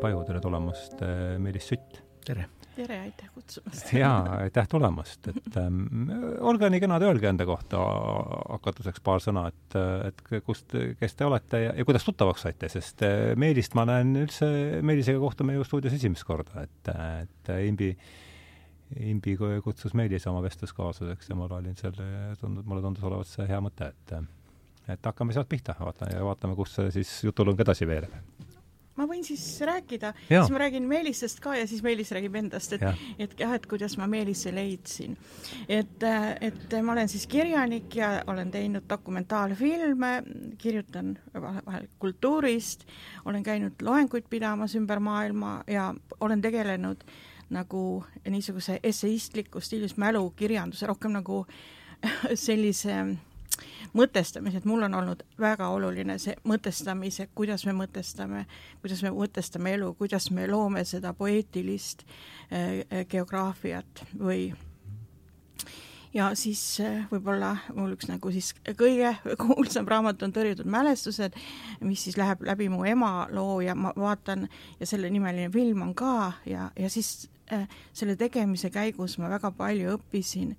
Paju, tere tulemast, Meelis Sütt! tere! tere, aitäh kutsumast! jaa, aitäh tulemast, et ähm, olge nii kenad, öelge enda kohta hakatuseks paar sõna, et, et kust, kes te olete ja, ja kuidas tuttavaks saite, sest äh, Meelist ma näen üldse, Meelisega kohtume ju stuudios esimest korda, et, et Imbi Imbi kutsus Meelis oma vestluskaaslaseks ja mul oli selle, tundub, mulle tundus olevat see hea mõte, et et hakkame sealt pihta, vaata, ja vaatame, kus see siis jutulõng edasi veereb ma võin siis rääkida, siis ma räägin Meelisest ka ja siis Meelis räägib endast, et, et jah, et kuidas ma Meelise leidsin. et, et ma olen siis kirjanik ja olen teinud dokumentaalfilme, kirjutan vahel kultuurist, olen käinud loenguid pidamas ümber maailma ja olen tegelenud nagu niisuguse esseistliku stiilis mälukirjanduse, rohkem nagu sellise mõtestamise, et mul on olnud väga oluline see mõtestamise, kuidas me mõtestame, kuidas me mõtestame elu, kuidas me loome seda poeetilist äh, geograafiat või ja siis äh, võib-olla mul üks nagu siis kõige kuulsam raamat on Tõrjutud mälestused, mis siis läheb läbi mu ema loo ja ma vaatan ja selle nimeline film on ka ja, ja siis äh, selle tegemise käigus ma väga palju õppisin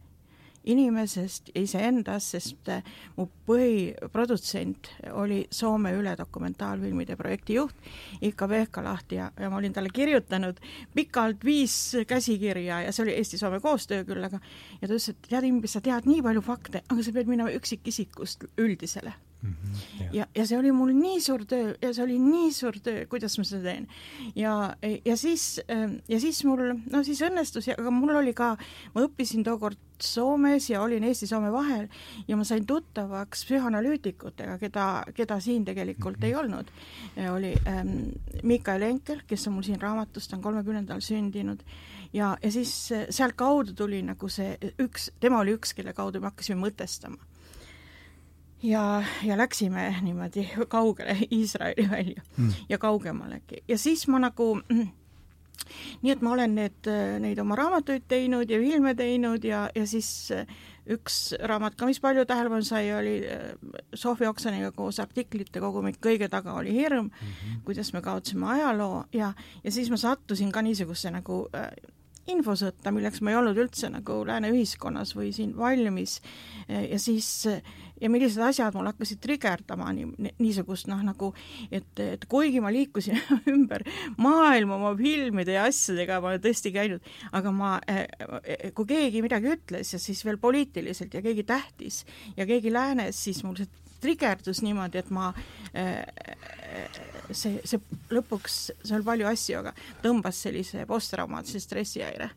inimesest iseendast, sest äh, mu põhiprodutsent oli Soome üle dokumentaalfilmide projektijuht Ilkka Vehkalahti ja, ja ma olin talle kirjutanud pikalt viis käsikirja ja see oli Eesti-Soome koostöö küll, aga ja ta ütles, et tead, Imbi, sa tead nii palju fakte, aga sa pead minema üksikisikust üldisele Mm -hmm, ja, ja see oli mul nii suur töö ja see oli nii suur töö, kuidas ma seda teen. ja, ja siis, ja siis mul, no siis õnnestus ja, aga mul oli ka, ma õppisin tookord Soomes ja olin Eesti-Soome vahel ja ma sain tuttavaks psühhanalüütikutega, keda, keda siin tegelikult mm -hmm. ei olnud. oli ähm, Mikael Enkel, kes on mul siin raamatus, ta on kolmekümnendal sündinud ja, ja siis sealtkaudu tuli nagu see üks, tema oli üks, kelle kaudu me hakkasime mõtestama ja, ja läksime niimoodi kaugele Iisraeli välja mm. ja kaugemalegi ja siis ma nagu mm, nii et ma olen need, neid oma raamatuid teinud ja filme teinud ja, ja siis üks raamat ka, mis palju tähelepanu sai, oli äh, Sofi Oksaniga koos artiklite kogumik Kõige taga oli hirm mm, -hmm. kuidas me kaotasime ajaloo ja, ja siis ma sattusin ka niisugusesse nagu äh, infosõtta, milleks ma ei olnud üldse nagu lääne ühiskonnas või siin valmis. Ja siis ja millised asjad mul hakkasid trigerdama nii, niisugust noh, nagu et, et kuigi ma liikusin ümber maailma oma filmide ja asjadega, ma tõesti käinud, aga ma, kui keegi midagi ütles ja siis veel poliitiliselt ja keegi tähtis ja keegi läänes, siis mul see trigerdus niimoodi, et ma see, see lõpuks, seal palju asju, aga tõmbas sellise posttraumaatilise stressihäire.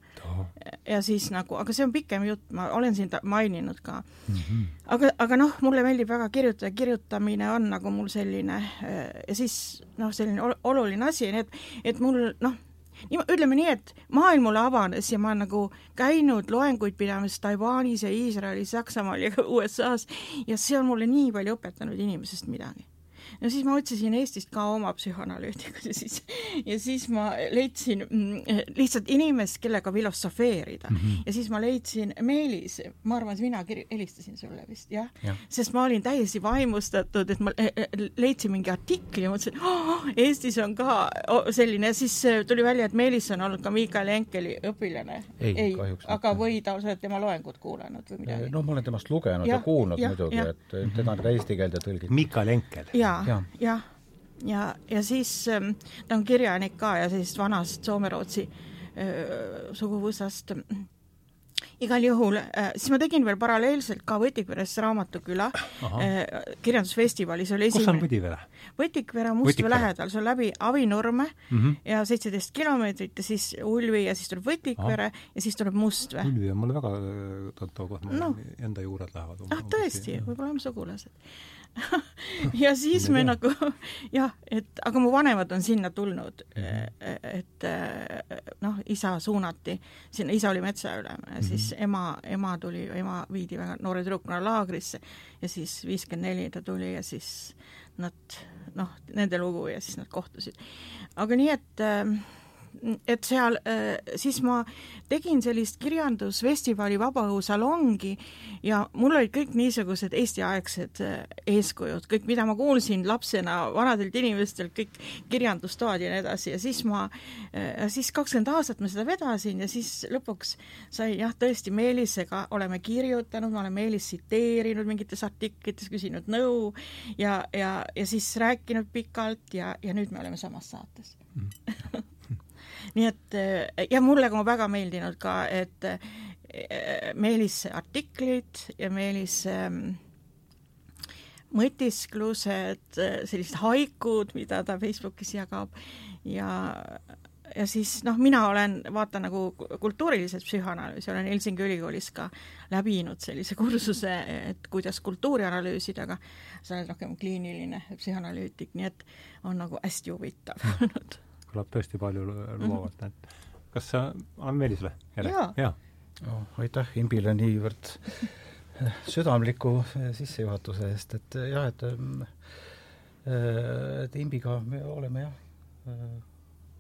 ja siis nagu, aga see on pikem jutt, ma olen siin maininud ka mm. -hmm. aga, aga noh, mulle meeldib väga kirjutada, kirjutamine on nagu mul selline ja siis noh, selline oluline asi, nii et, et mul noh, nii, ütleme nii, et maailm mulle avanes ja ma nagu käinud loenguid pidamas Taiwanis ja Iisraelis, Saksamaal ja USA-s ja see on mulle nii palju õpetanud inimesest midagi no siis ma otsisin Eestist ka oma psühhanalüütikud ja siis, ja siis ma leidsin mm, lihtsalt inimest, kellega filosofeerida mm. -hmm. ja siis ma leidsin Meelis, ma arvan, et mina helistasin sulle vist, jah ja. ja., sest ma olin täiesti vaimustatud, et ma e, e, leidsin mingi artikli ja mõtlesin oh,, Eestis on ka selline, siis äh, tuli välja, et Meelis on olnud ka Miikael Enkeli õpilane. ei, ei, aga või ta, sa oled tema loengut kuulanud või midagi? no ma olen temast lugenud ja, ja kuulnud ja, muidugi, et teda on ka eesti keelde tõlgitud. Miikael Enkel. jaa, jah, ja, ja, ja siis ähm, ta on kirjanik ka ja sellisest vanast soome-rootsi äh, suguvõsast igal juhul äh,, siis ma tegin veel paralleelselt ka Võtikveres Raamatuküla äh, kirjandusfestivali, see oli esimene. kus on Võtikvere? Võtikvere on Mustvee lähedal, see on läbi Avinurme mm -hmm. ja seitseteist kilomeetrit ja siis Ulvi ja siis tuleb Võtikvere ja siis tuleb Mustvee. Ulvi on mulle väga tuttav koht, mu no. enda juured lähevad. ah tõesti, võib-olla oleme sugulased ja siis me nagu jah, et aga mu vanemad on sinna tulnud, mhm. et noh, isa suunati sinna, isa oli metsaülem ja siis -hmm. ema, ema tuli, ema viidi väga noore tüdrukuna laagrisse ja siis viiskümmend neli ta tuli ja siis nad noh, nende lugu ja siis nad kohtusid. aga nii, et et seal äh, siis ma tegin sellist kirjandusfestivali vabaõhusalongi ja mul olid kõik niisugused Eesti-aegsed äh, eeskujud, kõik, mida ma kuulsin lapsena vanadelt inimestelt, kõik kirjandustoad ja nii edasi ja siis ma, äh, siis kakskümmend aastat ma seda vedasin ja siis lõpuks sai jah, tõesti Meelisega oleme kirjutanud, ma olen Meelist tsiteerinud mingites artiklites, küsinud nõu ja, ja, ja siis rääkinud pikalt ja, ja nüüd me oleme samas saates mm. nii et ja mulle ka väga meeldinud ka, et eh, Meelise artiklid ja Meelise mm, mõtisklused, sellised haikud, mida ta Facebookis jagab. Ja ja siis noh, mina olen, vaatan nagu kultuuriliselt psühhoanalüüsi, olen Helsingi ülikoolis ka läbinud sellise kursuse, et kuidas kultuuri analüüsida, aga sa oled rohkem kliiniline psühhoanalüütik, nii et on nagu hästi huvitav olnud kõlab tõesti palju lubavalt, et kas sa, annan Meelisele jälle? jaa ja. oh,. aitäh Imbile niivõrd südamliku sissejuhatuse eest, et jah, et et Imbiga me oleme jah,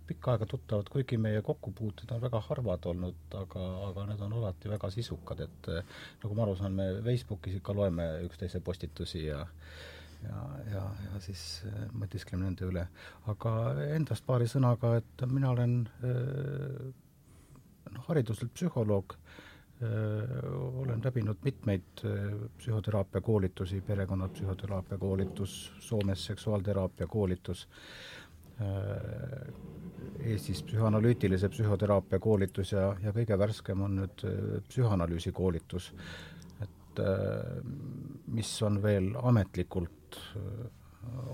pikka aega tuttavad, kuigi meie kokkupuuted on väga harvad olnud, aga, aga need on alati väga sisukad, et nagu ma aru saan, me Facebookis ikka loeme üksteise postitusi ja ja, ja, ja siis äh, mõtiskleme nende üle. aga endast paari sõnaga, et mina olen äh, noh, hariduselt psühholoog, äh, olen läbinud mitmeid psühhoteraapia koolitusi, perekonnapsühhoteraapia koolitus, Soomes seksuaalteraapia koolitus, Eestis psühhoanalüütilise psühhoteraapia koolitus ja, ja kõige värskem on nüüd psühhoanalüüsi koolitus mis on veel ametlikult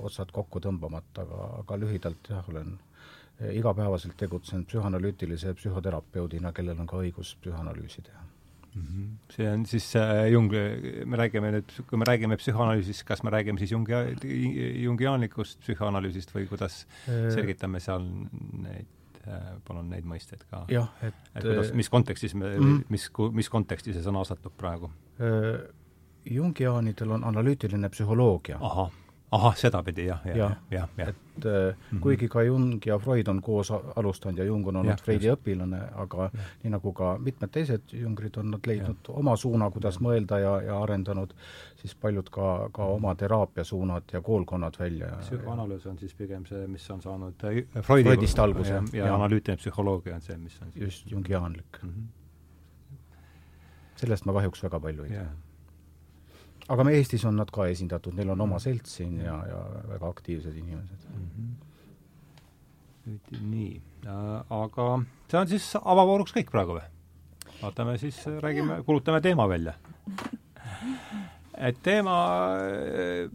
otsad kokku tõmbamata, aga, aga lühidalt jah, olen igapäevaselt tegutsenud psühhoanalüütilise psühhoterapeudina, kellel on ka õigus psühhoanalüüsi teha mm. -hmm. see on siis äh, Jung, me räägime nüüd, kui me räägime psühhoanalüüsist, kas me räägime siis Jungi, jungiaanlikust psühhoanalüüsist või kuidas selgitame seal neid Äh, palun neid mõisteid ka. jah, et, et kuidas, mis kontekstis me mm, -hmm. mis, mis konteksti see sõna asetub praegu? Jungiaanidel on analüütiline psühholoogia. ahah ahah, sedapidi jah, jah, jah, jah, jah. et mm -hmm. kuigi ka Jung ja Freud on koos alustanud ja Jung on olnud Freudi just. õpilane, aga ja. nii nagu ka mitmed teised jungrid on nad leidnud ja. oma suuna, kuidas ja. mõelda ja, ja arendanud siis paljud ka, ka oma teraapiasuunad ja koolkonnad välja. psühhoanalüüs on siis pigem see, mis on saanud äh, Freudi Freudist alguse. ja, ja, ja analüütiline psühholoogia on see, mis on siis just jungiaanlik mm. -hmm. sellest ma kahjuks väga palju ei tea aga me Eestis on nad ka esindatud, neil on oma selts siin ja, ja väga aktiivsed inimesed mm. -hmm. nii äh,, aga see on siis avavooruks kõik praegu või? vaatame siis, räägime, kuulutame teema välja. et teema äh,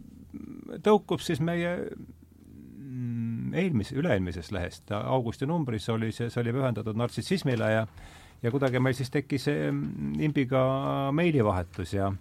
tõukub siis meie mm, eelmise, üle-eelmisest lehest, augusti numbris oli see, see oli pühendatud nartsissismile ja ja kuidagi meil siis tekkis mm, imbiga meilivahetus ja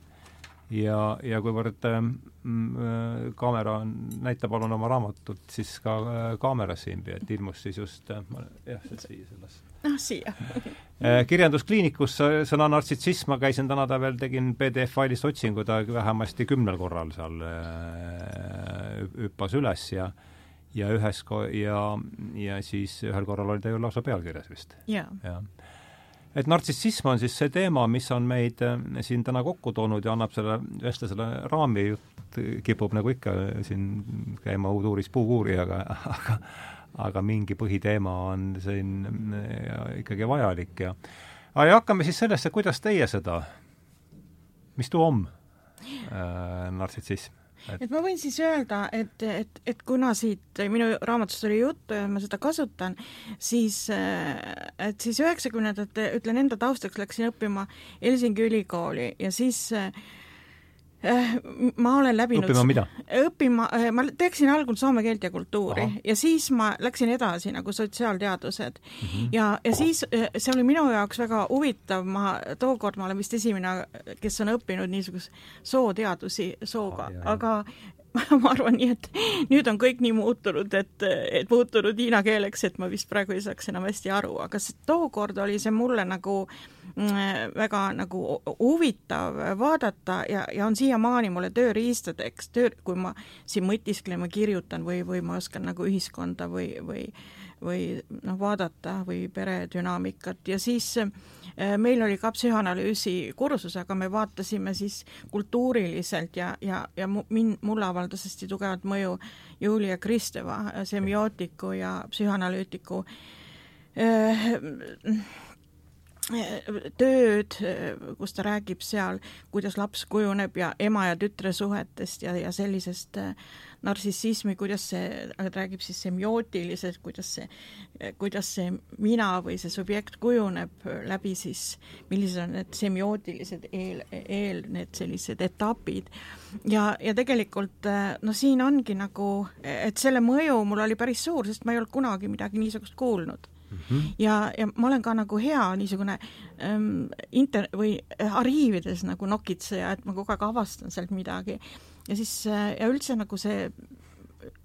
ja, ja kuivõrd ähm, äh, kaamera on, näita palun oma raamatut siis ka äh, kaamerasse imbi, et ilmus siis just äh, jah, siia selles. ah, siia äh, kirjanduskliinikus sõna nartsissism, ma käisin täna veel, tegin PDF-failist otsingu, ta vähemasti kümnel korral seal äh, hüppas üles ja ja ühes ko-, ja, ja siis ühel korral oli ta ju lausa pealkirjas vist. jaa ja et nartsissism on siis see teema, mis on meid äh, siin täna kokku toonud ja annab selle vestlusele raami, jutt kipub nagu ikka siin käima uduuris puukuurijaga, aga aga mingi põhiteema on siin äh, ikkagi vajalik ja ja hakkame siis sellesse, kuidas teie seda, mis too on äh, nartsissism? Et, et ma võin siis öelda, et, et, et kuna siit minu raamatust oli juttu ja ma seda kasutan, siis, et siis üheksakümnendate, ütlen enda taustaks, läksin õppima Helsingi ülikooli ja siis äh, Äh, ma olen läbinud õppima mida? õppima, äh, ma teeksin algul soome keelt ja kultuuri Aha. ja siis ma läksin edasi nagu sotsiaalteadused mm. -hmm. ja, ja siis äh, see oli minu jaoks väga huvitav, ma tookord, ma olen vist esimene, kes on õppinud niisugust sooteadusi sooga ah,, aga ma arvan nii, et nüüd on kõik nii muutunud, et, et muutunud hiina keeleks, et ma vist praegu ei saaks enam hästi aru, aga tookord oli see mulle nagu Mm, väga nagu huvitav vaadata ja, ja on siiamaani mulle tööriistadeks, töö, kui ma siin mõtisklen või kirjutan või, või ma oskan nagu ühiskonda või, või või noh, vaadata või peredünaamikat ja siis äh, meil oli ka psühhanalüüsi kursus, aga me vaatasime siis kultuuriliselt ja, ja, ja min-, mulle avaldas hästi tugevat mõju Julia Kristeva, semiootiku ja psühhanalüütiku äh, tööd, kus ta räägib seal, kuidas laps kujuneb ja ema ja tütre suhetest ja, ja sellisest äh, narcissismi, kuidas see, räägib siis semiootiliselt, kuidas see, kuidas see mina või see subjekt kujuneb läbi siis, millised on need semiootilised eel, eel need sellised etapid. ja, ja tegelikult äh, no siin ongi nagu, et selle mõju mul oli päris suur, sest ma ei olnud kunagi midagi niisugust kuulnud Mm -hmm. ja, ja ma olen ka nagu hea niisugune ähm, inter- või arhiivides nagu nokitseja, et ma kogu aeg avastan sealt midagi. ja siis äh, ja üldse nagu see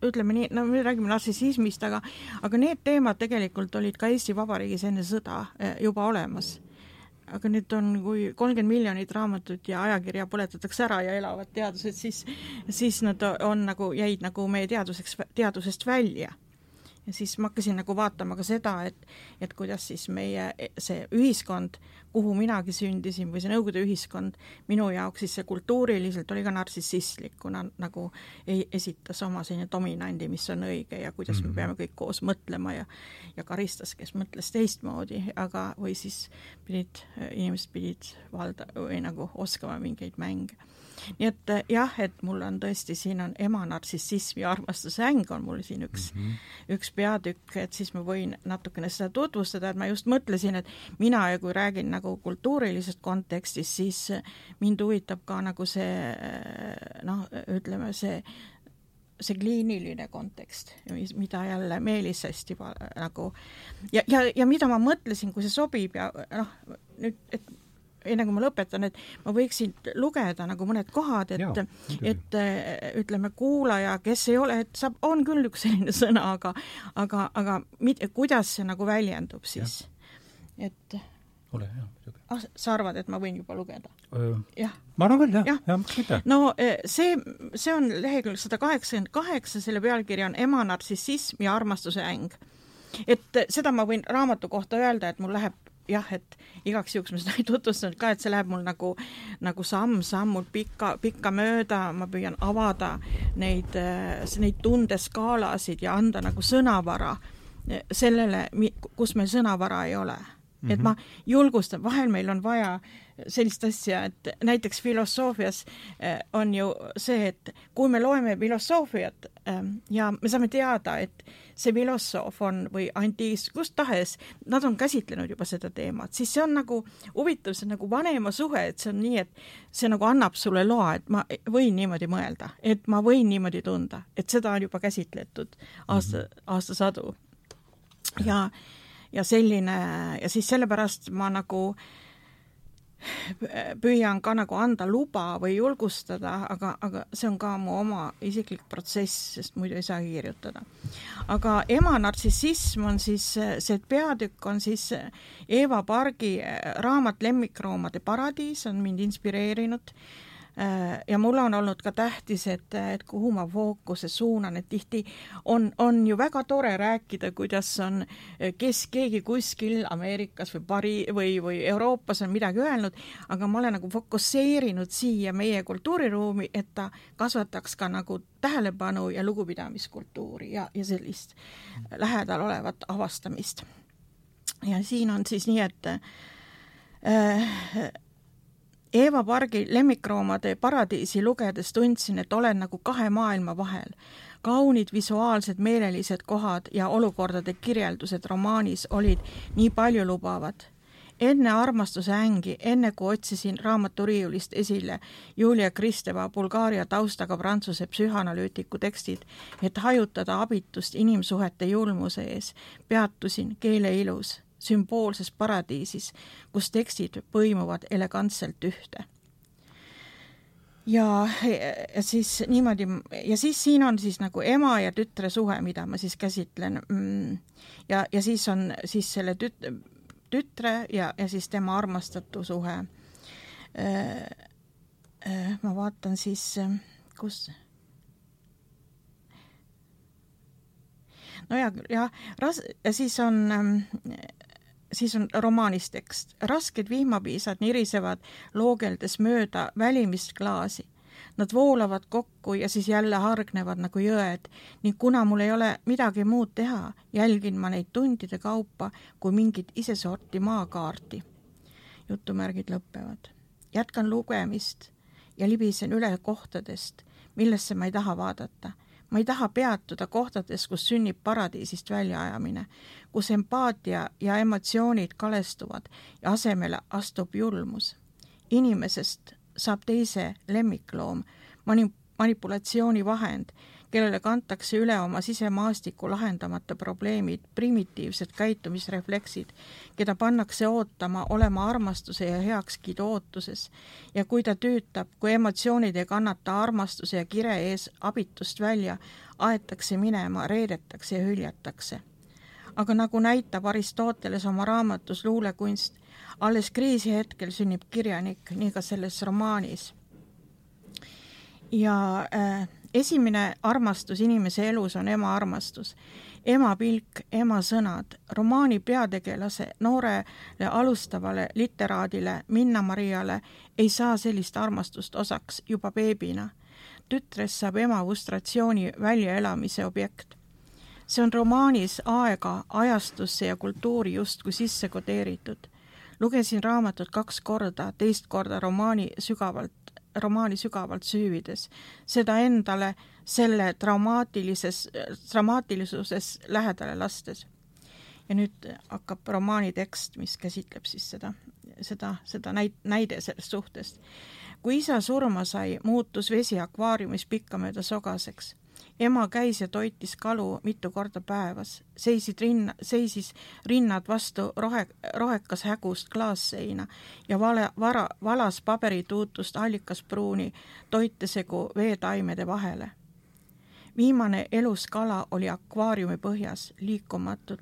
ütleme nii, no me räägime nartsissismist, aga aga need teemad tegelikult olid ka Eesti Vabariigis enne sõda äh, juba olemas aga nüüd on, kui kolmkümmend miljonit raamatut ja ajakirja põletatakse ära ja elavad teadused, siis, siis nad on nagu, jäid nagu meie teaduseks, teadusest välja ja siis ma hakkasin nagu vaatama ka seda, et, et kuidas siis meie see ühiskond, kuhu minagi sündisin või see Nõukogude ühiskond, minu jaoks siis see kultuuriliselt oli ka nartsissistlik, kuna nagu ei, esitas oma selline dominandi, mis on õige ja kuidas me mhm. peame kõik koos mõtlema ja ja karistas, kes mõtles teistmoodi, aga, või siis pidid, inimesed pidid valda- või nagu oskama mingeid mänge nii et eh, jah, et mul on tõesti, siin on ema nartsissism ja armastusäng on mul siin üks mm, -hmm. üks peatükk, et siis ma võin natukene seda tutvustada, et ma just mõtlesin, et mina ja kui räägin nagu kultuurilisest kontekstist, siis mind huvitab ka nagu see eh, noh, ütleme see see kliiniline kontekst, mida jälle Meelis hästi nagu ja, ja, ja mida ma mõtlesin, kui see sobib ja noh, nüüd, et enne kui ma lõpetan, et ma võiksin lugeda nagu mõned kohad, et, et ütleme, kuulaja, kes ei ole, et saab, on küll üks selline sõna, aga, aga, aga mit, kuidas see nagu väljendub siis, et ole hea, muidugi. ah, sa arvad, et ma võin juba lugeda? jah. ma arvan küll, jah, jah ja,, miks mitte. no e, see, see on lehekülg sada kaheksakümmend kaheksa, selle pealkiri on Ema nartsissism ja armastuse äng. et seda ma võin raamatu kohta öelda, et mul läheb jah, et igaks juhuks ma seda ei tutvustanud ka, et see läheb mul nagu, nagu samm-sammult pikka, pikka mööda, ma püüan avada neid, neid tundeskaalasid ja anda nagu sõnavara sellele, kus meil sõnavara ei ole mm. -hmm. et ma julgustan, vahel meil on vaja sellist asja, et näiteks filosoofias eh, on ju see, et kui me loeme filosoofiat ähm, ja me saame teada, et see filosoof on või antiist, kus tahes, nad on käsitlenud juba seda teemat, siis see on nagu huvitav, see on nagu vanema suhe, et see on nii, et see nagu annab sulle loa, et ma võin niimoodi mõelda, et ma võin niimoodi tunda, et seda on juba käsitletud aasta -hmm. aastasadu. ja, ja selline ja siis sellepärast ma nagu äh, püüan ka nagu anda luba või julgustada, aga, aga see on ka mu oma isiklik protsess, sest muidu ei saagi kirjutada. aga ema nartsissism on siis, see peatükk on siis Eeva Pargi raamat Lemmikloomade paradiis, on mind inspireerinud ja mul on olnud ka tähtis, et, et kuhu ma fookuse suunan, et tihti on, on ju väga tore rääkida, kuidas on, kes keegi kuskil Ameerikas või Pari- või, või Euroopas on midagi öelnud, aga ma olen nagu fokusseerinud siia meie kultuuriruumi, et ta kasvataks ka nagu tähelepanu ja lugupidamiskultuuri ja, ja sellist lähedal olevat avastamist. ja siin on siis nii, et äh, Eeva Pargi lemmikroomade paradiisi lugedes tundsin, et olen nagu kahe maailma vahel. kaunid visuaalsed meelelised kohad ja olukordade kirjeldused romaanis olid nii paljulubavad. enne armastuse ängi, enne kui otsisin raamaturiiulist esile Julia Kristeva Bulgaaria taustaga prantsuse psühhanalüütiku tekstid, et hajutada abitust inimsuhete julmuse ees, peatusin keele ilus sümboolses paradiisis, kus tekstid põimuvad elegantselt ühte. ja, ja siis niimoodi ja siis siin on siis nagu ema ja tütre suhe, mida ma siis käsitlen. Mm, ja, ja siis on siis selle tüt-, tütre ja, ja siis tema armastatu suhe. Äh, äh, ma vaatan siis, kus no küll, jah, ras-, ja siis on ähm, siis on romaanis tekst. rasked vihmapiisad nirisevad loogeldes mööda välimist klaasi. Nad voolavad kokku ja siis jälle hargnevad nagu jõed ning kuna mul ei ole midagi muud teha, jälgin ma neid tundide kaupa kui mingit isesorti maakaarti. jutumärgid lõpevad. jätkan lugemist ja libisen üle kohtadest, millesse ma ei taha vaadata ma ei taha peatuda kohtades, kus sünnib paradiisist väljaajamine, kus empaatia ja emotsioonid kalestuvad ja asemele astub julmus. inimesest saab teise lemmikloom, mani-, manipulatsioonivahend, kellele kantakse üle oma sisemaastiku lahendamata probleemid, primitiivsed käitumisrefleksid, keda pannakse ootama, olema armastuse ja heakskiidu ootuses. ja kui ta tüütab, kui emotsioonid ei kannata armastuse ja kire ees abitust välja, aetakse minema, reedetakse ja hüljatakse. Aga nagu näitab Aristoteles oma raamatus Luulekunst, alles kriisi hetkel sünnib kirjanik, nii ka selles romaanis. ja äh, esimene armastus inimese elus on ema armastus. ema pilk, ema sõnad, romaani peategelase, noorele alustavale literaadile, Minna-Mariale, ei saa sellist armastust osaks juba beebina. tütrest saab ema frustratsiooni väljaelamise objekt. See on romaanis aega, ajastusse ja kultuuri justkui sisse kodeeritud lugesin raamatut kaks korda, teist korda romaani sügavalt romaani sügavalt süüvides, seda endale selle traumaatilises, dramaatilisuses lähedale lastes. ja nüüd hakkab romaani tekst, mis käsitleb siis seda, seda, seda näit-, näide sellest suhtest. kui isa surma sai, muutus vesi akvaariumis pikkamööda sogaseks ema käis ja toitis kalu mitu korda päevas, seisid rinna, seisis rinnad vastu rohe, rohekas hägust klaasseina ja vale, vara, valas paberituutust allikapruuni toitesegu veetaimede vahele. viimane elus kala oli akvaariumi põhjas, liikumatult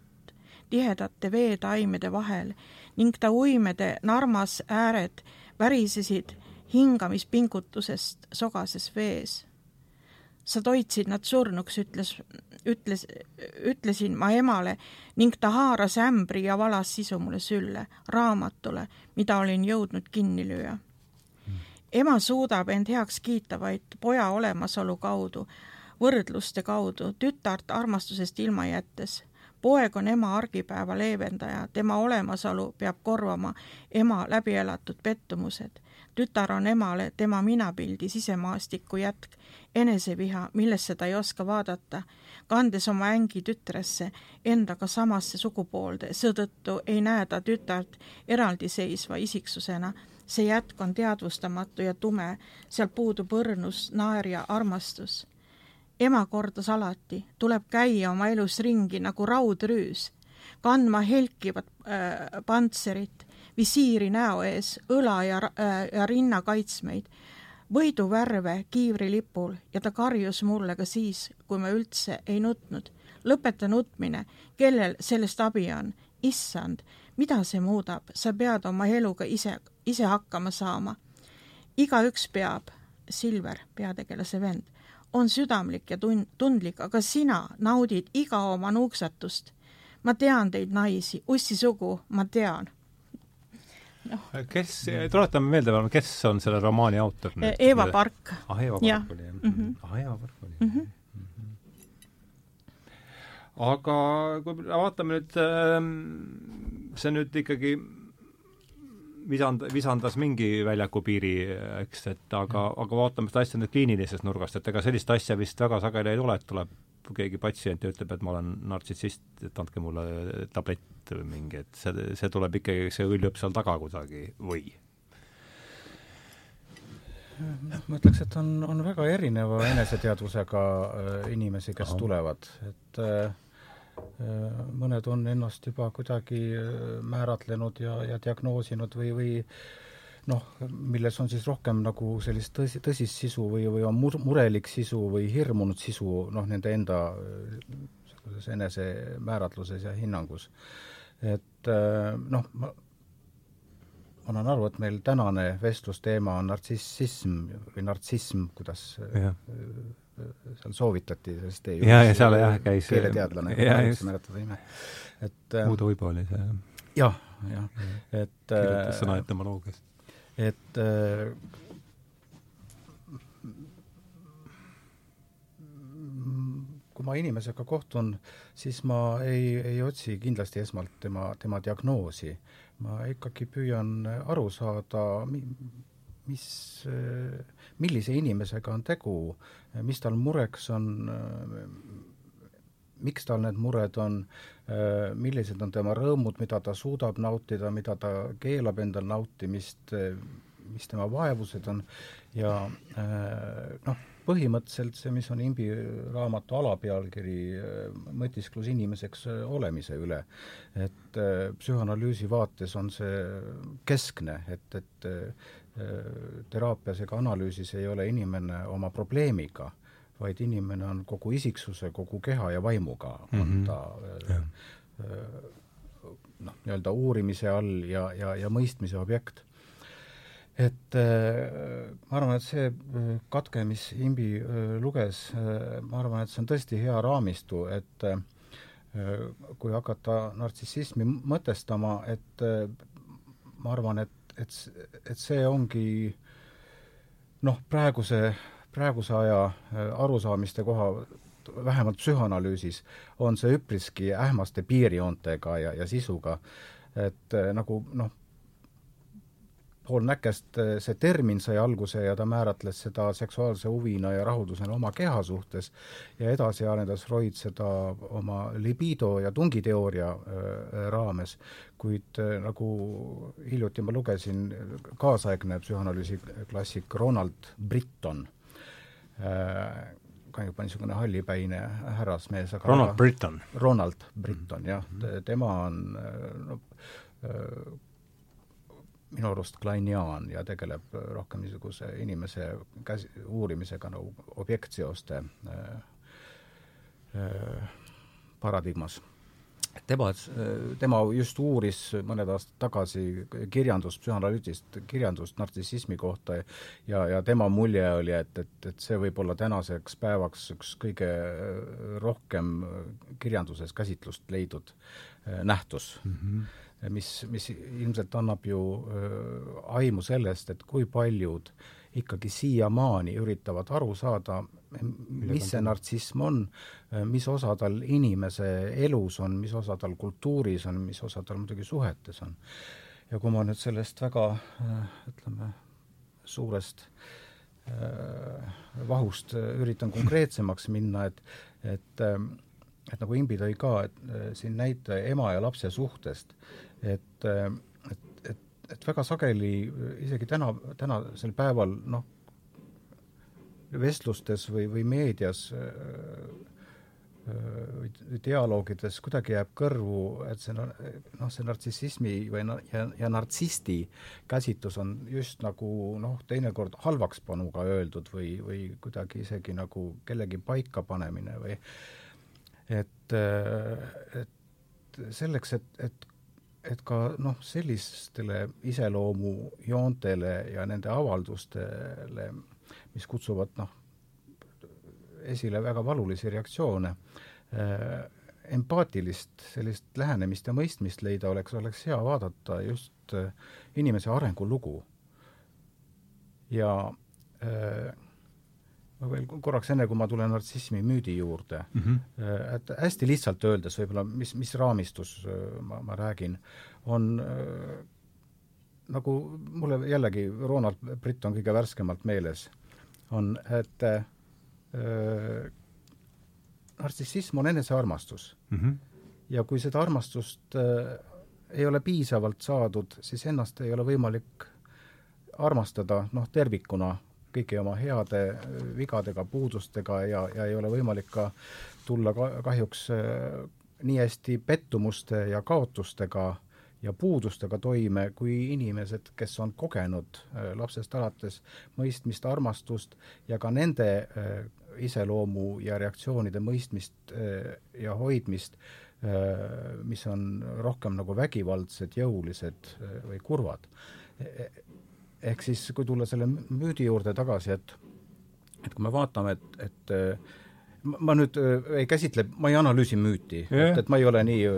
tihedate veetaimede vahel ning ta uimede narmas ääred värisesid hingamispingutusest sogases vees sa toitsid nad surnuks, ütles, ütles, ütlesin ma emale ning ta haaras ämbri ja valas sisu mulle sülle, raamatule, mida olin jõudnud kinni lüüa. ema suudab end heaks kiita vaid poja olemasolu kaudu, võrdluste kaudu, tütart armastusest ilma jättes. poeg on ema argipäeva leevendaja, tema olemasolu peab korvama ema läbielatud pettumused tütar on emale tema minapildi sisemaastiku jätk, eneseviha, millesse ta ei oska vaadata, kandes oma ängi tütresse, endaga samasse sugupoolde, seetõttu ei näe ta tütart eraldiseisva isiksusena. see jätk on teadvustamatu ja tume, seal puudub õrnus, naer ja armastus. ema kordas alati, tuleb käia oma elus ringi nagu raudrüüs, kandma helkivat äh, pantserit visiiri näo ees, õla ja, äh, ja rinna kaitsmeid, võiduvärve kiivrilipul ja ta karjus mulle ka siis, kui ma üldse ei nutnud. lõpeta nutmine, kellel sellest abi on? issand, mida see muudab, sa pead oma eluga ise, ise hakkama saama. igaüks peab, Silver, peategelase vend, on südamlik ja tun-, tundlik, aga sina naudid iga oma nuuksatust. ma tean teid naisi, ussisugu, ma tean. Kes, tuletame meelde kes on selle romaani autor nüüd? Eeva Park. ah, Eeva Park ja. oli jah mm -hmm.? ah, Eeva Park oli mm. -hmm. Mm -hmm. aga kui vaatame nüüd, ähm, see nüüd ikkagi visand-, visandas mingi väljaku piiri, eks, et aga, aga vaatame seda asja nüüd kliinilisest nurgast, et ega sellist asja vist väga sageli ei tule, et tuleb keegi patsient ja ütleb, et ma olen nartsissist, et andke mulle tablett või mingi, et see, see tuleb ikkagi, see hõljub seal taga kuidagi või? noh, ma ütleks, et on, on väga erineva eneseteadvusega äh, inimesi, kes tulevad, et äh, äh, mõned on ennast juba kuidagi määratlenud ja, ja diagnoosinud või, või noh, milles on siis rohkem nagu sellist tõsi, tõsist sisu või, või on mur-, murelik sisu või hirmunud sisu noh, nende enda sellises enesemääratluses ja hinnangus. et äh, noh, ma ma annan aru, et meil tänane vestlusteema on nartsissism või nartsism, kuidas ja. seal soovitati sellest teie ja, ja seal jah, käis keeleteadlane, mäletada ime. et Uudo Uibo oli see jah, jah, et kirjutas sõna etümoloogiast. Et äh, kui ma inimesega kohtun, siis ma ei, ei otsi kindlasti esmalt tema, tema diagnoosi. ma ikkagi püüan aru saada, mis, millise inimesega on tegu, mis tal mureks on, miks tal need mured on, millised on tema rõõmud, mida ta suudab nautida, mida ta keelab endal nautimist, mis tema vaevused on? Ja noh, põhimõtteliselt see, mis on Imbi raamatu alapealkiri, mõtisklus inimeseks olemise üle, et psühhanalüüsi vaates on see keskne, et, et teraapias ega analüüsis ei ole inimene oma probleemiga, vaid inimene on kogu isiksuse, kogu keha ja vaimuga on mm -hmm. ta noh, nii-öelda uurimise all ja, ja, ja mõistmise objekt. et ma arvan, et see katke, mis Imbi luges, ma arvan, et see on tõesti hea raamistu, et kui hakata nartsissismi mõtestama, et ma arvan, et et, et see ongi noh, praeguse, praeguse aja äh, arusaamiste koha, vähemalt psühhoanalüüsis, on see üpriski ähmaste piirijoontega ja, ja sisuga, et äh, nagu noh, pool näkest eh, see termin sai alguse ja ta määratles seda seksuaalse huvina ja rahuldusena oma keha suhtes ja edasi arendas Freud seda oma libido ja tungiteooria äh, raames, kuid äh, nagu hiljuti ma lugesin, kaasaegne psühhanalüüsi klassik Ronald Britton äh,, ka juba niisugune hallipäine härrasmees, aga Ronald Britton. Ronald Britton, jah, tema on no, minu arust kleiniaan ja tegeleb rohkem niisuguse inimese käsi, uurimisega nagu objektseoste äh, äh, paradigmas. Tema, tema just uuris mõned aastad tagasi kirjandust, psühhanalüütist kirjandust nartsissismi kohta ja, ja tema mulje oli, et, et, et see võib olla tänaseks päevaks üks kõige rohkem kirjanduses käsitlust leidnud äh, nähtus mm. -hmm mis, mis ilmselt annab ju äh, aimu sellest, et kui paljud ikkagi siiamaani üritavad aru saada, mis see nartsism on, äh, mis osa tal inimese elus on, mis osa tal kultuuris on, mis osa tal muidugi suhetes on. ja kui ma nüüd sellest väga äh, ütleme, suurest vahust üritan konkreetsemaks minna, et, et et nagu Imbi tõi ka, et siin näite ema ja lapse suhtest, et, et, et, et väga sageli isegi täna, tänasel päeval noh, vestlustes või, või meedias või dialoogides kuidagi jääb kõrvu, et see noh, see nartsissismi või ja, ja nartsisti käsitlus on just nagu noh, teinekord halvakspanuga öeldud või, või kuidagi isegi nagu kellegi paikapanemine või et, et selleks, et, et et ka noh, sellistele iseloomujoontele ja nende avaldustele, mis kutsuvad noh, esile väga valulisi reaktsioone äh,, empaatilist sellist lähenemist ja mõistmist leida oleks, oleks hea vaadata just äh, inimese arengulugu. ja äh, ma veel korraks, enne kui ma tulen nartsismi müüdi juurde mm, -hmm. et hästi lihtsalt öeldes võib-olla, mis, mis raamistus ma, ma räägin, on nagu mulle jällegi Ronald Britt on kõige värskemalt meeles, on, et äh, nartsissism on enesearmastus mm. -hmm. ja kui seda armastust äh, ei ole piisavalt saadud, siis ennast ei ole võimalik armastada noh, tervikuna kõigi oma heade vigadega, puudustega ja, ja ei ole võimalik ka tulla ka, kahjuks äh, nii hästi pettumuste ja kaotustega ja puudustega toime kui inimesed, kes on kogenud äh, lapsest alates mõistmist, armastust ja ka nende äh, iseloomu ja reaktsioonide mõistmist ja hoidmist, mis on rohkem nagu vägivaldsed, jõulised või kurvad. Ehk siis, kui tulla selle müüdi juurde tagasi, et et kui me vaatame, et, et ma nüüd ei käsitle, ma ei analüüsi müüti yeah., et, et ma ei ole nii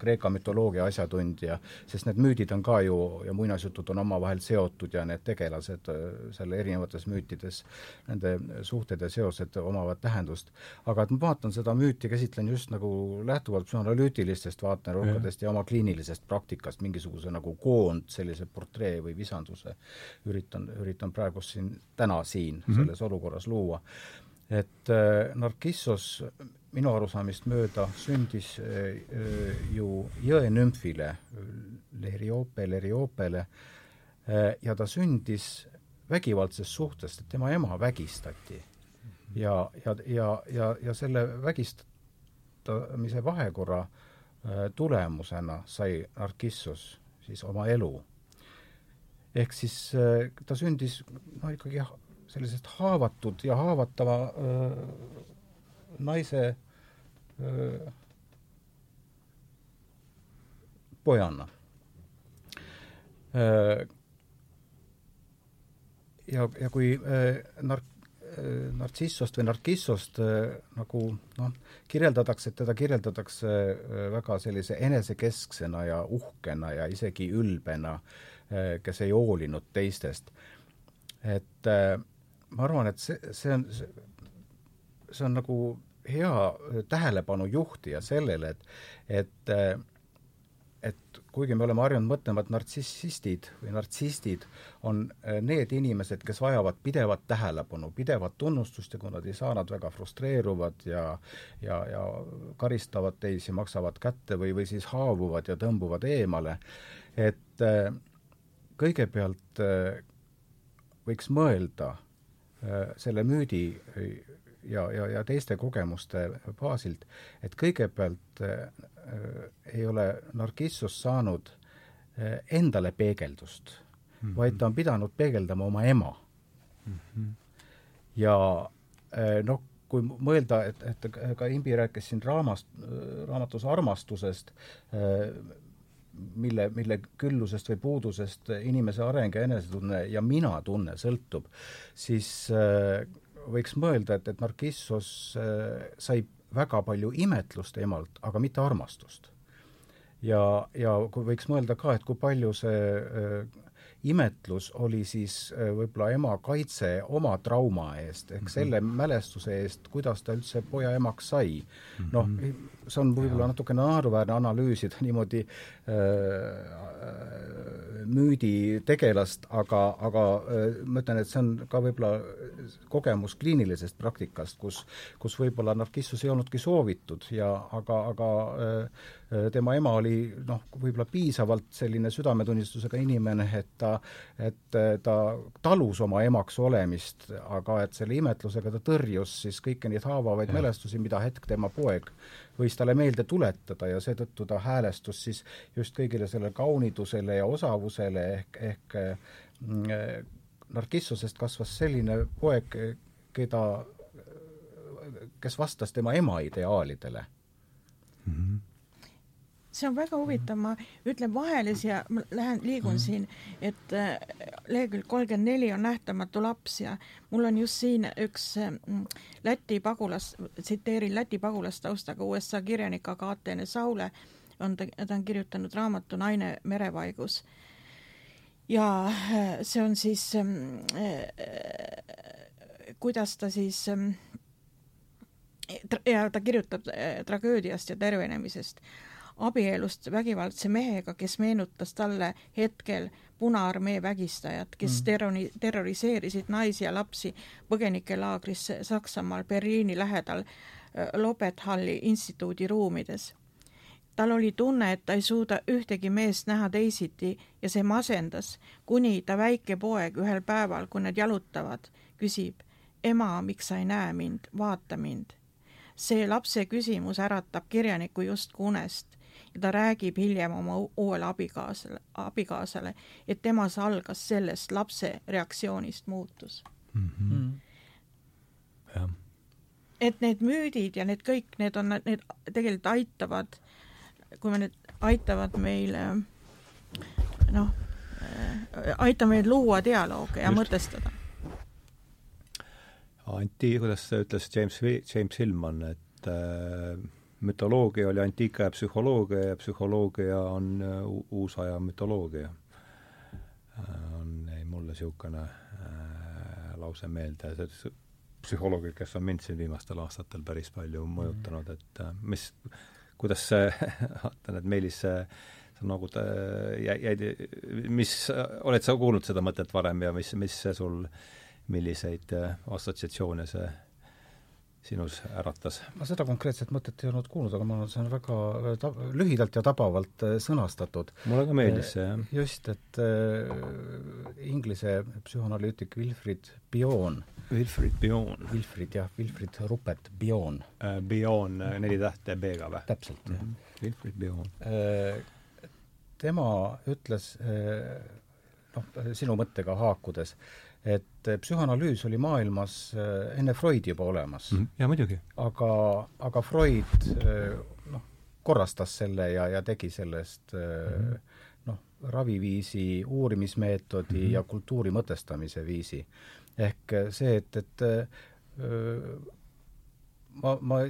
Kreeka mütoloogia asjatundja, sest need müüdid on ka ju, ja muinasjutud on omavahel seotud ja need tegelased seal erinevates müütides, nende suhted ja seosed omavad tähendust. aga et ma vaatan seda müüti, käsitlen just nagu lähtuvalt psühhanalüütilistest vaatenurkadest yeah. ja oma kliinilisest praktikast, mingisuguse nagu koond, sellise portree või visanduse üritan, üritan praegu siin, täna siin mm -hmm. selles olukorras luua et äh, Narkissos minu arusaamist mööda sündis äh, ju jõenümfile, Leriope, Leriopele, äh, ja ta sündis vägivaldsest suhtest, et tema ema vägistati. ja, ja, ja, ja, ja selle vägistamise vahekorra tulemusena sai Narkissos siis oma elu. ehk siis ta sündis noh, ikkagi sellisest haavatud ja haavatava öö, naise öö, pojana. ja, ja kui nark-, nartsissost või narkissost nagu noh, kirjeldatakse, et teda kirjeldatakse väga sellise enesekesksena ja uhkena ja isegi ülbena, kes ei hoolinud teistest. et äh, ma arvan, et see, see on, see on nagu hea tähelepanu juhtija sellele, et, et et kuigi me oleme harjunud mõtlema, et nartsissistid või nartsistid on need inimesed, kes vajavad pidevat tähelepanu, pidevat tunnustust ja kui nad ei saa, nad väga frustreeruvad ja ja, ja karistavad teisi, maksavad kätte või, või siis haavuvad ja tõmbuvad eemale, et kõigepealt võiks mõelda Äh, selle müüdi äh, ja, ja, ja teiste kogemuste baasilt, et kõigepealt äh, ei ole Narkissus saanud äh, endale peegeldust mm, -hmm. vaid ta on pidanud peegeldama oma ema mm. -hmm. ja äh, noh, kui mõelda, et, et ka Imbi rääkis siin raamast, raamatus armastusest äh,, mille, mille küllusest või puudusest inimese areng ja enesetunne ja mina-tunne sõltub, siis äh, võiks mõelda, et, et Narkissos äh, sai väga palju imetlust emalt, aga mitte armastust. ja, ja kui võiks mõelda ka, et kui palju see äh, imetlus oli siis äh, võib-olla ema kaitse oma trauma eest, ehk -hmm. selle mälestuse eest, kuidas ta üldse poja emaks sai. -hmm.. noh, see on võib-olla natukene naeruväärne analüüsida niimoodi äh, müüdi tegelast, aga, aga äh, ma ütlen, et see on ka võib-olla kogemus kliinilisest praktikast, kus, kus võib-olla narkissus ei olnudki soovitud ja aga, aga äh, Äh, tema ema oli noh, võib-olla piisavalt selline südametunnistusega inimene, et ta, et äh, ta talus oma emaks olemist, aga et selle imetlusega ta tõrjus siis kõiki neid haavavaid ja. mälestusi, mida hetk tema poeg võis talle meelde tuletada ja seetõttu ta häälestus siis just kõigile sellele kaunidusele ja osavusele ehk, ehk mm, Narkissusest kasvas selline poeg, keda, kes vastas tema ema ideaalidele mm. -hmm see on väga huvitav, ma ütlen vahele siia, ma lähen, liigun mm. siin, et äh, lehekülg kolmkümmend neli on Nähtamatu laps ja mul on just siin üks äh, Läti pagulas, tsiteerin Läti pagulastaustaga USA kirjanik Agatene Saule, on ta, ta on kirjutanud raamatu Naine merevaigus. ja äh, see on siis äh, äh, kuidas ta siis äh, ja ta kirjutab tragöödiast ja tervenemisest abielust vägivaldse mehega, kes meenutas talle hetkel Punaarmee vägistajat, kes mm. terrori, terroriseerisid naisi ja lapsi põgenikelaagris Saksamaal Berliini lähedal äh, Lobethalli instituudi ruumides. tal oli tunne, et ta ei suuda ühtegi meest näha teisiti ja see masendas, kuni ta väike poeg ühel päeval, kui nad jalutavad, küsib ema, miks sa ei näe mind, vaata mind see lapse küsimus äratab kirjaniku justkui unest ja ta räägib hiljem oma uuele abikaasale, abikaasale, et temas algas sellest lapse reaktsioonist muutus mm. -hmm. Mm. jah. et need müüdid ja need kõik, need on, need tegelikult aitavad, kui me nüüd aitavad meile noh, aitavad meil luua dialoogi ja Just. mõtestada anti-, kuidas ütles James, James Hillman, et äh, mütoloogia oli antiikaja psühholoogia ja psühholoogia on äh, uus aja mütoloogia äh,. on, jäi mulle niisugune äh, lause meelde, see psühholoogid, kes on mind siin viimastel aastatel päris palju mõjutanud, et äh, mis, kuidas see, vaatan, et Meelis see nagu ta jäid, mis, oled sa kuulnud seda mõtet varem ja mis, mis see sul, milliseid assotsiatsioone see sinus äratas? ma seda konkreetset mõtet ei olnud kuulnud, aga ma arvan, see on väga äh, ta-, lühidalt ja tabavalt äh, sõnastatud. mulle ka meeldis see, jah. just, et äh, inglise psühhoanalüütik Wilfrid Bion Wilfrid Bion. Wilfrid jah, Wilfrid Rupert Bion äh,. Bion neli tähte B-ga või? täpselt mm, -hmm. jah. Mhm. Wilfrid Bion äh,. tema ütles äh, noh, sinu mõttega haakudes, et psühhanalüüs oli maailmas äh, enne Freudi juba olemas mm. -hmm. jaa, muidugi. aga, aga Freud äh, noh, korrastas selle ja, ja tegi sellest mm -hmm. noh, raviviisi, uurimismeetodi mm -hmm. ja kultuuri mõtestamise viisi. ehk see, et, et ma, ma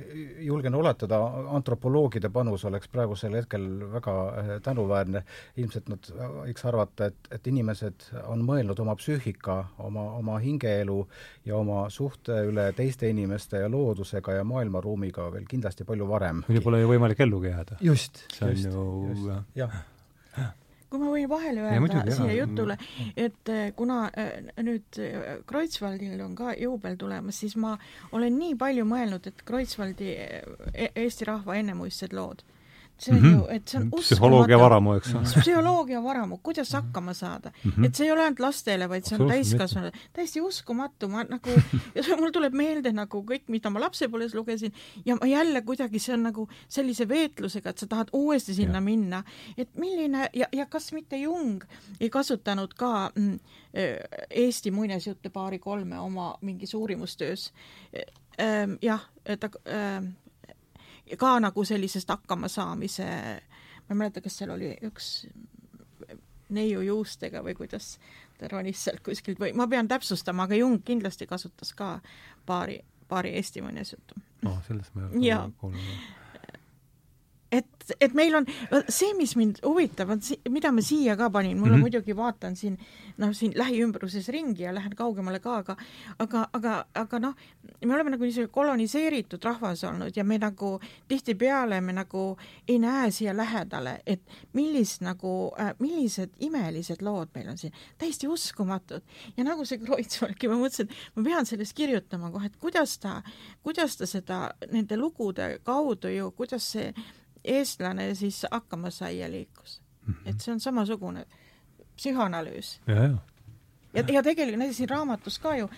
julgen oletada, antropoloogide panus oleks praegusel hetkel väga äh, tänuväärne, ilmselt nad võiks arvata, et, et inimesed on mõelnud oma psüühika, oma, oma hingeelu ja oma suhte üle teiste inimeste ja loodusega ja maailmaruumiga veel kindlasti palju varem. muidu pole ju võimalik ellugi jääda. just, just, just, jah kui ma võin vahele öelda muidugi, siia jah. jutule, et eh, kuna eh, nüüd eh, Kreutzwaldil on ka juubel tulemas, siis ma olen nii palju mõelnud, et Kreutzwaldi e-, Eesti rahva ennemuistsed lood see on mm -hmm. ju, et see on uskumatu. psühholoogia varamu, eks ole. psühholoogia varamu, kuidas hakkama saada mm. -hmm. et see ei ole ainult lastele, vaid see on täiskasvanud. täiesti uskumatu, ma nagu, mul tuleb meelde nagu kõik, mida ma lapsepõlves lugesin ja ma jälle kuidagi, see on nagu sellise veetlusega, et sa tahad uuesti sinna ja. minna. et milline ja, ja kas mitte Jung ei kasutanud ka mm, e, Eesti muinasjutte paari-kolme oma mingis uurimustöös ehm, jah, ta äh, ka nagu sellisest hakkamasaamise, ma ei mäleta, kas seal oli üks neiu juustega või kuidas ta ronis sealt kuskilt või ma pean täpsustama, aga Jung kindlasti kasutas ka paari, paari Eesti muinasjuttu. aa, sellest ma ei ole kuulnud et, et meil on, see, mis mind huvitab, on see, mida ma siia ka panin, mul on mm -hmm. muidugi vaatan siin noh, siin lähiümbruses ringi ja lähen kaugemale ka, aga aga, aga, aga noh, me oleme nagu niisugune koloniseeritud rahvas olnud ja me nagu tihtipeale me nagu ei näe siia lähedale, et millist nagu äh,, millised imelised lood meil on siin, täiesti uskumatud. ja nagu see Kreutzwaldki, ma mõtlesin, et ma pean sellest kirjutama kohe, et kuidas ta, kuidas ta seda nende lugude kaudu ju, kuidas see eestlane siis hakkama sai ja liikus mm. -hmm. et see on samasugune psühhoanalüüs. ja, ja ja, ja tegelikult näiteks siin raamatus ka ju,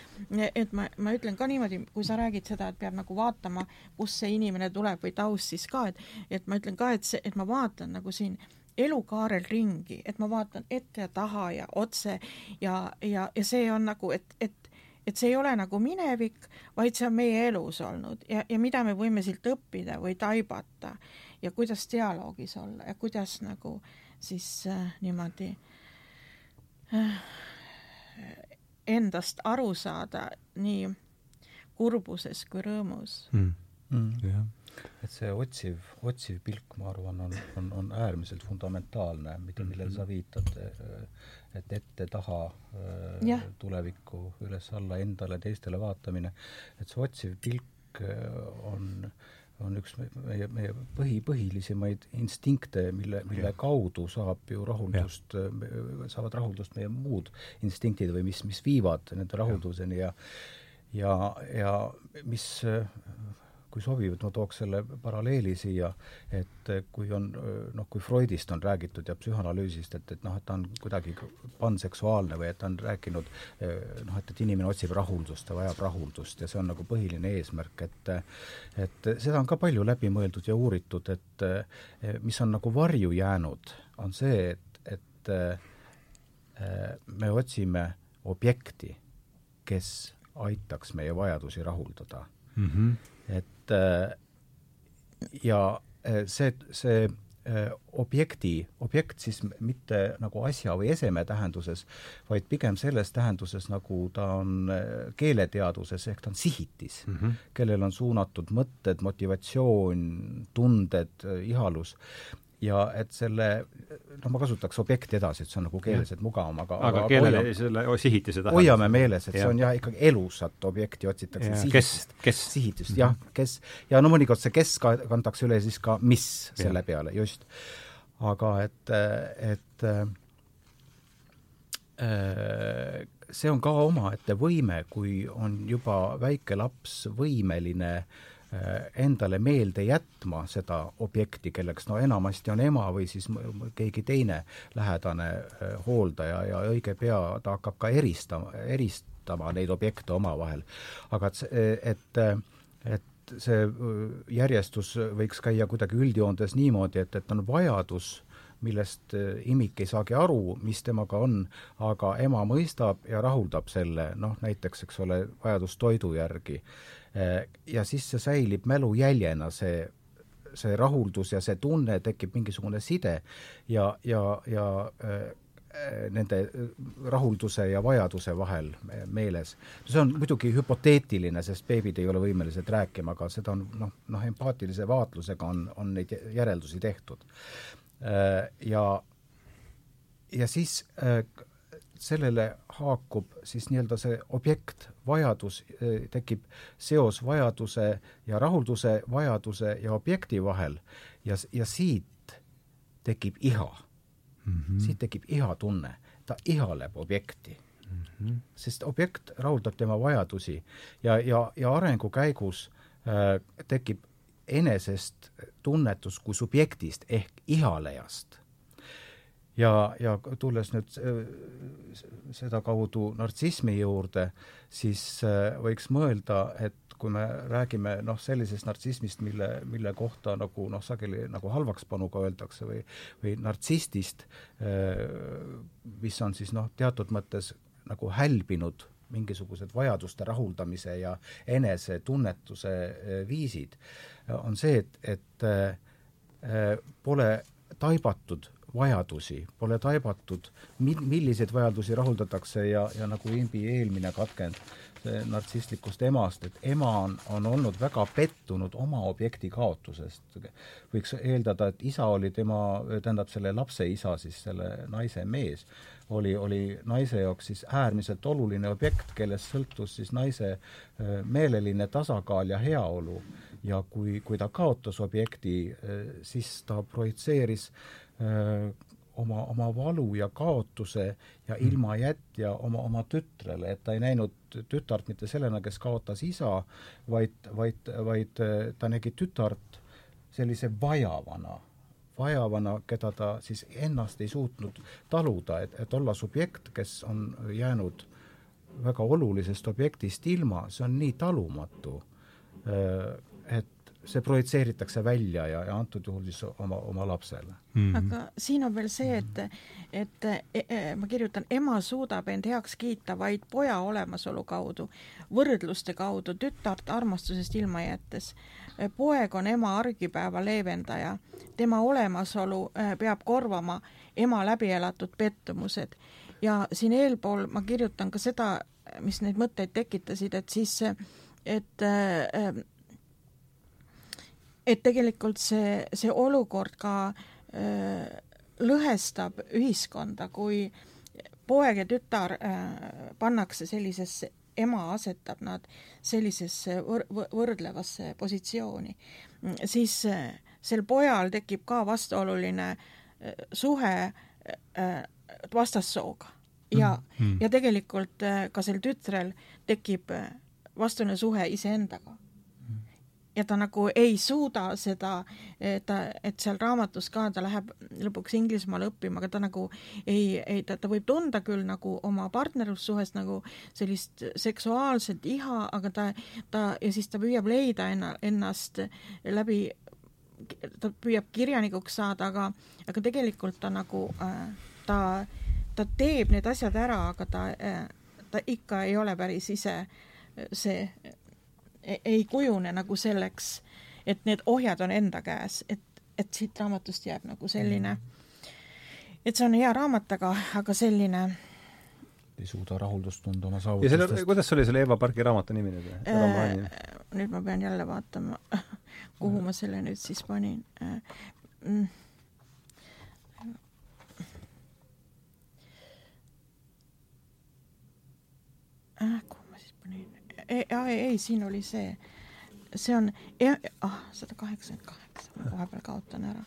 et ma, ma ütlen ka niimoodi, kui sa räägid seda, et peab nagu vaatama, kust see inimene tuleb või taust siis ka, et et ma ütlen ka, et see, et ma vaatan nagu siin elukaarel ringi, et ma vaatan ette ja taha ja otse ja, ja, ja see on nagu, et, et et see ei ole nagu minevik, vaid see on meie elus olnud ja, ja mida me võime siit õppida või taibata ja kuidas dialoogis olla ja kuidas nagu siis äh, niimoodi äh, endast aru saada nii kurbuses kui rõõmus mm.. Mm. Yeah. et see otsiv, otsiv pilk, ma arvan, on, on, on äärmiselt fundamentaalne, mida, millele sa viitad, et ette-taha yeah. tulevikku üles-alla, endale, teistele vaatamine, et see otsiv pilk äh, on äh, on üks meie, meie põhi, põhilisemaid instinkte, mille, mille kaudu saab ju rahuldust, saavad rahuldust meie muud instinktid või mis, mis viivad nende rahulduseni ja ja, ja mis kui sobib, et ma tooks selle paralleeli siia, et kui on noh, kui Freudist on räägitud ja psühhanalüüsist, et, et noh, et ta on kuidagi panseksuaalne või et ta on rääkinud noh, et, et inimene otsib rahuldust, ta vajab rahuldust ja see on nagu põhiline eesmärk, et et seda on ka palju läbi mõeldud ja uuritud, et mis on nagu varju jäänud, on see, et, et me otsime objekti, kes aitaks meie vajadusi rahuldada mm. -hmm. Äh, ja äh, see, see äh, objekti, objekt siis mitte nagu asja või eseme tähenduses, vaid pigem selles tähenduses, nagu ta on keeleteaduses, ehk ta on sihitis mm, -hmm. kellel on suunatud mõtted, motivatsioon, tunded, ihalus ja et selle, noh, ma kasutaks objekti edasi, et see on nagu keeleliselt mugavam, aga aga, aga keelele hoiame, selle sihitise tähendab. hoiame meeles, et ja. see on jah, ikkagi elusat objekti otsitakse ja, sihitist, kes, sihitust mm, -hmm. jah, kes, ja no mõnikord see kes ka kantakse üle siis ka mis selle ja. peale, just. aga et, et äh, see on ka omaette võime, kui on juba väike laps võimeline Äh, endale meelde jätma seda objekti, kelleks no enamasti on ema või siis keegi teine lähedane äh, hooldaja ja õige pea ta hakkab ka eristama, eristama neid objekte omavahel. aga et, et, et see äh, järjestus võiks käia kuidagi üldjoontes niimoodi, et, et on vajadus millest imik ei saagi aru, mis temaga on, aga ema mõistab ja rahuldab selle, noh näiteks, eks ole, vajadus toidu järgi Äh, ja siis see säilib mälujäljena, see, see rahuldus ja see tunne, tekib mingisugune side ja, ja, ja äh, nende rahulduse ja vajaduse vahel meeles. see on muidugi hüpoteetiline, sest beebid ei ole võimelised rääkima, aga seda on noh, noh empaatilise vaatlusega on, on neid järeldusi tehtud. Äh, ja, ja siis sellele haakub siis nii-öelda see objekt, vajadus, eh, tekib seos vajaduse ja rahulduse, vajaduse ja objekti vahel ja, ja siit tekib iha mm. -hmm. siit tekib ihatunne, ta ihaleb objekti mm. -hmm. sest objekt rahuldab tema vajadusi ja, ja, ja arengu käigus äh, tekib enesest tunnetus kui subjektist ehk ihalejast ja, ja tulles nüüd äh, sedakaudu nartsismi juurde, siis äh, võiks mõelda, et kui me räägime noh, sellisest nartsismist, mille, mille kohta nagu noh, sageli nagu halvakspanuga öeldakse või, või nartsistist, äh, mis on siis noh, teatud mõttes nagu hälbinud mingisugused vajaduste rahuldamise ja enesetunnetuse viisid, on see, et, et pole taibatud vajadusi, pole taibatud, mi-, milliseid vajadusi rahuldatakse ja, ja nagu Imbi eelmine katkend nartsistlikust emast, et ema on, on olnud väga pettunud oma objekti kaotusest. võiks eeldada, et isa oli tema, tähendab selle lapse isa, siis selle naise mees, oli, oli naise jaoks siis äärmiselt oluline objekt, kellest sõltus siis naise äh, meeleline tasakaal ja heaolu. ja kui, kui ta kaotas objekti, äh, siis ta projitseeris öö, oma, oma valu ja kaotuse ja mm. ilmajätja oma, oma tütrele, et ta ei näinud tütart mitte sellena, kes kaotas isa, vaid, vaid, vaid ta nägi tütart sellise vajavana, vajavana, keda ta siis ennast ei suutnud taluda, et, et olla subjekt, kes on jäänud väga olulisest objektist ilma, see on nii talumatu, see projitseeritakse välja ja, ja antud juhul siis oma, oma lapsele mm. -hmm. aga siin on veel see, et, et e, e, ma kirjutan, ema suudab end heaks kiita vaid poja olemasolu kaudu, võrdluste kaudu, tütart armastusest ilma jättes. poeg on ema argipäeva leevendaja, tema olemasolu e, peab korvama ema läbielatud pettumused ja siin eelpool ma kirjutan ka seda, mis neid mõtteid tekitasid, et siis, et äh, et tegelikult see, see olukord ka äh, lõhestab ühiskonda, kui poeg ja tütar äh, pannakse sellisesse, ema asetab nad sellisesse võr-, võrdlevasse positsiooni, siis sel pojal tekib ka vastuoluline suhe vastassooga. Ja mm, -hmm. ja tegelikult ka sel tütrel tekib vastuoluline suhe iseendaga ja ta nagu ei suuda seda, ta, et seal raamatus ka ta läheb lõpuks Inglismaale õppima, aga ta nagu ei, ei, ta, ta võib tunda küll nagu oma partnerlussuhest nagu sellist seksuaalset iha, aga ta, ta ja siis ta püüab leida enna, ennast läbi, ta püüab kirjanikuks saada, aga, aga tegelikult ta nagu ta, ta teeb need asjad ära, aga ta ta ikka ei ole päris ise see ei kujune nagu selleks, et need ohjad on enda käes, et, et siit raamatust jääb nagu selline mm, et see on hea raamat, aga, aga selline ei suuda rahuldust tunda oma saavutustest. ja selle, kuidas oli selle Eva Pargi raamatu nimi nüüd äh,? nüüd ma pean jälle vaatama, kuhu ma selle nüüd siis panin äh,. Mm. äh, kuhu? Ei, ei, ei, siin oli see, see on, ah, sada kaheksakümmend kaheksa, ma vahepeal kaotan ära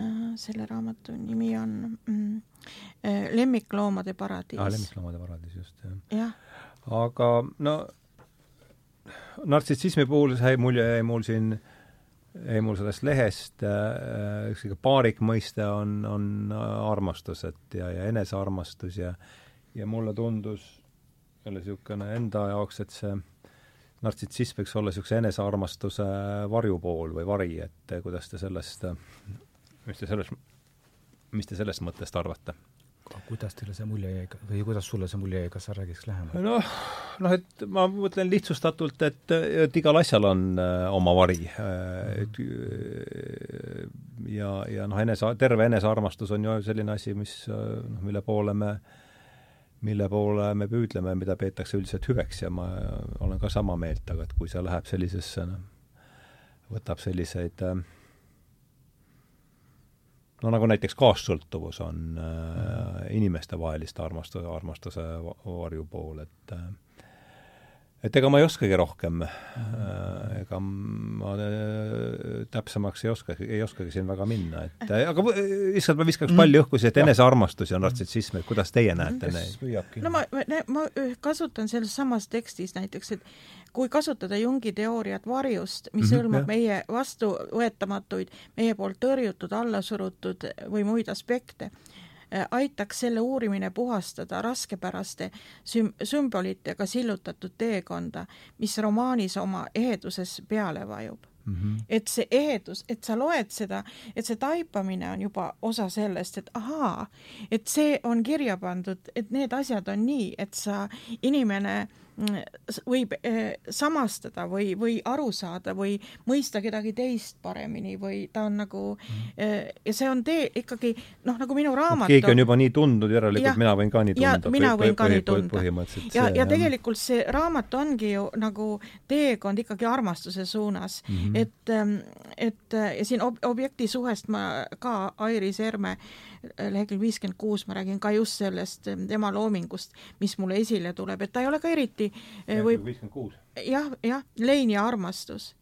äh,. selle raamatu nimi on mm, äh, Lemmikloomade paradiis ah,. lemmikloomade paradiis, just, jah. jah. aga no nartsissismi puhul sai mulje, jäi mul siin jäi mul sellest lehest äh, üks selline paarik mõiste on, on armastus, et ja, ja enesearmastus ja ja mulle tundus jälle niisugune enda jaoks, et see nartsissism võiks olla niisuguse enesearmastuse varjupool või vari, et kuidas te sellest, mis te sellest, mis te sellest mõttest arvate? kuidas teile see mulje jäi või kuidas sulle see mulje jäi, kas sa räägiks lähemalt? noh, noh et ma mõtlen lihtsustatult, et, et igal asjal on äh, oma vari äh,. et äh, ja, ja noh, enese, terve enesearmastus on ju selline asi, mis äh, noh, mille poole me mille poole me püüdleme, mida peetakse üldiselt hüveks ja ma olen ka sama meelt, aga et kui see läheb sellisesse, noh, võtab selliseid äh, no nagu näiteks kaassõltuvus on äh, inimestevaheliste armastuse, armastuse varjupool, et äh, et ega ma ei oskagi rohkem. Äh,, ega ma äh, täpsemaks ei oska, ei oskagi siin väga minna, et äh, aga lihtsalt ma viskaks palli õhku, see, et enesearmastus ja nartsissism, et kuidas teie näete neid? no ma, ma kasutan selles samas tekstis näiteks, et kui kasutada Jungi teooriat varjust, mis mm -hmm, hõlmab meie vastuvõetamatuid, meie poolt tõrjutud, allasurutud või muid aspekte, aitaks selle uurimine puhastada raskepäraste süm-, sümbolitega sillutatud teekonda, mis romaanis oma eheduses peale vajub Mm -hmm. et see ehedus, et sa loed seda, et see taipamine on juba osa sellest, et ahaa, et see on kirja pandud, et need asjad on nii, et sa, inimene äh, võib eh, samastada või, või aru saada või mõista kedagi teist paremini või ta on nagu mm. ja see on tee ikkagi noh, nagu minu raamat keegi on juba nii tundnud, järelikult mina võin ka nii tunda. mina võin ka nii tunda. ja, ja tegelikult see raamat ongi ju nagu teekond ikkagi armastuse suunas mm, -hmm. et, ehm, et ja siin ob objekti suhest ma ka Airis Erme lehekülg viiskümmend kuus ma räägin ka just sellest tema loomingust, mis mulle esile tuleb, et ta ei ole ka eriti Eh, võib jah, jah, lein ja armastus.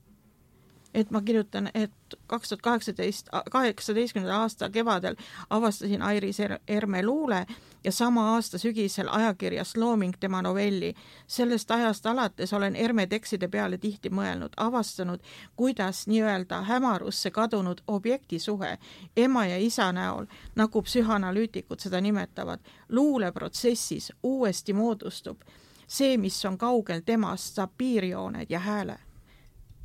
Et ma kirjutan, et kaks tuhat kaheksateist, kaheksateistkümnenda aasta kevadel avastasin Airis er-, Erme luule ja sama aasta sügisel ajakirjast Looming tema novelli. sellest ajast alates olen Erme tekstide peale tihti mõelnud, avastanud, kuidas nii-öelda hämarusse kadunud objektisuhe ema ja isa näol, nagu psühhanalüütikud seda nimetavad, luuleprotsessis uuesti moodustub see, mis on kaugel temast, saab piirjooned ja hääle.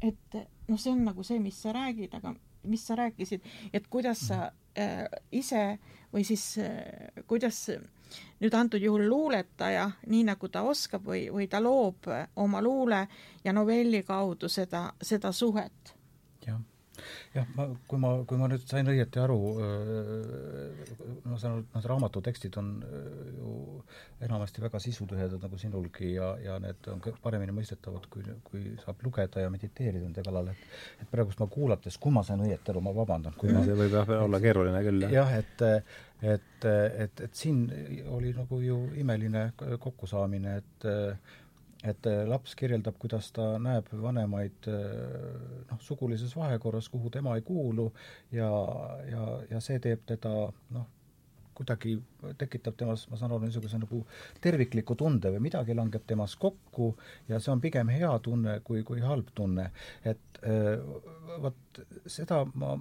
et noh, see on nagu see, mis sa räägid, aga mis sa rääkisid, et kuidas sa äh, ise või siis äh, kuidas nüüd antud juhul luuletaja, nii nagu ta oskab või, või ta loob oma luule ja novelli kaudu seda, seda suhet. Jah ma, kui ma, kui ma nüüd sain õieti aru, ma saan aru, et need raamatu tekstid on ju enamasti väga sisutühedad, nagu sinulgi, ja, ja need on paremini mõistetavad, kui, kui saab lugeda ja mediteerida nende kallal, et et praegust ma kuulates, kui ma sain õieti aru, ma vabandan. kui ma, see võib jah olla keeruline küll, jah. jah, et et, et, et siin oli nagu ju imeline kokkusaamine, et et äh, laps kirjeldab, kuidas ta näeb vanemaid äh, noh, sugulises vahekorras, kuhu tema ei kuulu ja, ja, ja see teeb teda noh, kuidagi tekitab temas, ma saan aru, niisuguse nagu tervikliku tunde või midagi langeb temas kokku ja see on pigem hea tunne kui, kui halb tunne. et äh, vot seda ma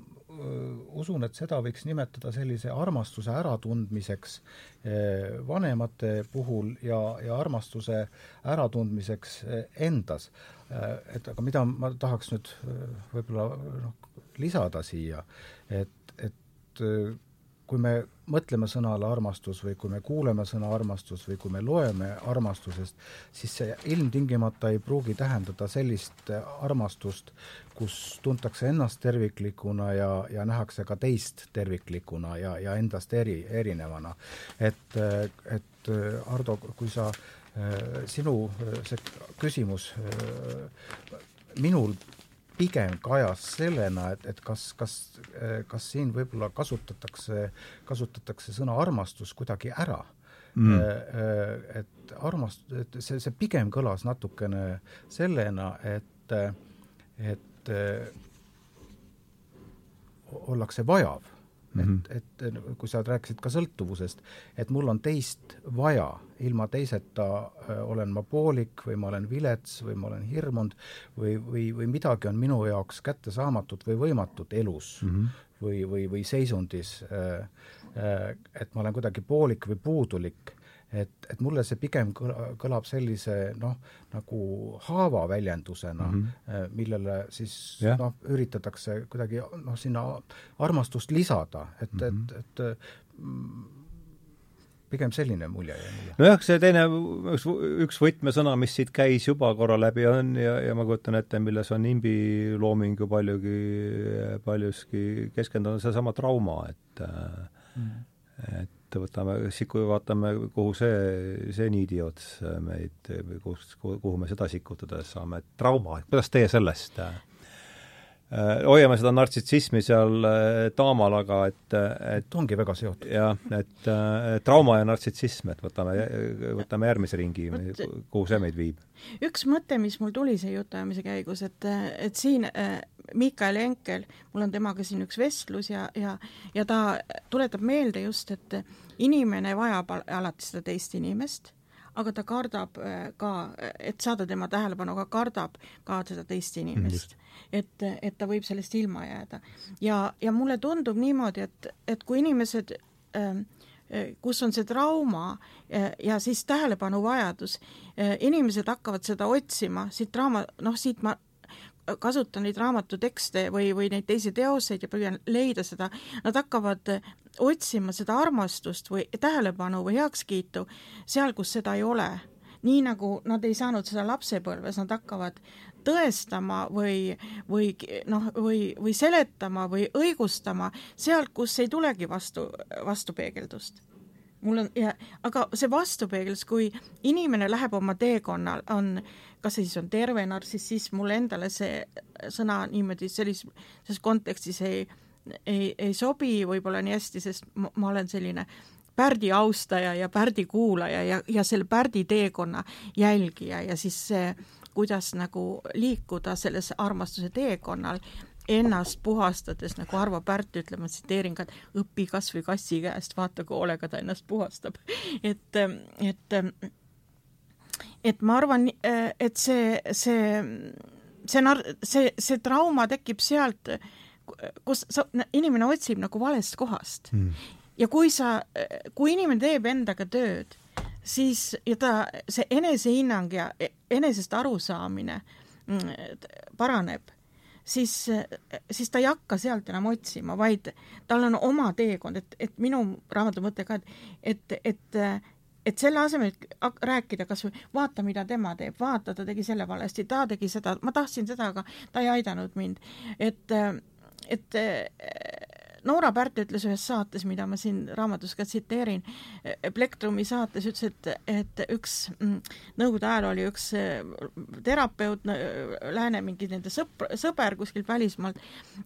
usun, et seda võiks nimetada sellise armastuse äratundmiseks vanemate puhul ja, ja armastuse äratundmiseks endas. et aga mida ma tahaks nüüd võib-olla noh, lisada siia, et, et kui me mõtleme sõnale armastus või kui me kuuleme sõna armastus või kui me loeme armastusest, siis see ilmtingimata ei pruugi tähendada sellist armastust, kus tuntakse ennast terviklikuna ja, ja nähakse ka teist terviklikuna ja, ja endast eri, erinevana. et, et Ardo, kui sa, sinu see küsimus minul pigem kajas sellena, et, et kas, kas, kas siin võib-olla kasutatakse, kasutatakse sõna armastus kuidagi ära. Mm.. Et armast-, et see, see pigem kõlas natukene sellena, et, et ollakse vajav mm. -hmm. et, et kui sa rääkisid ka sõltuvusest, et mul on teist vaja, ilma teiseta äh, olen ma poolik või ma olen vilets või ma olen hirmunud või, või, või midagi on minu jaoks kättesaamatut või võimatut elus mm -hmm. või, või, või seisundis äh,, äh, et ma olen kuidagi poolik või puudulik et, et mulle see pigem kõlab sellise noh, nagu haava väljendusena mm, -hmm. millele siis yeah. noh, üritatakse kuidagi noh, sinna armastust lisada, et mm, -hmm. et, et pigem selline mulje jäi mulle. nojah, see teine, üks, üks võtmesõna, mis siit käis juba korra läbi, on ja, ja ma kujutan ette, milles on imbi looming ju paljugi, paljuski keskendunud, seesama trauma, et mm. et et võtame, siku-, vaatame, kuhu see, see niidiots meid, kus, kuhu me seda sikutada saame, et trauma, kuidas teie sellest äh, hoiame seda nartsissismi seal taamal, aga et, et ongi väga seotud. jah, et trauma ja nartsissism, et võtame, võtame järgmise ringi, kuhu see meid viib. üks mõte, mis mul tuli see jutuajamise käigus, et, et siin Miikael Enkel, mul on temaga siin üks vestlus ja, ja, ja ta tuletab meelde just, et inimene vajab alati seda teist inimest, aga ta kardab äh, ka, et saada tema tähelepanu, aga kardab ka seda teist inimest mm.. et, et ta võib sellest ilma jääda. ja, ja mulle tundub niimoodi, et, et kui inimesed ähm, äh, kus on see trauma ja, ja siis tähelepanuvajadus, äh, inimesed hakkavad seda otsima, siit draama, noh, siit ma kasutan neid raamatu tekste või, või neid teisi teoseid ja püüan leida seda, nad hakkavad otsima seda armastust või tähelepanu või heakskiitu seal, kus seda ei ole. nii nagu nad ei saanud seda lapsepõlves, nad hakkavad tõestama või, või noh, või, või seletama või õigustama sealt, kus ei tulegi vastu, vastupeegeldust mul on ja, aga see vastupeegeldus, kui inimene läheb oma teekonnal, on kas see siis on terve nartsissism, mulle endale see sõna niimoodi sellises, kontekstis ei, ei, ei sobi võib-olla nii hästi, sest ma, ma olen selline Pärdi austaja ja Pärdi kuulaja ja, ja selle Pärdi teekonna jälgija ja siis see, kuidas nagu liikuda selles armastuse teekonnal, ennast puhastades, nagu Arvo Pärt ütleb, ma tsiteerin ka, et õpi kas või kassi käest, vaata kui hoolega ta ennast puhastab. et, et et ma arvan, äh, et see, see, see see, see trauma tekib sealt, kus sa, inimene otsib nagu valest kohast. Mm.. ja kui sa, kui inimene teeb endaga tööd, siis ja ta, see enesehinnang ja enesest arusaamine mm, paraneb, siis, siis ta ei hakka sealt enam otsima, vaid tal on oma teekond, et, et minu raamatu mõte ka, et, et, et et selle asemel, et rääkida kas või vaata, mida tema teeb, vaata, ta tegi selle valesti, ta tegi seda, ma tahtsin seda, aga ta ei aidanud mind. et, et Noora Pärt ütles ühes saates, mida ma siin raamatus ka tsiteerin, Plektrumi saates ütles, et, et üks mm, Nõukogude ajal oli üks äh, terapeut, lääne mingi nende sõpr, sõber kuskilt välismaalt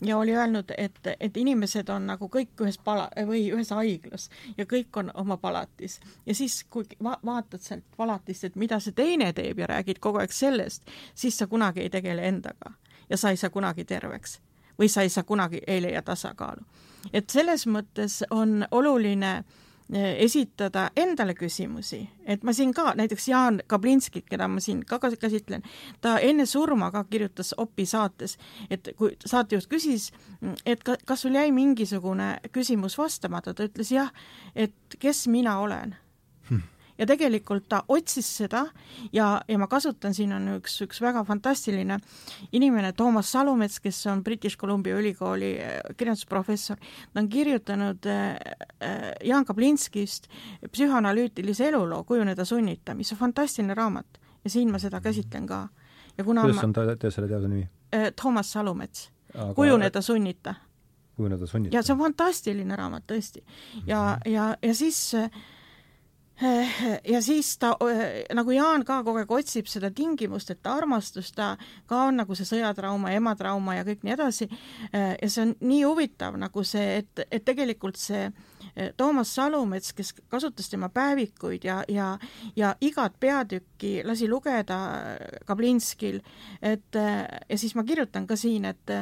ja oli öelnud, et, et inimesed on nagu kõik ühes pala- või ühes haiglas ja kõik on oma palatis. ja siis, kui va vaatad sealt palatist, et mida see teine teeb ja räägid kogu aeg sellest, siis sa kunagi ei tegele endaga ja sa ei saa kunagi terveks või sa ei saa kunagi, ei leia tasakaalu. Et selles mõttes on oluline eh, esitada endale küsimusi, et ma siin ka, näiteks Jaan Kablinskit, keda ma siin ka käsitlen, ta enne surma ka kirjutas Opi saates, et kui saatejuht küsis, et ka, kas sul jäi mingisugune küsimus vastamata, ta ütles jah, et kes mina olen hmm. Ja tegelikult ta otsis seda ja, ja ma kasutan, siin on üks, üks väga fantastiline inimene, Toomas Salumets, kes on British Columbia ülikooli äh, kirjandusprofessor, ta on kirjutanud äh, äh, Jaan Kaplinskist psühhoanalüütilise eluloo Kujuneda sunnita, mis on fantastiline raamat ja siin ma seda käsitlen ka. kuidas on ta, selle teaduse nimi? Toomas Salumets Aga... Kujuneda sunnita kujuneda sunnita. ja see on fantastiline raamat tõesti. ja mm, -hmm. ja, ja siis ja siis ta, nagu Jaan ka kogu aeg otsib seda tingimust, et armastus, ta ka on nagu see sõjatrauma, ematrauma ja kõik nii edasi. ja see on nii huvitav nagu see, et, et tegelikult see Toomas Salumets, kes kasutas tema päevikuid ja, ja, ja igat peatükki lasi lugeda Kablinskil, et ja siis ma kirjutan ka siin, et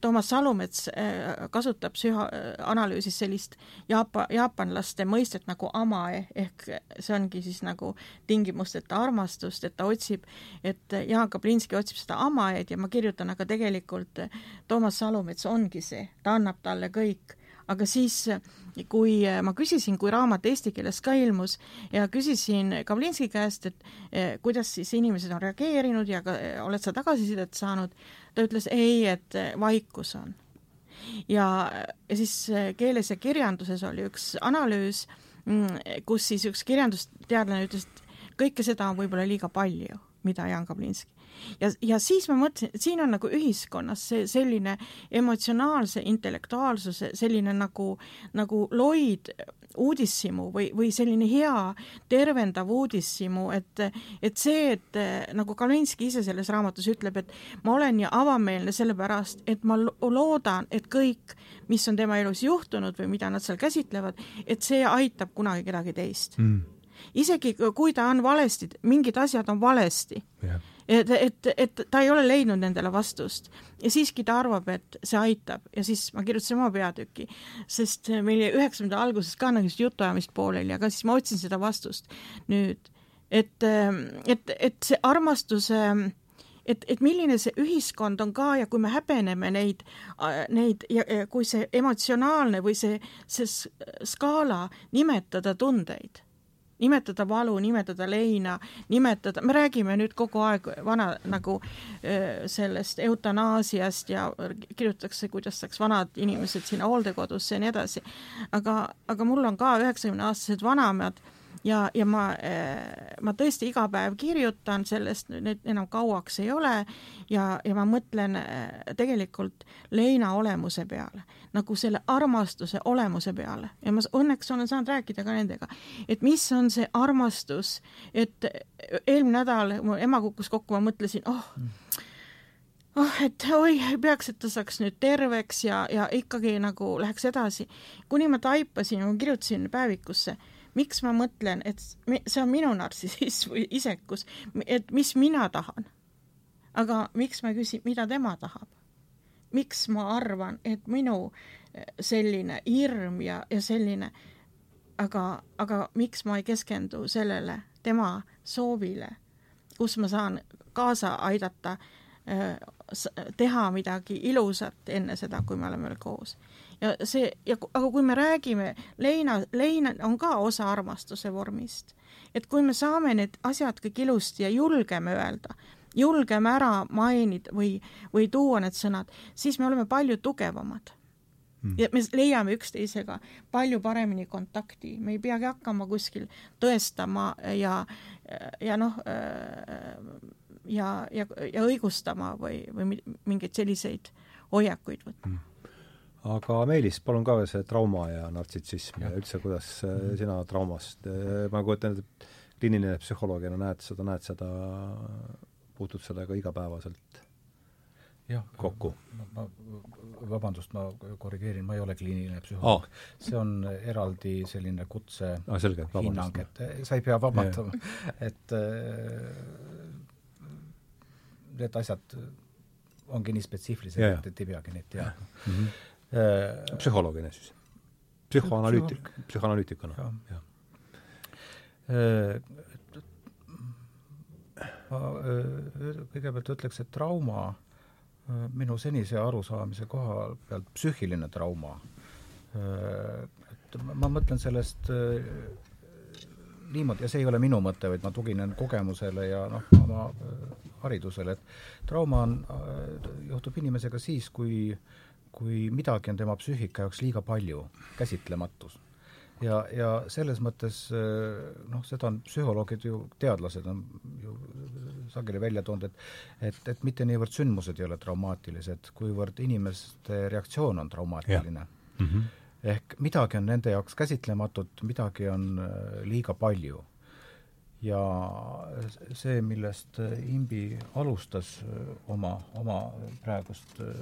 Toomas Salumets äh, kasutab psühhoanalüüsis sellist jaapa, jaapanlaste mõistet nagu amae, ehk see ongi siis nagu tingimusteta armastust, et ta otsib, et Jaan Kaplinski otsib seda amaed ja ma kirjutan, aga tegelikult Toomas Salumets ongi see, ta annab talle kõik. Aga siis, kui ma küsisin, kui raamat eesti keeles ka ilmus ja küsisin Kavlinski käest, et kuidas siis inimesed on reageerinud ja ka, oled sa tagasisidet saanud, ta ütles ei, et vaikus on. ja, ja siis keeles ja kirjanduses oli üks analüüs, mm, kus siis üks kirjandusteadlane ütles, et kõike seda on võib-olla liiga palju, mida Jan Kablinski ja, ja siis ma mõtlesin, et siin on nagu ühiskonnas see selline emotsionaalse intellektuaalsuse selline nagu, nagu loid uudishimu või, või selline hea tervendav uudishimu, et, et see, et nagu Kalinski ise selles raamatus ütleb, et ma olen ju avameelne sellepärast, et ma loodan, et kõik, mis on tema elus juhtunud või mida nad seal käsitlevad, et see aitab kunagi kedagi teist. Mm. isegi kui ta on valesti, mingid asjad on valesti. Yeah et, et, et ta ei ole leidnud nendele vastust. Ja siiski ta arvab, et see aitab. Ja siis ma kirjutasin oma peatüki, sest meil jäi üheksakümnenda alguses ka nagu jutuajamist pooleli, aga siis ma otsin seda vastust. Nüüd, et, et, et see armastuse et, et milline see ühiskond on ka ja kui me häbeneme neid, neid ja, ja kui see emotsionaalne või see, see skaala nimetada tundeid nimetada valu, nimetada leina, nimetada, me räägime nüüd kogu aeg vana nagu sellest eutanaasiast ja kirjutatakse, kuidas saaks vanad inimesed sinna hooldekodusse ja nii edasi. aga, aga mul on ka üheksakümne-aastased vanaemad ja, ja ma, eh, ma tõesti iga päev kirjutan sellest, nüüd enam kauaks ei ole ja, ja ma mõtlen eh, tegelikult leina olemuse peale, nagu selle armastuse olemuse peale ja ma õnneks olen saanud rääkida ka nendega, et mis on see armastus, et eelmine nädal mu ema kukkus kokku, ma mõtlesin, oh oh, et oi, peaks, et ta saaks nüüd terveks ja, ja ikkagi nagu läheks edasi. kuni ma taipasin, ma kirjutasin päevikusse miks ma mõtlen, et see on minu nartsissism või isekus, et mis mina tahan. aga miks ma küsin, mida tema tahab? miks ma arvan, et minu eh, selline hirm ja, ja selline, aga, aga miks ma ei keskendu sellele tema soovile, kus ma saan kaasa aidata, eh, teha midagi ilusat enne seda, kui me oleme veel koos ja see, ja aga kui me räägime, leina, lein on ka osa armastuse vormist. et kui me saame need asjad kõik ilusti ja julgeme öelda, julgeme ära mainida või, või tuua need sõnad, siis me oleme palju tugevamad mm. ja me leiame üksteisega palju paremini kontakti, me ei peagi hakkama kuskil tõestama ja, ja noh, ja, ja, ja õigustama või, või mingeid selliseid hoiakuid võtma mm aga Meelis, palun ka see trauma ja nartsissism ja, ja üldse, kuidas mm. sina traumast, äh, ma kujutan ette, et kliiniline psühholoogina näed seda, näed seda, puutud sellega igapäevaselt jah, kokku? ma, vabandust, ma korrigeerin, ma ei ole kliiniline psühholoog. Oh.. see on eraldi selline kutse ah, selge, hinnang, et sa ei pea vabandama, et need asjad ongi nii spetsiifilised, et ei peagi neid teadma. Mm. -hmm Äh, psühholoogina siis? psühhoanalüütik, psühhoanalüütikuna, jah. Äh, ma äh, kõigepealt ütleks, et trauma minu senise arusaamise koha pealt psüühiline trauma, et ma mõtlen sellest niimoodi, ja see ei ole minu mõte, vaid ma tuginen kogemusele ja noh, oma haridusele, et trauma on, juhtub inimesega siis, kui kui midagi on tema psüühika jaoks liiga palju, käsitlematus ja, ja selles mõttes noh, seda on psühholoogid ju, teadlased on ju sageli välja toonud, et et, et mitte niivõrd sündmused ei ole traumaatilised, kuivõrd inimeste reaktsioon on traumaatiline. Mm -hmm. ehk midagi on nende jaoks käsitlematut, midagi on liiga palju ja see, millest Imbi alustas äh, oma, oma praegust äh,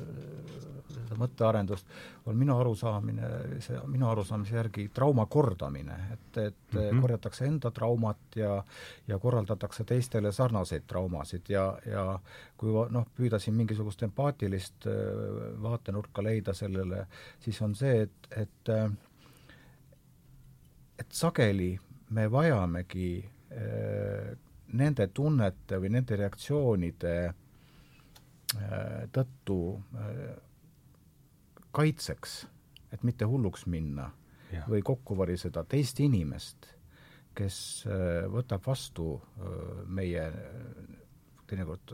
seda mõttearendust, on minu arusaamine, see minu arusaamise järgi trauma kordamine, et, et mm -hmm. korjatakse enda traumat ja ja korraldatakse teistele sarnaseid traumasid ja, ja kui noh, püüda siin mingisugust empaatilist äh, vaatenurka leida sellele, siis on see, et, et et sageli me vajamegi Äh, nende tunnete või nende reaktsioonide äh, tõttu äh, kaitseks, et mitte hulluks minna ja. või kokku variseda teist inimest, kes võtab vastu meie teinekord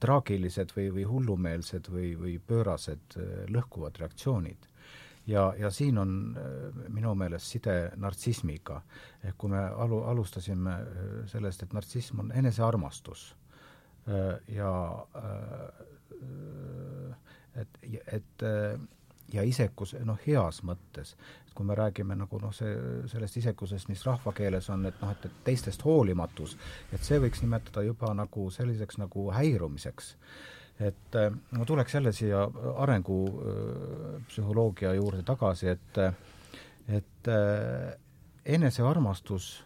traagilised või, või hullumeelsed või, või pöörased lõhkuvad reaktsioonid ja, ja siin on äh, minu meelest side nartsismiga. ehk kui me alu-, alustasime äh, sellest, et nartsism on enesearmastus äh, ja et, et ja isekus, noh, heas mõttes, et kui me räägime nagu noh, see, sellest isekusest, mis rahvakeeles on, et noh, et, et teistest hoolimatus, et see võiks nimetada juba nagu selliseks nagu häirumiseks et äh, ma tuleks jälle siia arengupsühholoogia äh, juurde tagasi, et et äh, enesearmastus,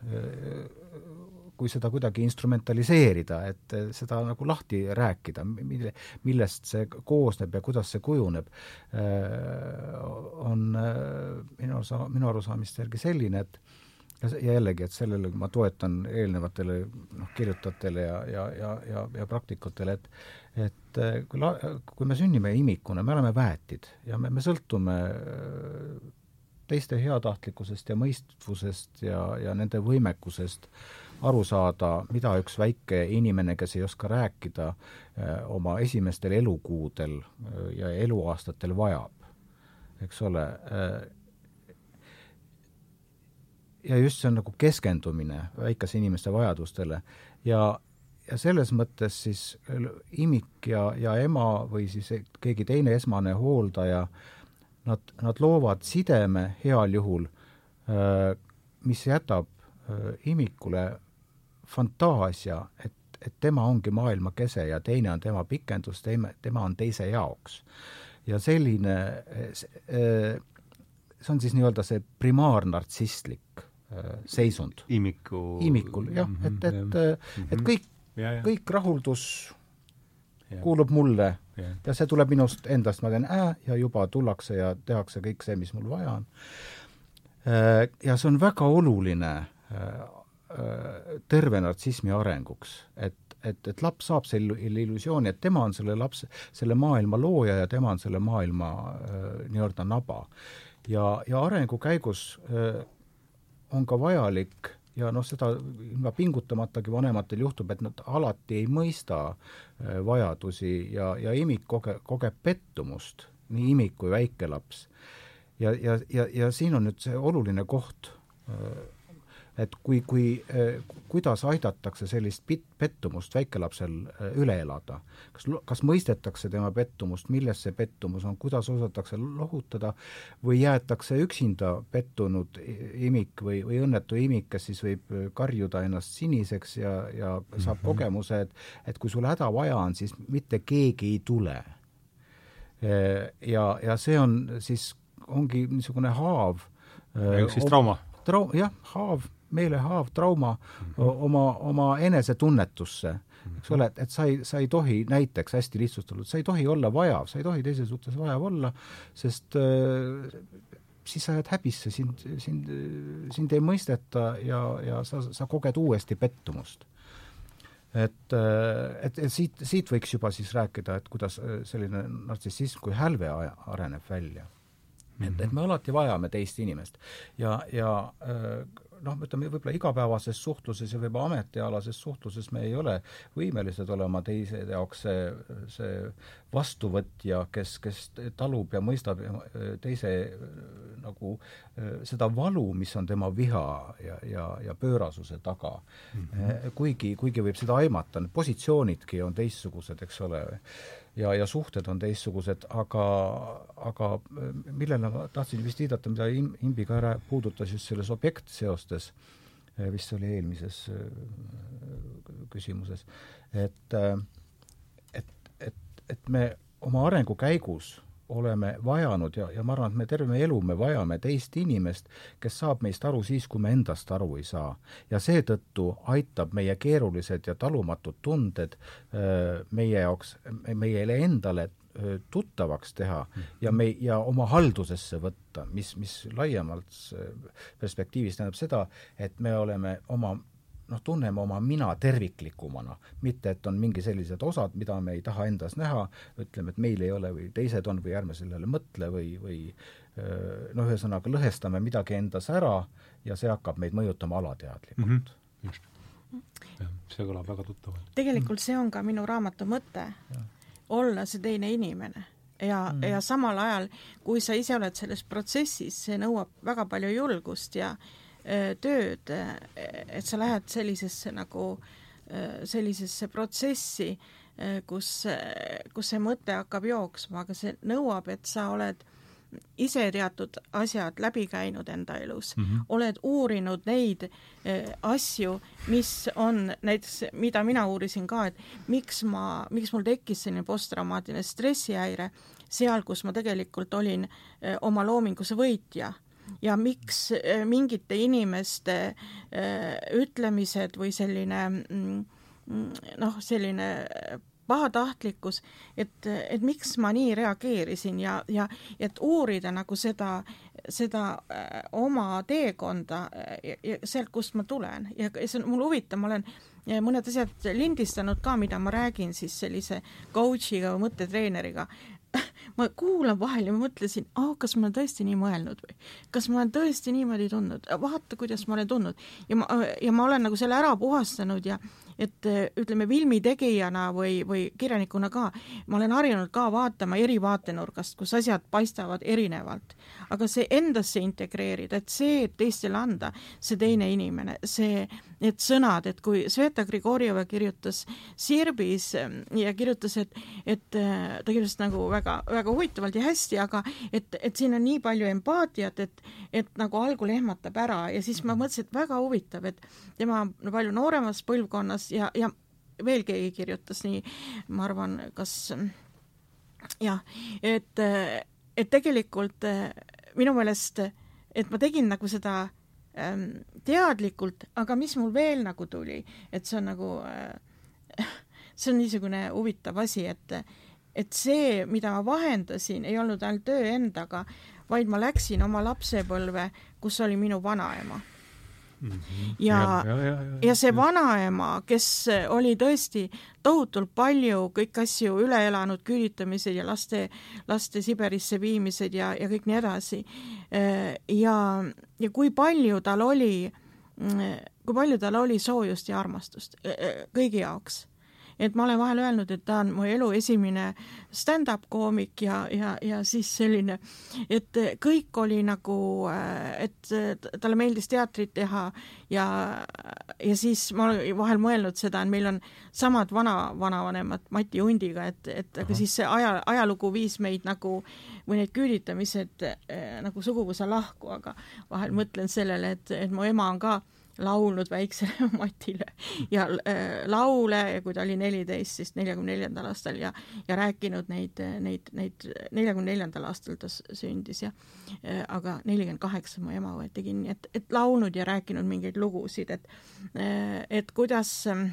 kui seda kuidagi instrumentaliseerida, et seda nagu lahti rääkida, mille, millest see koosneb ja kuidas see kujuneb, on minu arusaa-, minu arusaamiste järgi selline, et ja jällegi, et sellele ma toetan eelnevatele noh, kirjutajatele ja, ja, ja, ja, ja praktikutele, et et eh, kui la-, kui me sünnime imikuna, me oleme väetid ja me, me sõltume eh, teiste heatahtlikkusest ja mõistvusest ja, ja nende võimekusest aru saada, mida üks väike inimene, kes ei oska rääkida, eh, oma esimestel elukuudel ja eluaastatel vajab, eks ole ja just see on nagu keskendumine väikese inimeste vajadustele ja, ja selles mõttes siis imik ja, ja ema või siis keegi teine esmane hooldaja, nad, nad loovad sideme heal juhul, mis jätab imikule fantaasia, et, et tema ongi maailma kese ja teine on tema pikendus, teine, tema on teise jaoks. ja selline, see on siis nii-öelda see primaarnartsistlik seisund. imiku imikul, jah, et, et -hmm. et kõik, kõik rahuldus ja. kuulub mulle ja. ja see tuleb minust endast, ma teen ää ja juba tullakse ja tehakse kõik see, mis mul vaja on. Äh, ja see on väga oluline äh, äh, terve nartsismi arenguks, et et, et laps saab selle illusiooni, et tema on selle lapse, selle maailma looja ja tema on selle maailma äh, nii-öelda naba. ja, ja arengu käigus äh, on ka vajalik ja noh, seda ilma pingutamatagi vanematel juhtub, et nad alati ei mõista äh, vajadusi ja, ja imik koge-, kogeb pettumust, nii imik kui väikelaps. ja, ja, ja, ja siin on nüüd see oluline koht äh, et kui, kui, eh, kuidas aidatakse sellist pit-, pettumust väikelapsel eh, üle elada? kas, kas mõistetakse tema pettumust, milles see pettumus on, kuidas osatakse lohutada või jäetakse üksinda pettunud imik või, või õnnetu imik, kes siis võib eh, karjuda ennast siniseks ja, ja saab mm -hmm. kogemuse, et et kui sul häda vaja on, siis mitte keegi ei tule. Ja, ja see on siis, ongi niisugune haav ehk siis trauma? Trau-, jah, haav meelehaav, trauma mm -hmm. oma, oma enesetunnetusse mm, -hmm. eks ole, et, et sa ei, sa ei tohi näiteks, hästi lihtsustatult, sa ei tohi olla vajav, sa ei tohi teise suhtes vajav olla, sest äh, siis sa jääd häbisse, sind, sind, sind ei mõisteta ja, ja sa, sa koged uuesti pettumust. et, äh, et, et siit, siit võiks juba siis rääkida, et kuidas äh, selline nartsissism kui hälve areneb välja. et, et me alati vajame teist inimest ja, ja äh, noh, ütleme võib-olla igapäevases suhtluses ja võib-olla ametialases suhtluses me ei ole võimelised olema teise jaoks see, see vastuvõtja, kes, kes talub ja mõistab teise nagu seda valu, mis on tema viha ja, ja, ja pöörasuse taga mm. -hmm. kuigi, kuigi võib seda aimata, need positsioonidki on teistsugused, eks ole, ja, ja suhted on teistsugused, aga, aga millele ma tahtsin vist viidata, mida Im-, Imbi ka ära puudutas just selles objektseostes, vist oli eelmises küsimuses, et et, et, et me oma arengu käigus oleme vajanud ja, ja ma arvan, et me terve elu me vajame teist inimest, kes saab meist aru siis, kui me endast aru ei saa. ja seetõttu aitab meie keerulised ja talumatud tunded öö, meie jaoks, meile endale öö, tuttavaks teha ja me, ja oma haldusesse võtta, mis, mis laiemalt perspektiivis tähendab seda, et me oleme oma noh, tunneme oma mina terviklikumana, mitte et on mingi sellised osad, mida me ei taha endas näha, ütleme, et meil ei ole või teised on või ärme sellele mõtle või, või noh, ühesõnaga lõhestame midagi endas ära ja see hakkab meid mõjutama alateadlikult mm. -hmm. just. jah, see kõlab väga tuttavalt. tegelikult see on ka minu raamatu mõte, olla see teine inimene ja mm., ja samal ajal, kui sa ise oled selles protsessis, see nõuab väga palju julgust ja äh, Äh, tööd, äh, et sa lähed sellisesse nagu, äh, sellisesse protsessi, kus, kus see mõte hakkab jooksma, aga see nõuab, et sa oled ise teatud asjad läbi käinud enda elus mm, -hmm. oled uurinud neid asju, mis on näiteks, mida mina uurisin ka, et miks ma, miks mul tekkis selline posttraumaatiline stressihäire seal, kus ma tegelikult olin oma loominguse võitja ja miks eh, mingite inimeste eh, ütlemised või selline mm, mm, noh, selline pahatahtlikkus, et, et miks ma nii reageerisin ja, ja et uurida nagu seda, seda äh, oma teekonda ja, ja sealt, kust ma tulen. Ja, ja see on mul huvitav, ma olen mõned asjad lindistanud ka, mida ma räägin siis sellise coach'iga või mõttetreeneriga, ma kuulan vahel ja mõtlesin, kas ma olen tõesti nii mõelnud või? Kas ma olen tõesti niimoodi tundnud, vaata, kuidas ma olen tundnud. Ja ma, ja ma olen nagu selle ära puhastanud ja et ütleme, filmitegijana või, või kirjanikuna ka, ma olen harjunud ka vaatama eri vaatenurgast, kus asjad paistavad erinevalt. aga see endasse integreerida, et see, et teistele anda, see teine inimene, see, need sõnad, et kui Sveta Grigorjeva kirjutas Sirbis ja kirjutas, et, et ta kirjutas nagu väga, väga huvitavalt ja hästi, aga et, et siin on nii palju empaatiat, et, et nagu algul ehmatab ära. Ja siis ma mõtlesin, et väga huvitav, et tema on palju nooremas põlvkonnas ja, ja veel keegi kirjutas nii, ma arvan, kas jah, et, et tegelikult minu meelest, et ma tegin nagu seda ähm, teadlikult, aga mis mul veel nagu tuli, et see on nagu äh,, see on niisugune huvitav asi, et et see, mida ma vahendasin, ei olnud ainult töö endaga, vaid ma läksin oma lapsepõlve, kus oli minu vanaema Mm -hmm. ja, ja, ja, ja, ja see vanaema, kes oli tõesti tohutult palju kõiki asju üle elanud, küüditamised ja laste, laste Siberisse viimised ja, ja kõik nii edasi. Äh, ja, ja kui palju tal oli, kui palju tal oli soojust ja armastust äh, äh, kõigi jaoks et ma olen vahel öelnud, et ta on mu elu esimene stand-up koomik ja, ja, ja siis selline, et kõik oli nagu, et talle meeldis teatrit teha ja, ja siis ma olen vahel mõelnud seda, et meil on samad vana, vanavanemad Mati Hundiga, et, et aga siis see aja, ajalugu viis meid nagu või need küüditamised eh, nagu suguvõsa lahku, aga vahel mõtlen sellele, et, et mu ema on ka laulnud väiksele Matile ja äh, laule ja kui ta oli neliteist, siis neljakümne neljandal aastal ja, ja rääkinud neid, neid, neid, neljakümne neljandal aastal ta sündis ja äh, aga nelikümmend kaheksa mu ema võeti kinni, et, et laulnud ja rääkinud mingeid lugusid, et äh, et kuidas äh,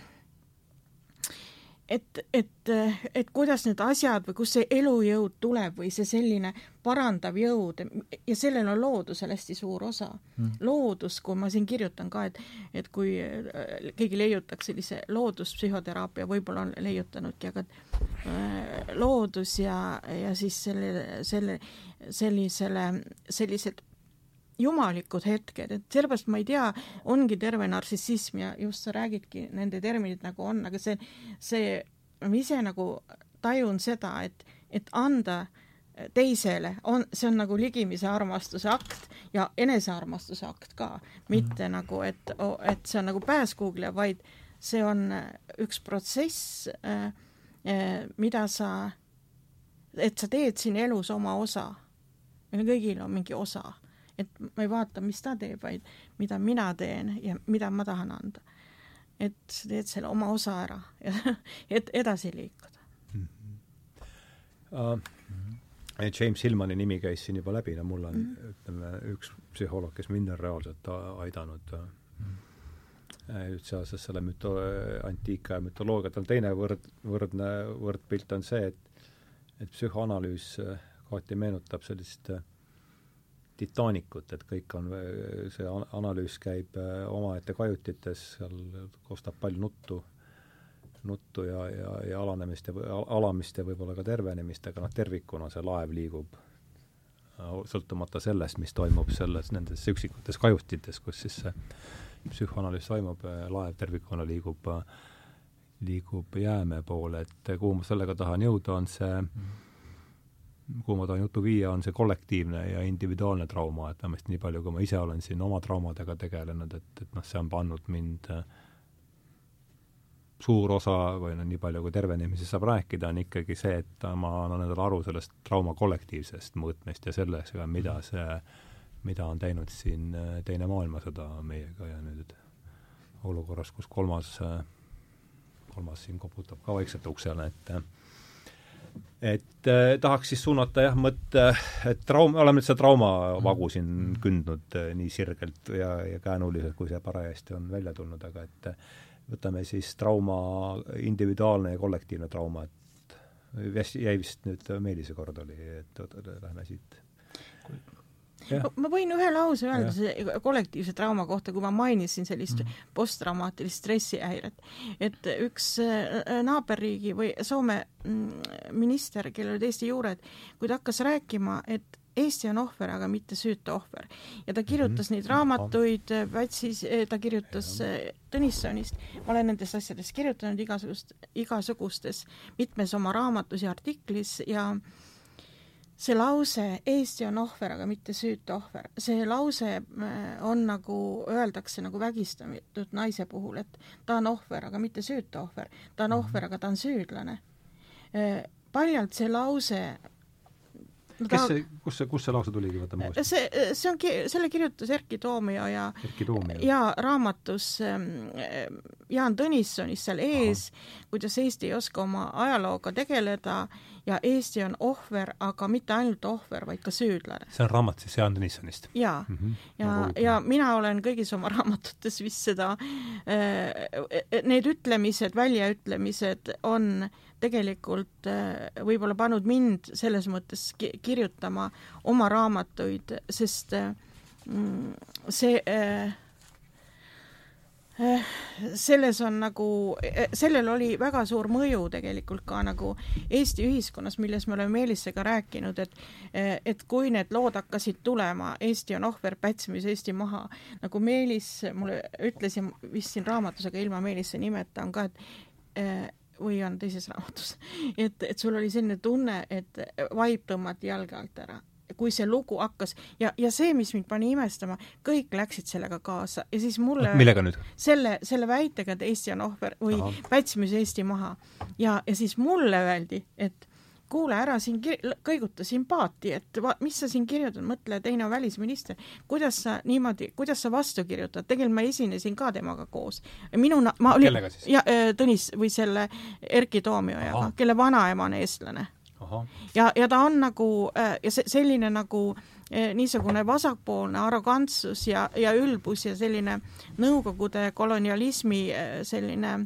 et, et, et kuidas need asjad või kust see elujõud tuleb või see selline parandav jõud ja sellel on loodusel hästi suur osa. Mm.. loodus, kui ma siin kirjutan ka, et, et kui äh, keegi leiutaks sellise looduspsühhoteraapia, võib-olla on leiutanudki, aga äh, loodus ja, ja siis selle, selle, sellisele, sellised jumalikud hetked, et sellepärast ma ei tea, ongi terve narcissism ja just sa räägidki, nende terminid nagu on, aga see, see, ma ise nagu tajun seda, et, et anda teisele on, see on nagu ligimise armastuse akt ja enesearmastuse akt ka, mitte mm. nagu, et, et see on nagu pääs Google'i, vaid see on üks protsess äh,, äh, mida sa, et sa teed siin elus oma osa. meil kõigil on mingi osa et ma ei vaata, mis ta teeb, vaid mida mina teen ja mida ma tahan anda. et sa teed selle oma osa ära ja et edasi liikuda mm. -hmm. Uh, James Hillmani nimi käis siin juba läbi, no mul on mm, -hmm. ütleme, üks psühholoog, kes mind on reaalselt aidanud mm -hmm. seoses selle müto-, antiikaja mütoloogiaga, teine võrd, võrdne, võrdpilt on see, et et psühhoanalüüs kohati meenutab sellist äh, Titanicut, et kõik on, see analüüs käib äh, omaette kajutites, seal kostab palju nuttu, nuttu ja, ja, ja alanemist ja alamist ja võib-olla ka tervenemist, aga noh, tervikuna see laev liigub äh, sõltumata sellest, mis toimub selles, nendes üksikutes kajutites, kus siis see psühhoanalüüs toimub, äh, laev tervikuna liigub, liigub jäämäe poole, et kuhu ma sellega tahan jõuda, on see mm -hmm kuhu ma tahan jutu viia, on see kollektiivne ja individuaalne trauma, et vähemasti nii palju, kui ma ise olen siin oma traumadega tegelenud, et, et noh, see on pannud mind äh, suur osa või noh, nii palju kui tervenemisest saab rääkida, on ikkagi see, et ma annan endale aru sellest trauma kollektiivsest mõõtmest ja sellest, mida see, mida on teinud siin äh, Teine maailmasõda meiega ja nüüd olukorras, kus kolmas, äh, kolmas siin koputab ka vaikselt uksele, et et eh, tahaks siis suunata jah, mõtte, et trauma, oleme nüüd seda traumavagu siin mm. kündnud eh, nii sirgelt ja, ja käenuliselt, kui see parajasti on välja tulnud, aga et võtame siis trauma, individuaalne ja kollektiivne trauma, et jäi vist nüüd Meelise kord oli, et lähme siit ma võin ühe lause öelda selle kollektiivse trauma kohta, kui ma mainisin sellist mm. posttraumaatilist stressihäiret. et üks äh, naaberriigi või Soome mm, minister, kellel olid Eesti juured, kui ta hakkas rääkima, et Eesti on ohver, aga mitte süütu ohver. ja ta kirjutas mm -hmm. neid raamatuid Pätsis, äh, ta kirjutas. Äh, Tõnissonist, ma olen nendest asjadest kirjutanud igasugust, igasugustes, mitmes oma raamatus ja artiklis ja äh, see lause Eesti on ohver, aga mitte süütu ohver, see lause äh, on nagu öeldakse nagu vägistatud naise puhul, et ta on ohver, aga mitte süütu ohver, ta on ohver, aga ta on süüdlane. Äh, paljalt see lause no, kes see, kus see, kust see lause tuligi, võtame uuesti? see, see on, selle kirjutas Erkki Toomio ja Erkki Toomio. ja raamatus ähm, Jaan Tõnissonis seal ees, kuidas Eesti ei oska oma ajalooga tegeleda ja Eesti on ohver, aga mitte ainult ohver, vaid ka süüdlane. see on raamat siis Jaan Tõnissonist? jaa mm. -hmm. ja, ja mina olen kõigis oma raamatutes vist seda äh,, need ütlemised, väljaütlemised on tegelikult äh, võib-olla pannud mind selles mõttes kirjutama oma raamatuid, sest äh, mm, see selles on nagu, eh, sellel oli väga suur mõju tegelikult ka nagu Eesti ühiskonnas, milles me oleme Meelisega rääkinud, et eh, et kui need lood hakkasid tulema, Eesti on ohver, Päts müüs Eesti maha, nagu Meelis mulle ütles ja vist siin raamatus, aga ilma Meelisse nimeta on ka, et või on teises raamatus, et, et sul oli selline tunne, et vaip tõmmati jalge alt ära kui see lugu hakkas. Ja, ja see, mis mind pani imestama, kõik läksid sellega kaasa. Ja siis mulle millega nüüd? selle, selle väitega, et Eesti on ohver või Päts müüs Eesti maha. ja, ja siis mulle öeldi, et kuule ära siin kõiguta siin paati, et va, mis sa siin kirjutad, mõtle, teine on välisminister, kuidas sa niimoodi, kuidas sa vastu kirjutad, tegelikult ma esinesin ka temaga koos. minu, ma olin, ja äh, Tõnis või selle Erki Toomiojaga, kelle vanaema on eestlane ja, ja ta on nagu äh, ja see selline nagu äh, niisugune vasakpoolne arrogantsus ja, ja ülbus ja selline Nõukogude kolonialismi äh, selline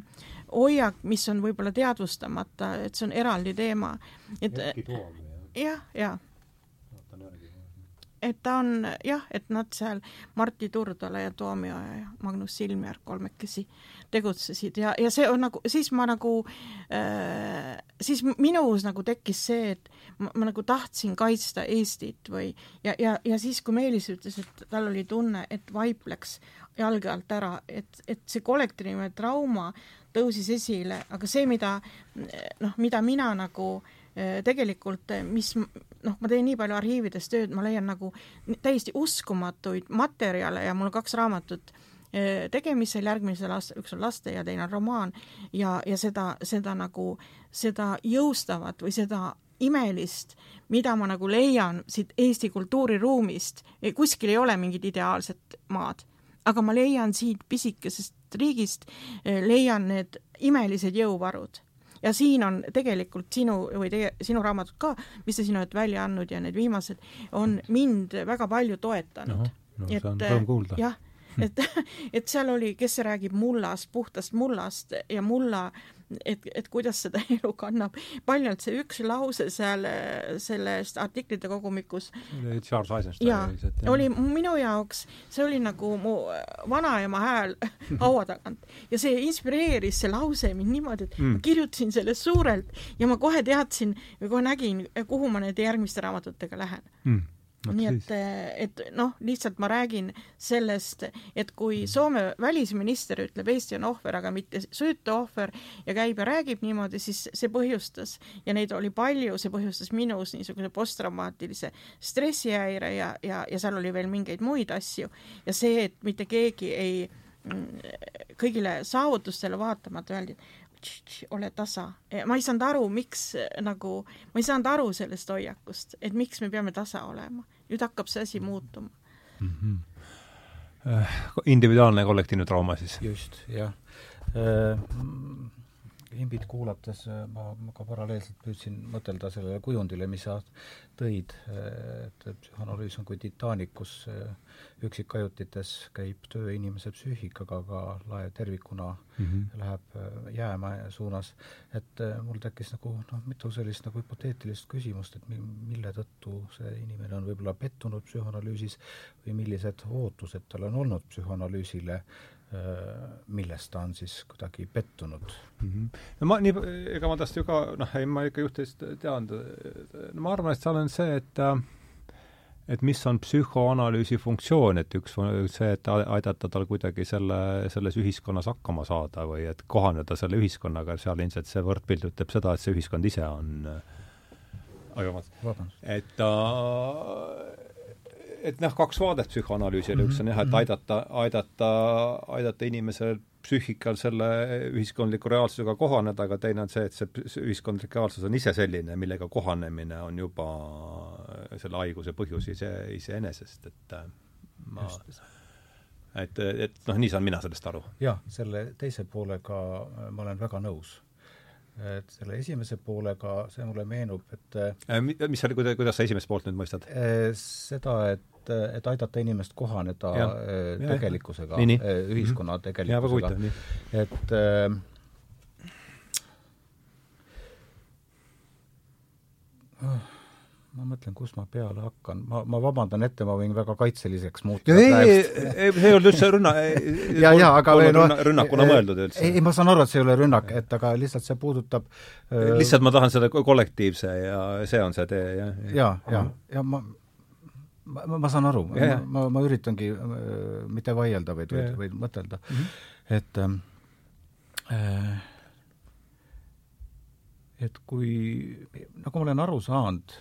hoiak, mis on võib-olla teadvustamata, et see on eraldi teema. et jah, ja, ja et ta on jah, et nad seal Martti Turdala ja Toomioja ja Magnus Silmjärv kolmekesi tegutsesid ja, ja see on nagu, siis ma nagu äh,, siis minus nagu tekkis see, et ma, ma nagu tahtsin kaitsta Eestit või ja, ja, ja siis, kui Meelis ütles, et tal oli tunne, et vaip läks jalge alt ära, et, et see kollektiivne trauma tõusis esile, aga see, mida noh, mida mina nagu äh, tegelikult, mis noh, ma teen nii palju arhiivides tööd, ma leian nagu täiesti uskumatuid materjale ja mul on kaks raamatut äh, tegemisel järgmisel aastal, üks on laste ja teine on romaan ja, ja seda, seda nagu, seda jõustavat või seda imelist, mida ma nagu leian siit Eesti kultuuriruumist, kuskil ei ole mingit ideaalset maad, aga ma leian siit pisikesest riigist, leian need imelised jõuvarud ja siin on tegelikult sinu või teie, sinu raamatud ka, mis te siin olete välja andnud ja need viimased, on mind väga palju toetanud no,. No, et, kuulda. jah, et, et seal oli, kes räägib mullast, puhtast mullast ja mulla et, et kuidas seda elu kannab. paljalt see üks lause seal sellest artiklite kogumikus. Charles Eisenstein. oli minu jaoks, see oli nagu mu vanaema hääl haua tagant ja see inspireeris, see lause mind niimoodi, et mm. ma kirjutasin sellest suurelt ja ma kohe teadsin või kohe nägin, kuhu ma nende järgmiste raamatutega lähen mm No, nii et, et noh, lihtsalt ma räägin sellest, et kui Soome välisminister ütleb, Eesti on ohver, aga mitte süütu ohver ja käib ja räägib niimoodi, siis see põhjustas ja neid oli palju, see põhjustas minus niisuguse posttraumaatilise stressihäire ja, ja, ja seal oli veel mingeid muid asju. Ja see, et mitte keegi ei mm, kõigile saavutustele vaatamata öeldi, ole tasa. ma ei saanud aru, miks nagu, ma ei saanud aru sellest hoiakust, et miks me peame tasa olema. nüüd hakkab see asi muutuma mm. -hmm. individuaalne kollektiivne trauma siis? just, jah äh, Imbit kuulates äh, ma, ma ka paralleelselt püüdsin mõtelda sellele kujundile, mis sa tõid, äh, et psühhanalüüs on kui Titanic, kus äh, üksikajutites käib töö inimese psüühikaga, aga laev tervikuna mm -hmm. läheb jäämäe suunas. et mul tekkis nagu noh, mitu sellist nagu hüpoteetilist küsimust, et mille tõttu see inimene on võib-olla pettunud psühhanalüüsis või millised ootused tal on olnud psühhanalüüsile milles ta on siis kuidagi pettunud mm. -hmm. no ma nii, ega ma tast ju ka, noh, ei ma ikka üht-teist tean, no ma arvan, et seal on see, et äh, et mis on psühhoanalüüsi funktsioon, et üks see, et aidata tal kuidagi selle, selles ühiskonnas hakkama saada või et kohaneda selle ühiskonnaga, seal ilmselt see võrdpilt ütleb seda, et see ühiskond ise on aga vabandust, et ta äh, et noh, kaks vaadet psühhoanalüüsile, üks on jah, et mhm. aidata, aidata, aidata inimesel psüühikal selle ühiskondliku reaalsusega kohaneda, aga teine on see, et see ühiskondlik reaalsus on ise selline, millega kohanemine on juba selle haiguse põhjus ise, iseenesest, et äh, ma Just. et, et noh, nii saan mina sellest aru. jah, selle teise poolega ma olen väga nõus et selle esimese poolega, see mulle meenub, et äh, mis oli, kuida-, kuidas sa esimest poolt nüüd mõistad? Äh, seda, et, et aidata inimest kohaneda ja, äh, tegelikkusega, ühiskonna mm -hmm. tegelikkusega. et äh, oh ma mõtlen, kus ma peale hakkan, ma, ma vabandan ette, ma võin väga kaitseliseks muutuda ei, ei, ei, see ei olnud üldse rünna ja, ja aga või noh rünnakuna mõeldud üldse. ei, ma saan aru, et see ei ole rünnak, et aga lihtsalt see puudutab öö... lihtsalt ma tahan seda kollektiivse ja see on see tee, jah. ja, ja, ja ma ma, ma, ma saan aru, ma, ma, ma üritangi mitte vaielda, vaid, vaid, vaid mõtelda mm, -hmm. et äh, et kui, nagu ma olen aru saanud,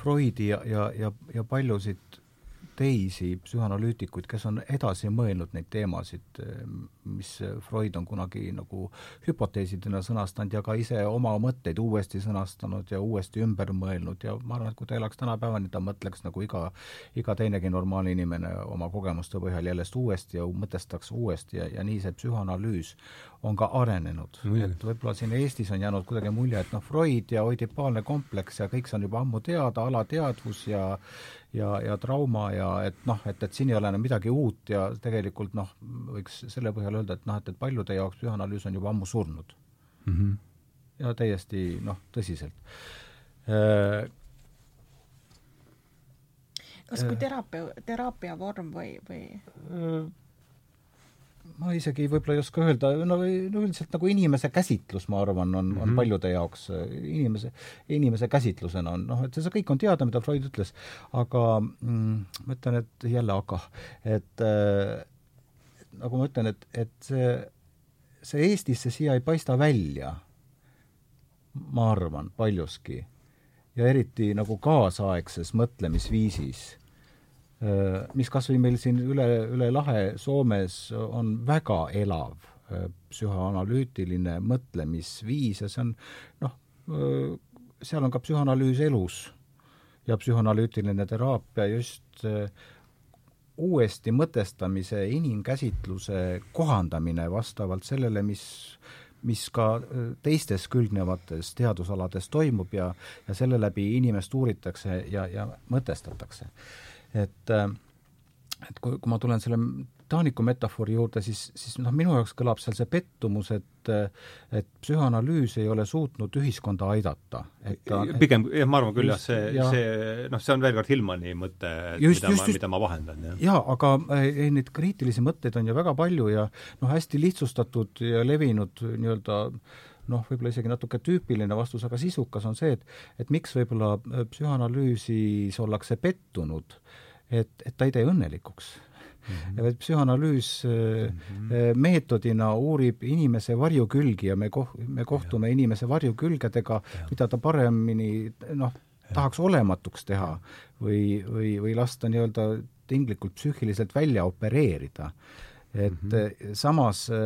Freudi ja, ja, ja, ja paljusid teisi psühhanalüütikuid, kes on edasi mõelnud neid teemasid, mis Freud on kunagi nagu hüpoteesidena sõnastanud ja ka ise oma mõtteid uuesti sõnastanud ja uuesti ümber mõelnud ja ma arvan, et kui ta elaks tänapäevani, ta mõtleks nagu iga, iga teinegi normaalne inimene oma kogemuste põhjal jällest uuesti ja mõtestaks uuesti ja, ja nii see psühhanalüüs on ka arenenud. et võib-olla siin Eestis on jäänud kuidagi mulje, et noh, Freud ja oidipaalne kompleks ja kõik see on juba ammu teada, alateadvus ja ja, ja trauma ja et noh, et, et siin ei ole enam midagi uut ja tegelikult noh, võiks selle põhjal öelda, et noh, et, et paljude jaoks psühhanalüüs on juba ammu surnud mm. -hmm. ja täiesti noh, tõsiselt. kas kui teraapia, teraapia vorm või, või? Ma isegi võib-olla ei oska öelda, no, no üldiselt nagu inimese käsitlus, ma arvan, on mm, -hmm. on mhm. paljude jaoks inimese, inimese käsitlusena on noh, et see, kõik on teada, mida Freud ütles, aga mm, ma ütlen, et jälle aga, et äh, nagu ma ütlen, et, et see, see Eestisse siia ei paista välja, ma arvan, paljuski. ja eriti nagu kaasaegses mõtlemisviisis Äh, mis kas või meil siin üle, üle lahe Soomes on väga elav äh, psühhoanalüütiline mõtlemisviis ja see on noh, äh, seal on ka psühhoanalüüs elus ja psühhoanalüütiline teraapia just uuesti mõtestamise, inimkäsitluse kohandamine vastavalt sellele, mis mis ka teistes külgnevates teadusalades toimub ja, ja selle läbi inimest uuritakse ja, ja mõtestatakse et äh, et kui, kui ma tulen selle taaniku metafoori juurde, siis, siis noh, minu jaoks kõlab seal see pettumus, et et psühhoanalüüs ei ole suutnud ühiskonda aidata. pigem, jah, ma arvan küll jah, see, see noh, see on veel kord Hillmani mõte, mida ma, mida ma vahendan, jah. jaa, aga ei, neid kriitilisi mõtteid on ju väga palju ja noh, hästi lihtsustatud ja levinud nii-öelda noh, võib-olla isegi natuke tüüpiline vastus, aga sisukas on see, et et miks võib-olla äh, psühhoanalüüsis ollakse pettunud, et, et ta ei tee õnnelikuks Mm -hmm. et psühhoanalüüs mm -hmm. meetodina uurib inimese varjukülgi ja me koh-, me kohtume ja. inimese varjukülgedega, mida ta paremini noh, tahaks olematuks teha või, või, või lasta nii-öelda tinglikult psüühiliselt välja opereerida et mm -hmm. samas äh,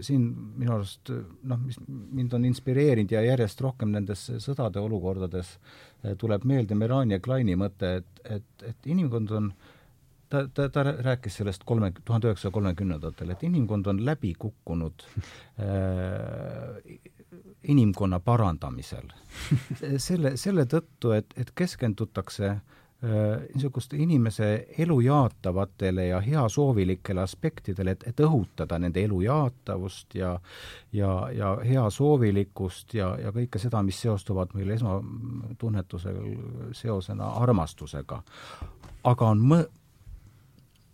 siin minu arust noh, mis mind on inspireerinud ja järjest rohkem nendes sõdade olukordades äh, tuleb meelde Melania Kleini mõte, et, et, et inimkond on ta, ta, ta rääkis sellest kolme, tuhande üheksasaja kolmekümnendatel, et inimkond on läbi kukkunud äh, inimkonna parandamisel. selle, selle tõttu, et, et keskendutakse äh, Äh, niisuguste inimese elu jaatavatele ja heasoovilikele aspektidele, et, et õhutada nende elu jaatavust ja ja, ja heasoovilikkust ja, ja kõike seda, mis seostuvad meil esmatunnetusel seosena armastusega. aga on mõ-,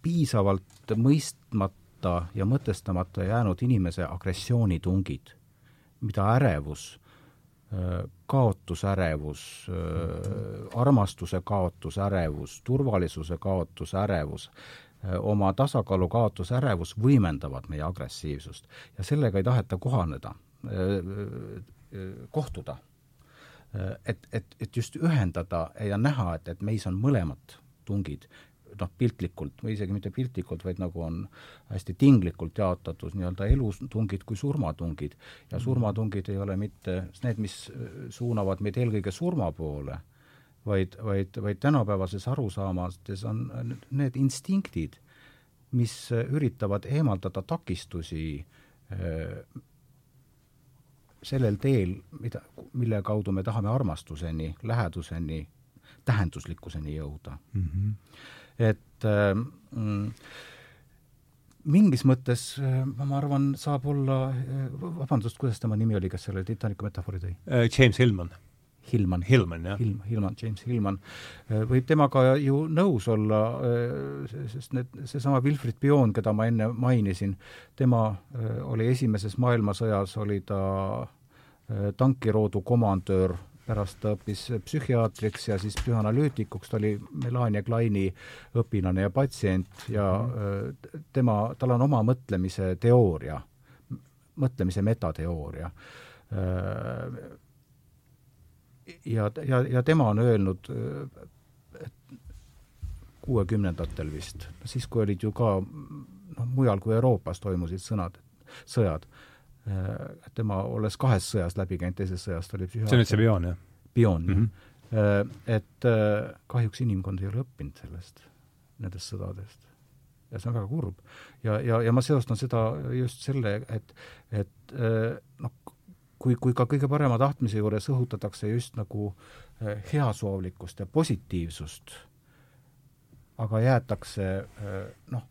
piisavalt mõistmata ja mõtestamata jäänud inimese agressioonitungid, mida ärevus kaotusärevus, armastuse kaotusärevus, turvalisuse kaotusärevus, oma tasakaalu kaotusärevus võimendavad meie agressiivsust ja sellega ei taheta kohaneda, kohtuda. et, et, et just ühendada ja näha, et, et meis on mõlemad tungid noh, piltlikult või isegi mitte piltlikult, vaid nagu on hästi tinglikult jaotatud nii-öelda elutungid kui surmatungid. ja mhm. surmatungid ei ole mitte need, mis suunavad meid eelkõige surma poole, vaid, vaid, vaid tänapäevases arusaamades on need instinktid, mis üritavad eemaldada takistusi äh, sellel teel, mida, mille kaudu me tahame armastuseni, läheduseni, tähenduslikkuseni jõuda mm. -hmm et äh, mm, mingis mõttes äh, ma arvan, saab olla, äh, vabandust, kuidas tema nimi oli, kes selle Titanicu metafoori tõi? James Hillman. Hillman. Hillman, jah. Hilm, Hillman, James Hillman. võib temaga ju nõus olla, sest need, seesama Wilfrid Bion, keda ma enne mainisin, tema oli esimeses maailmasõjas, oli ta tankiroodu komandöör pärast ta õppis psühhiaatriks ja siis psühhanalüütikuks, ta oli Melania Kleini õpilane ja patsient ja mm. tema, tal on oma mõtlemise teooria, mõtlemise metateooria. Äh, ja, ja, ja tema on öelnud, et kuuekümnendatel vist, siis kui olid ju ka noh, mujal kui Euroopas toimusid sõnad, sõjad Äh, tema, olles kahes sõjas läbi käinud, teises sõjas ta oli psühhiaater. see on nüüd see Bion, jah? Bion mm, -hmm. et äh, kahjuks inimkond ei ole õppinud sellest, nendest sõdadest. ja see on väga kurb. ja, ja, ja ma seostan seda just selle, et, et noh, kui, kui ka kõige parema tahtmise juures õhutatakse just nagu heasoovlikkust ja positiivsust, aga jäetakse noh,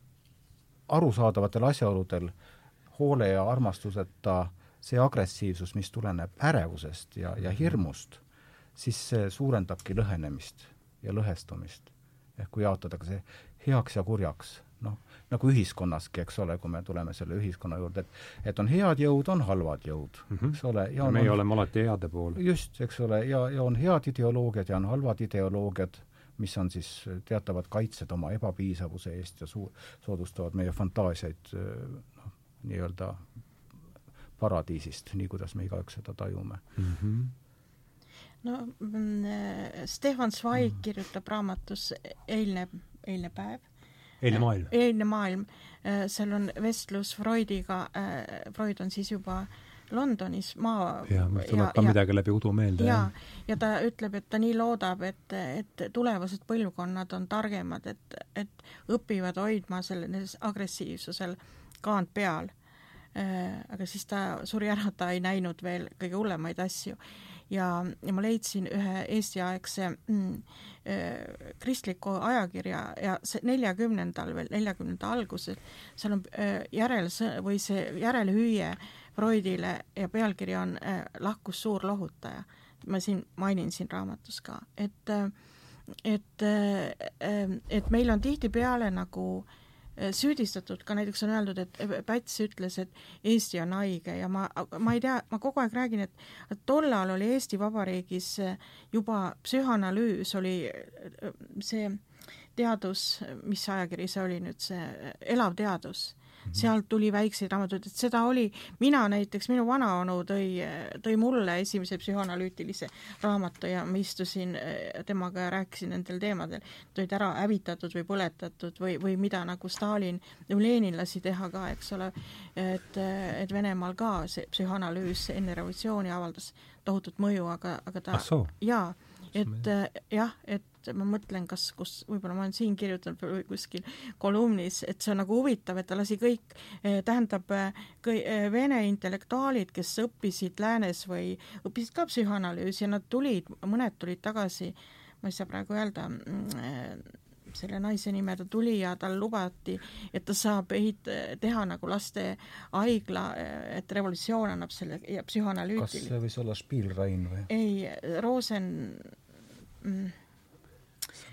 arusaadavatel asjaoludel äh, hoole ja armastuseta see agressiivsus, mis tuleneb ärevusest ja, ja hirmust, siis see suurendabki lõhenemist ja lõhestumist. ehk kui jaotada ka see heaks ja kurjaks, noh, nagu ühiskonnaski, eks ole, kui me tuleme selle ühiskonna juurde, et et on head jõud, on halvad jõud mm, -hmm. eks ole. ja meie on, oleme alati heade pool. just, eks ole, ja, ja on head ideoloogiad ja on halvad ideoloogiad, mis on siis teatavad kaitsed oma ebapiisavuse eest ja suu-, soodustavad meie fantaasiaid nii-öelda paradiisist, nii kuidas me igaüks seda tajume mm. -hmm no mm, Stefan Zweig mm. kirjutab raamatus Eilne, eilne päev eilne maailm. eilne maailm, äh, seal on vestlus Freudiga, äh, Freud on siis juba Londonis maa ja, tuleb ka ja, midagi läbi udu meelde. ja, ja ta ütleb, et ta nii loodab, et, et tulevased põlvkonnad on targemad, et, et õpivad hoidma sellel agressiivsusel kaant peal. Äh, aga siis ta suri ära, ta ei näinud veel kõige hullemaid asju ja, ja ma leidsin ühe eestiaegse mm, äh, kristliku ajakirja ja see neljakümnendal veel, neljakümnenda alguses, seal on äh, järel või see järelhüüe Freudile ja pealkiri on äh, Lahkus suur lohutaja. ma siin mainin siin raamatus ka, et äh, et, äh, et meil on tihtipeale nagu äh, süüdistatud, ka näiteks on öeldud, et Päts ütles, et Eesti on haige ja ma, ma ei tea, ma kogu aeg räägin, et tollal oli Eesti Vabariigis äh, juba psühhanalüüs oli see teadus, mis ajakiri see oli nüüd, see Elav teadus. Sealt tuli väikseid raamatuid, et seda oli, mina näiteks, minu vanaonu tõi, tõi mulle esimese psühhoanalüütilise raamatu ja ma istusin eh, temaga ja rääkisin nendel teemadel. Nad olid ära hävitatud või põletatud või, või mida nagu Stalin või Lenin lasi teha ka, eks ole, et, et Venemaal ka see psühhoanalüüs enne revolutsiooni avaldas tohutut mõju, aga, aga ta ah, jaa, et jah, et ma mõtlen, kas, kus, võib-olla ma olen siin kirjutanud või kuskil kolumnis, et see on nagu huvitav, et ta lasi kõik, eh, tähendab, kõi-, eh, vene intellektuaalid, kes õppisid läänes või õppisid ka psühhoanalüüsi ja nad tulid, mõned tulid tagasi, ma ei saa praegu öelda, mm, eh, selle naise nime, ta tuli ja tal lubati, et ta saab ehit-, teha nagu lastehaigla, et revolutsioon annab selle ja psühhoanalüütil-. kas see võis olla Spielrein või? ei, Rosen mm,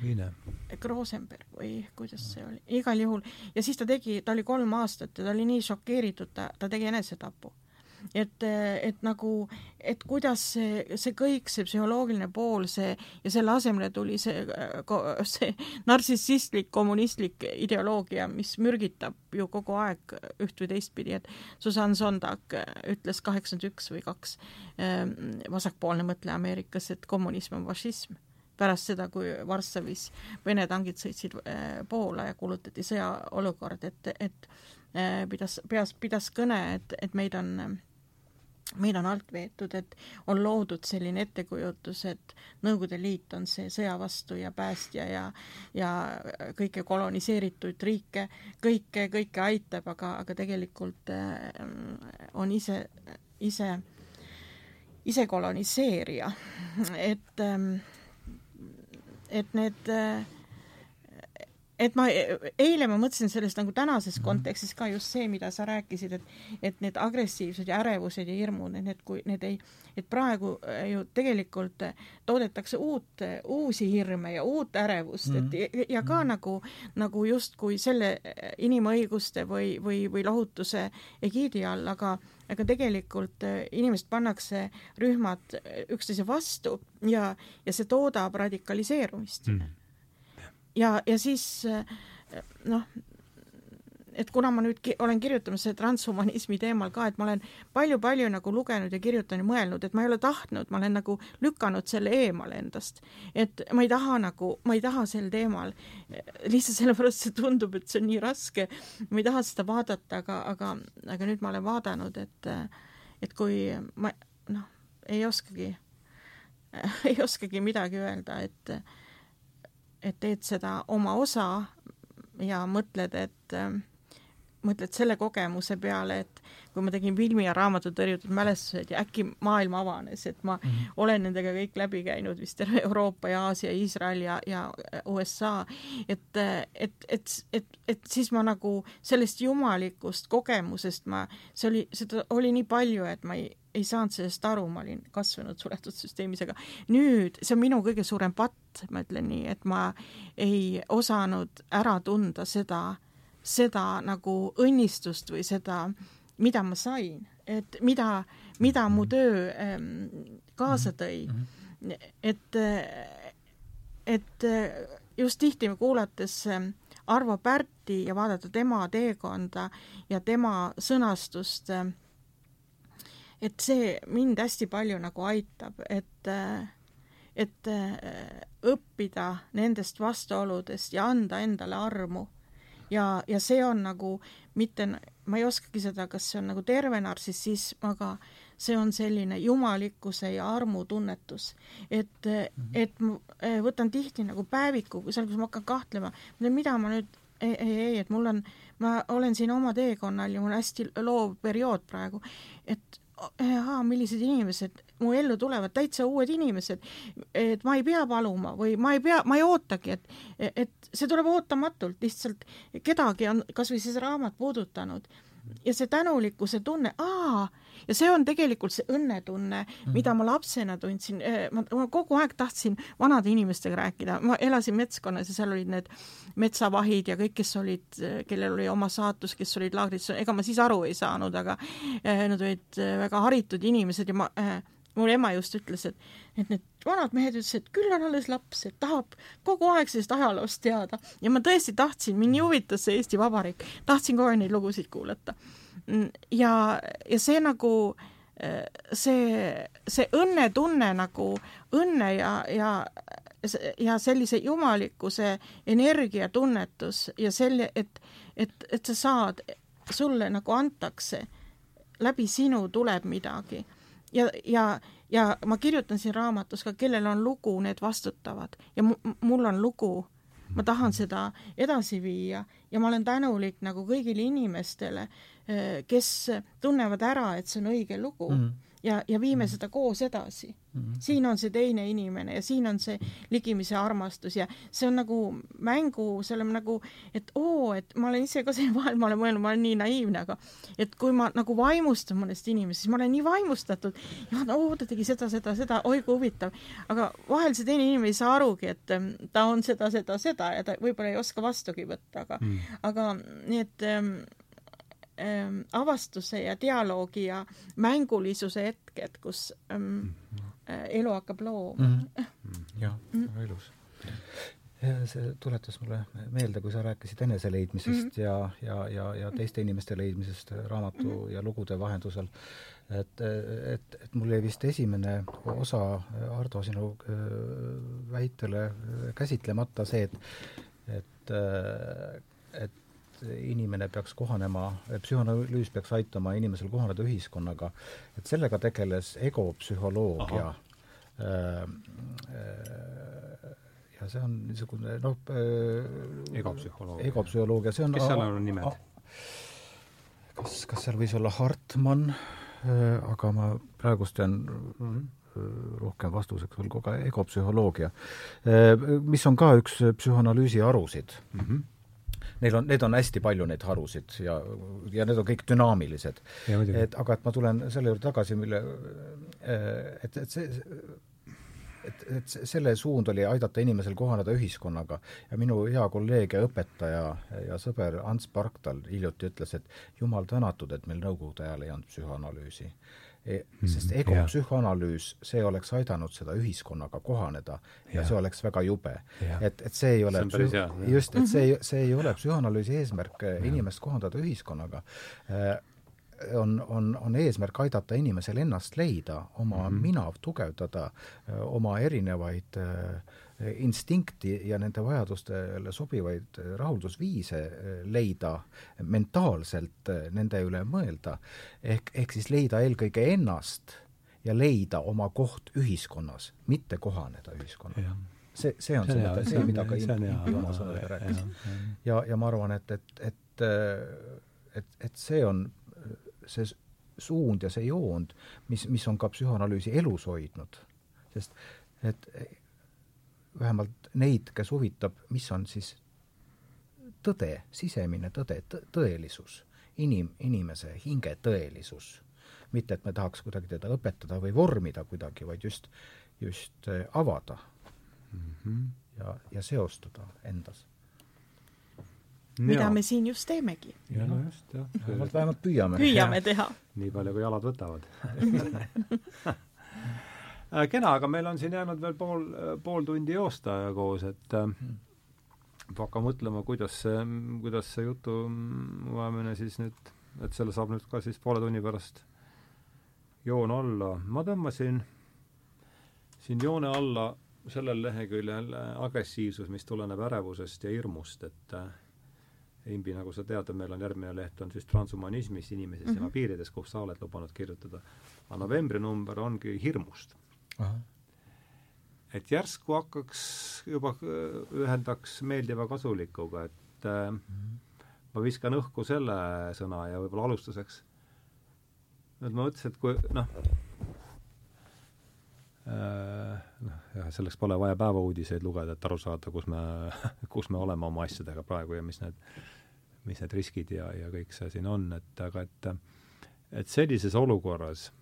Sabine. Rosenberg või kuidas see oli, igal juhul, ja siis ta tegi, ta oli kolm aastat ja ta oli nii šokeeritud, ta, ta tegi enesetapu. et, et nagu, et kuidas see, see kõik, see psühholoogiline pool, see ja selle asemele tuli see, see narcissistlik kommunistlik ideoloogia, mis mürgitab ju kogu aeg üht või teistpidi, et Susanne Sondag ütles kaheksakümmend üks või kaks, ehm, vasakpoolne mõtleja Ameerikas, et kommunism on fašism pärast seda, kui Varssavis Vene tangid sõitsid äh, Poola ja kuulutati sõjaolukord, et, et äh, pidas, peas, pidas kõne, et, et meid on meid on alt veetud, et on loodud selline ettekujutus, et Nõukogude Liit on see sõja vastu ja päästja ja ja kõike koloniseeritud riike, kõike, kõike aitab, aga, aga tegelikult äh, on ise, ise, ise koloniseerija, et ähm, et need et ma, eile ma mõtlesin sellest nagu tänases mhm. kontekstis ka just see, mida sa rääkisid, et et need agressiivsed ja ärevused ja hirmud, et need, kui need ei, et praegu ju tegelikult toodetakse uut, uusi hirme ja uut ärevust mm, -hmm. et ja ka -hmm. nagu, nagu justkui selle inimõiguste või, või, või lohutuse egiidi all, aga aga tegelikult äh, inimesed pannakse rühmad äh, üksteise vastu ja, ja see toodab radikaliseerumist mm.. Ja, ja siis äh, noh, et kuna ma nüüd ki olen kirjutamas selle transhumanismi teemal ka, et ma olen palju-palju nagu lugenud ja kirjutanud ja mõelnud, et ma ei ole tahtnud, ma olen nagu lükanud selle eemale endast. et ma ei taha nagu, ma ei taha sel teemal, lihtsalt sellepärast see tundub, et see on nii raske, ma ei taha seda vaadata, aga, aga, aga nüüd ma olen vaadanud, et et kui ma noh, ei oskagi, ei oskagi midagi öelda, et et teed seda oma osa ja mõtled, et mõtled selle kogemuse peale, et kui ma tegin filmi ja raamatu Tõrjutud mälestused ja äkki maailm avanes, et ma mm -hmm. olen nendega kõik läbi käinud, vist terve Euroopa ja Aasia, Iisrael ja, ja USA, et, et, et, et, et siis ma nagu sellest jumalikust kogemusest ma, see oli, seda oli nii palju, et ma ei, ei saanud sellest aru, ma olin kasvanud suletud süsteemis, aga nüüd, see on minu kõige suurem patt, ma ütlen nii, et ma ei osanud ära tunda seda, seda nagu õnnistust või seda, mida ma sain, et mida, mida mu töö ähm, kaasa tõi mm. -hmm. et, et just tihti kuulates ähm, Arvo Pärti ja vaadata tema teekonda ja tema sõnastust, ähm, et see mind hästi palju nagu aitab, et et õppida nendest vastuoludest ja anda endale armu ja, ja see on nagu mitte, ma ei oskagi seda, kas see on nagu terve narcissism, aga see on selline jumalikkuse ja armu tunnetus. et mm, -hmm. et ma eh, võtan tihti nagu päeviku, seal, kus ma hakkan kahtlema, mida ma nüüd ei, ei, ei, et mul on, ma olen siin oma teekonnal ja mul on hästi loov periood praegu, et ahaa, millised inimesed? Mu ellu tulevad, täitsa uued inimesed, et ma ei pea paluma või ma ei pea, ma ei ootagi, et, et see tuleb ootamatult, lihtsalt kedagi on kas või see raamat puudutanud. Ja see tänulikkuse tunne, aa, ja see on tegelikult see õnnetunne mm, -hmm. mida ma lapsena tundsin, ma, ma kogu aeg tahtsin vanade inimestega rääkida, ma elasin metskonnas ja seal olid need metsavahid ja kõik, kes olid, kellel oli oma saatus, kes olid laagris, ega ma siis aru ei saanud, aga eh, nad olid eh, väga haritud inimesed ja ma mul ema just ütles, et, et need vanad mehed ütlesid, et küll on alles laps, et tahab kogu aeg sellest ajaloost teada. Ja ma tõesti tahtsin, mind nii huvitas see Eesti Vabariik, tahtsin kogu aeg neid lugusid kuulata. Ja, ja see nagu see, see õnnetunne nagu, õnne ja, ja ja sellise jumalikkuse energiatunnetus ja selle, et, et, et sa saad, sulle nagu antakse, läbi sinu tuleb midagi. Ja, ja, ja ma kirjutan siin raamatus ka, kellel on lugu, need vastutavad. Ja mul on lugu, ma tahan seda edasi viia ja ma olen tänulik nagu kõigile inimestele, eh, kes tunnevad ära, et see on õige lugu mm. -hmm ja, ja viime mhm. seda koos edasi. -hmm. siin on see teine inimene ja siin on see ligimise armastus ja see on nagu mängu, see on nagu, et oo, et ma olen ise ka selle vahel, ma olen mõelnud, ma olen nii naiivne, aga et kui ma nagu vaimustun mõnest inimesest, siis ma olen nii vaimustatud ja oo, ta tegi seda, seda, seda, oi kui huvitav. aga vahel see teine inimene ei saa arugi, et ta on seda, seda, seda ja ta võib-olla ei oska vastugi võtta, aga mm., aga nii et ähm, avastuse ja dialoogi ja mängulisuse hetked, kus ähm, äh, elu hakkab looma mm. -hmm. jah, väga mm. ilus. ja see tuletas mulle meelde, kui sa rääkisid eneseleidmisest mm -hmm. ja, ja, ja, ja teiste inimeste leidmisest raamatu mm -hmm. ja lugude vahendusel, et, et, et mul jäi vist esimene osa, Ardo, sinu äh, väitele käsitlemata see, et et, äh, et inimene peaks kohanema, psühhanalüüs peaks aitama inimesel kohaneda ühiskonnaga, et sellega tegeles egopsühholoogia. Äh, äh, ja see on niisugune noh äh, egopsühholoogia. egopsühholoogia, see on kes seal on nimed? kas, kas seal võis olla Hartmann, aga ma praegust jään mm -hmm rohkem vastuseks kogu aeg egopsühholoogia, mis on ka üks psühhanalüüsi harusid mm. -hmm neil on, need on hästi palju, neid harusid ja, ja need on kõik dünaamilised. et aga et ma tulen selle juurde tagasi, mille et, et see et, et selle suund oli aidata inimesel kohaneda ühiskonnaga. Ja minu hea kolleeg ja õpetaja ja sõber Ants Parktal hiljuti ütles, et jumal tänatud, et meil Nõukogude ajal ei olnud psühhoanalüüsi sest ego yeah. psühhoanalüüs, see oleks aidanud seda ühiskonnaga kohaneda ja yeah. see oleks väga jube. et, et see ei ole see psüh-, just, et see, see ei ole psühhoanalüüsi eesmärk yeah. inimest kohandada ühiskonnaga äh, on, on, on eesmärk aidata inimesel ennast leida, oma mm -hmm. mina tugevdada, oma erinevaid äh, instinkti ja nende vajadustele sobivaid rahuldusviise eh, leida, mentaalselt eh, nende üle mõelda, ehk, ehk siis leida eelkõige ennast ja leida oma koht ühiskonnas, mitte kohaneda ühiskonnaga. see, see on see, see, mida ka Impi oma sõnadega rääkis. ja, ja ma arvan, et, et, et eh, et, et see on see suund ja see joond, mis, mis on ka psühhoanalüüsi elus hoidnud. sest et vähemalt neid, kes huvitab, mis on siis tõde, sisemine tõde, tõelisus, inim, inimese hinge tõelisus. mitte, et me tahaks kuidagi teda õpetada või vormida kuidagi, vaid just, just avada mm -hmm. ja, ja seostada endas mida ja. me siin just teemegi. ja no just, jah. vähemalt, vähemalt püüame. püüame teha. nii palju, kui jalad võtavad äh, kena, aga meil on siin jäänud veel pool, pool tundi joosta koos, et äh, hakka mõtlema, kuidas see, kuidas see jutuajamine siis nüüd, et selle saab nüüd ka siis poole tunni pärast joon alla. ma tõmbasin siin joone alla sellel leheküljel agressiivsus, mis tuleneb ärevusest ja hirmust, et äh, Imbi, nagu sa tead, meil on järgmine leht on siis transhumanismis inimesest mm -hmm. tema piirides, kus sa oled lubanud kirjutada. aga novembri number ongi hirmust. Et järsku hakkaks juba, ühendaks meeldiva kasulikuga, et äh, -hmm. ma viskan õhku selle sõna ja võib-olla alustuseks, et ma mõtlesin, et kui noh, äh, noh, jah, selleks pole vaja päevauudiseid lugeda, et aru saada, kus me, kus me oleme oma asjadega praegu ja mis need mis need riskid ja, ja kõik see siin on, et aga et et sellises olukorras,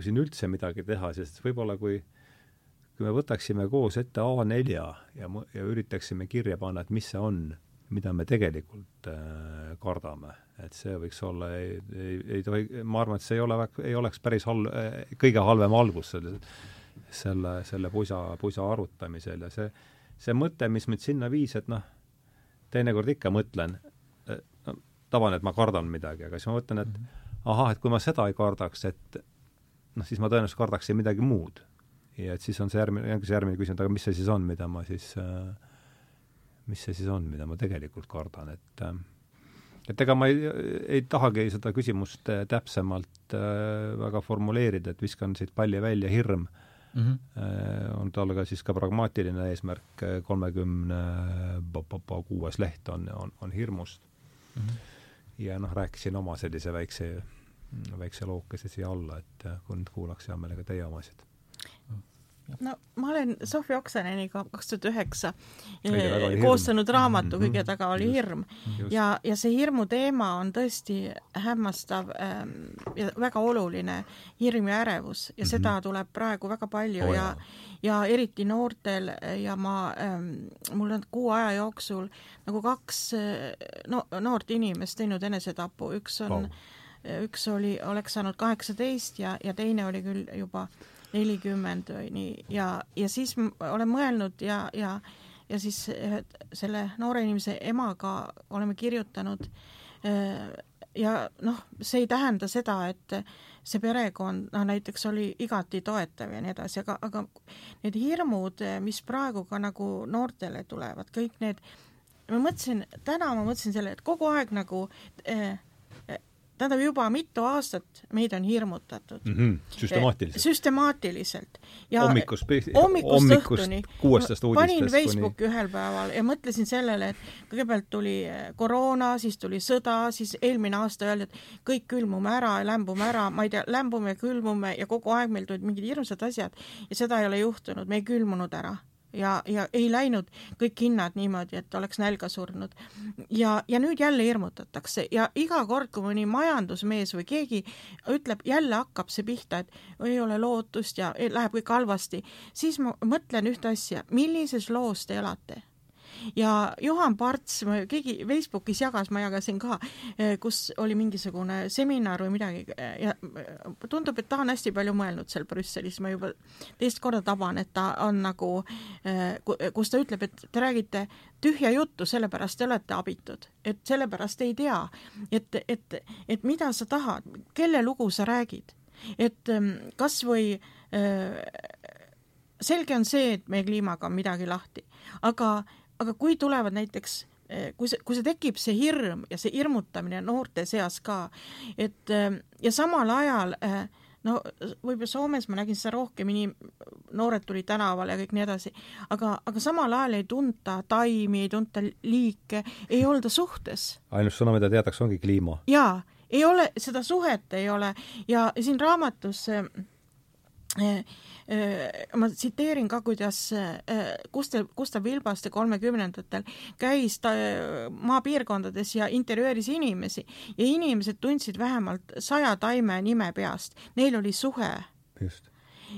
kui siin üldse midagi teha, sest võib-olla kui kui me võtaksime koos ette A4 ja, ja üritaksime kirja panna, et mis see on, mida me tegelikult äh, kardame, et see võiks olla, ei, ei, ei tohi, ma arvan, et see ei ole, ei oleks päris hal-, kõige halvem algus selle, selle, selle pusa, pusa arutamisel ja see, see mõte, mis mind sinna viis, et noh, teinekord ikka mõtlen, tavan, et ma kardan midagi, aga siis ma mõtlen, et mm -hmm. ahah, et kui ma seda ei kardaks, et noh, siis ma tõenäoliselt kardaksin midagi muud. ja et siis on see järgmine, ongi see järgmine küsimus, aga mis see siis on, mida ma siis äh,, mis see siis on, mida ma tegelikult kardan, et äh, et ega ma ei, ei tahagi seda küsimust äh, täpsemalt väga formuleerida, et viskan siit palli välja, hirm mm -hmm. on tal ka siis ka pragmaatiline eesmärk, kolmekümne kuues leht on, on, on hirmust mm. -hmm ja noh, rääkisin oma sellise väikse, väikse lookese siia alla, et kui nüüd kuulaks hea meelega teie omasid no ma olen Sofi Oksaneniga kaks tuhat üheksa eh, koostanud raamatu mm -hmm. Kõige taga oli hirm Just. ja, ja see hirmu teema on tõesti hämmastav ähm, ja väga oluline, hirm ja ärevus ja mm -hmm. seda tuleb praegu väga palju oh, ja ja eriti noortel ja ma ähm,, mul on kuu aja jooksul nagu kaks no, noort inimest teinud enesetapu, üks on oh. Üks oli, oleks saanud kaheksateist ja, ja teine oli küll juba nelikümmend või nii ja, ja siis olen mõelnud ja, ja, ja siis selle noore inimese emaga oleme kirjutanud äh, ja noh, see ei tähenda seda, et see perekond noh, näiteks oli igati toetav ja nii edasi, aga, aga need hirmud, mis praegu ka nagu noortele tulevad, kõik need, ma mõtlesin, täna ma mõtlesin selle, et kogu aeg nagu eh, tähendab, juba mitu aastat meid on hirmutatud mm. -hmm. süstemaatiliselt? süstemaatiliselt. ja hommikust, hommikust õhtuni. kuuestest uudistest panin Facebooki kuni... ühel päeval ja mõtlesin sellele, et kõigepealt tuli eh, koroona, siis tuli sõda, siis eelmine aasta öeldi, et kõik külmume ära ja lämbume ära, ma ei tea, lämbume, külmume ja kogu aeg meil tulid mingid hirmsad asjad ja seda ei ole juhtunud, me ei külmunud ära ja, ja ei läinud kõik hinnad niimoodi, et oleks nälga surnud. ja, ja nüüd jälle hirmutatakse ja iga kord, kui mõni majandusmees või keegi ütleb, jälle hakkab see pihta, et ei ole lootust ja läheb kõik halvasti, siis ma mõtlen ühte asja, millises loos te elate ja Juhan Parts, keegi Facebookis jagas, ma jagasin ka, eh, kus oli mingisugune seminar või midagi eh, ja eh, tundub, et ta on hästi palju mõelnud seal Brüsselis, ma juba teist korda taban, et ta on nagu, kus ta ütleb, et te räägite tühja juttu, sellepärast te olete abitud, et sellepärast ei tea, et, et, et mida sa tahad, kelle lugu sa räägid, et ehm, kas või selge on see, et meie kliimaga on midagi lahti, aga aga kui tulevad näiteks eh, kui see, kui see tekib, see hirm ja see hirmutamine noorte seas ka, et eh, ja samal ajal äh, no võib-olla Soomes ma nägin seda rohkem, inim-, noored tulid tänavale ja kõik nii edasi, aga, aga samal ajal ei tunta taimi, ei tunta liike, ei olda suhtes. ainus sõna, mida teatakse, ongi kliima. jaa, ei ole, seda suhet ei ole ja siin raamatus äh, ma tsiteerin ka, kuidas Gustav, Gustav Vilbaste kolmekümnendatel käis ta maapiirkondades ja intervjueeris inimesi ja inimesed tundsid vähemalt saja taime nime peast, neil oli suhe. just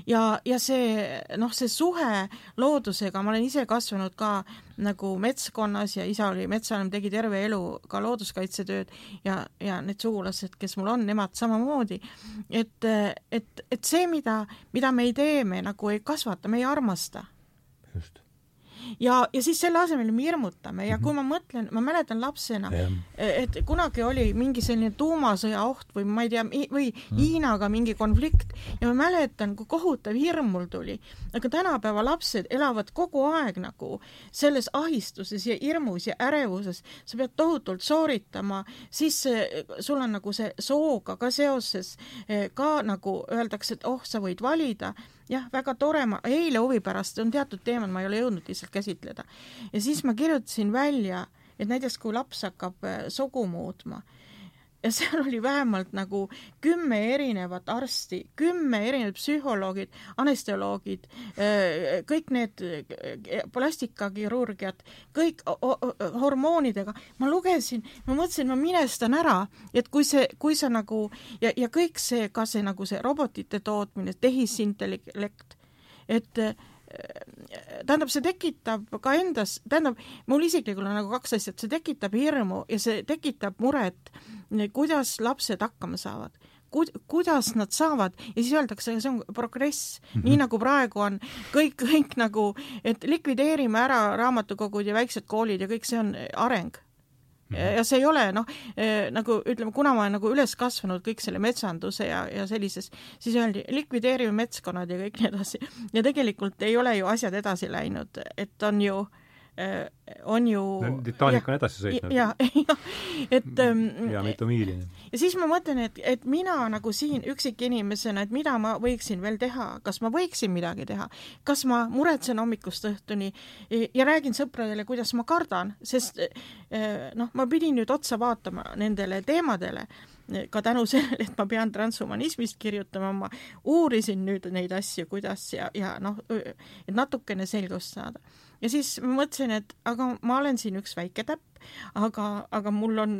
ja, ja see noh, see suhe loodusega, ma olen ise kasvanud ka nagu metskonnas ja isa oli metsavanem, tegi terve elu ka looduskaitsetööd ja, ja need sugulased, kes mul on, nemad samamoodi. et, et, et see, mida, mida me ei tee, me nagu ei kasvata, me ei armasta. just ja, ja siis selle asemel me hirmutame ja kui ma mõtlen, ma mäletan lapsena, et kunagi oli mingi selline tuumasõja oht või ma ei tea, või mm. Hiinaga mingi konflikt ja ma mäletan, kui kohutav hirm mul tuli. aga tänapäeva lapsed elavad kogu aeg nagu selles ahistuses ja hirmus ja ärevuses, sa pead tohutult sooritama, siis sul on nagu see sooga ka seoses eh, ka nagu öeldakse, et oh, sa võid valida jah, väga tore, ma eile huvi pärast, on teatud teemad, ma ei ole jõudnud lihtsalt käsitleda. ja siis ma kirjutasin välja, et näiteks kui laps hakkab äh, sugu muutma, ja seal oli vähemalt nagu kümme erinevat arsti, kümme erinevat psühholoogid, anestesioloogid, äh, kõik need äh, plastikakirurgiad, kõik hormoonidega, ma lugesin, ma mõtlesin, ma minestan ära, et kui see, kui sa nagu ja, ja kõik see, ka see nagu see robotite tootmine, tehisintellekt, et tähendab, see tekitab ka endas, tähendab, mul isiklikult on nagu kaks asja, et see tekitab hirmu ja see tekitab muret, kuidas lapsed hakkama saavad ku-, kuidas nad saavad ja siis öeldakse, see on progress mm, -hmm. nii nagu praegu on kõik, kõik nagu, et likvideerime ära raamatukogud ja väiksed koolid ja kõik see on areng. Ja see ei ole noh, eh, nagu ütleme, kuna ma olen nagu üles kasvanud kõik selle metsanduse ja, ja sellises, siis öeldi likvideerime metskonnad ja kõik nii edasi. ja tegelikult ei ole ju asjad edasi läinud, et on ju äh, on ju Titanic on edasi sõitnud. ja, ja, et ähm, ja mitu miili. ja siis ma mõtlen, et, et mina nagu siin üksikinimesena, et mida ma võiksin veel teha, kas ma võiksin midagi teha, kas ma muretsen hommikust õhtuni ja räägin sõpradele, kuidas ma kardan, sest äh, noh, ma pidin nüüd otsa vaatama nendele teemadele ka tänu sellele, et ma pean transhumanismist kirjutama, ma uurisin nüüd neid asju, kuidas ja, ja noh, et natukene selgust saada ja siis mõtlesin, et aga ma olen siin üks väike täpp, aga, aga mul on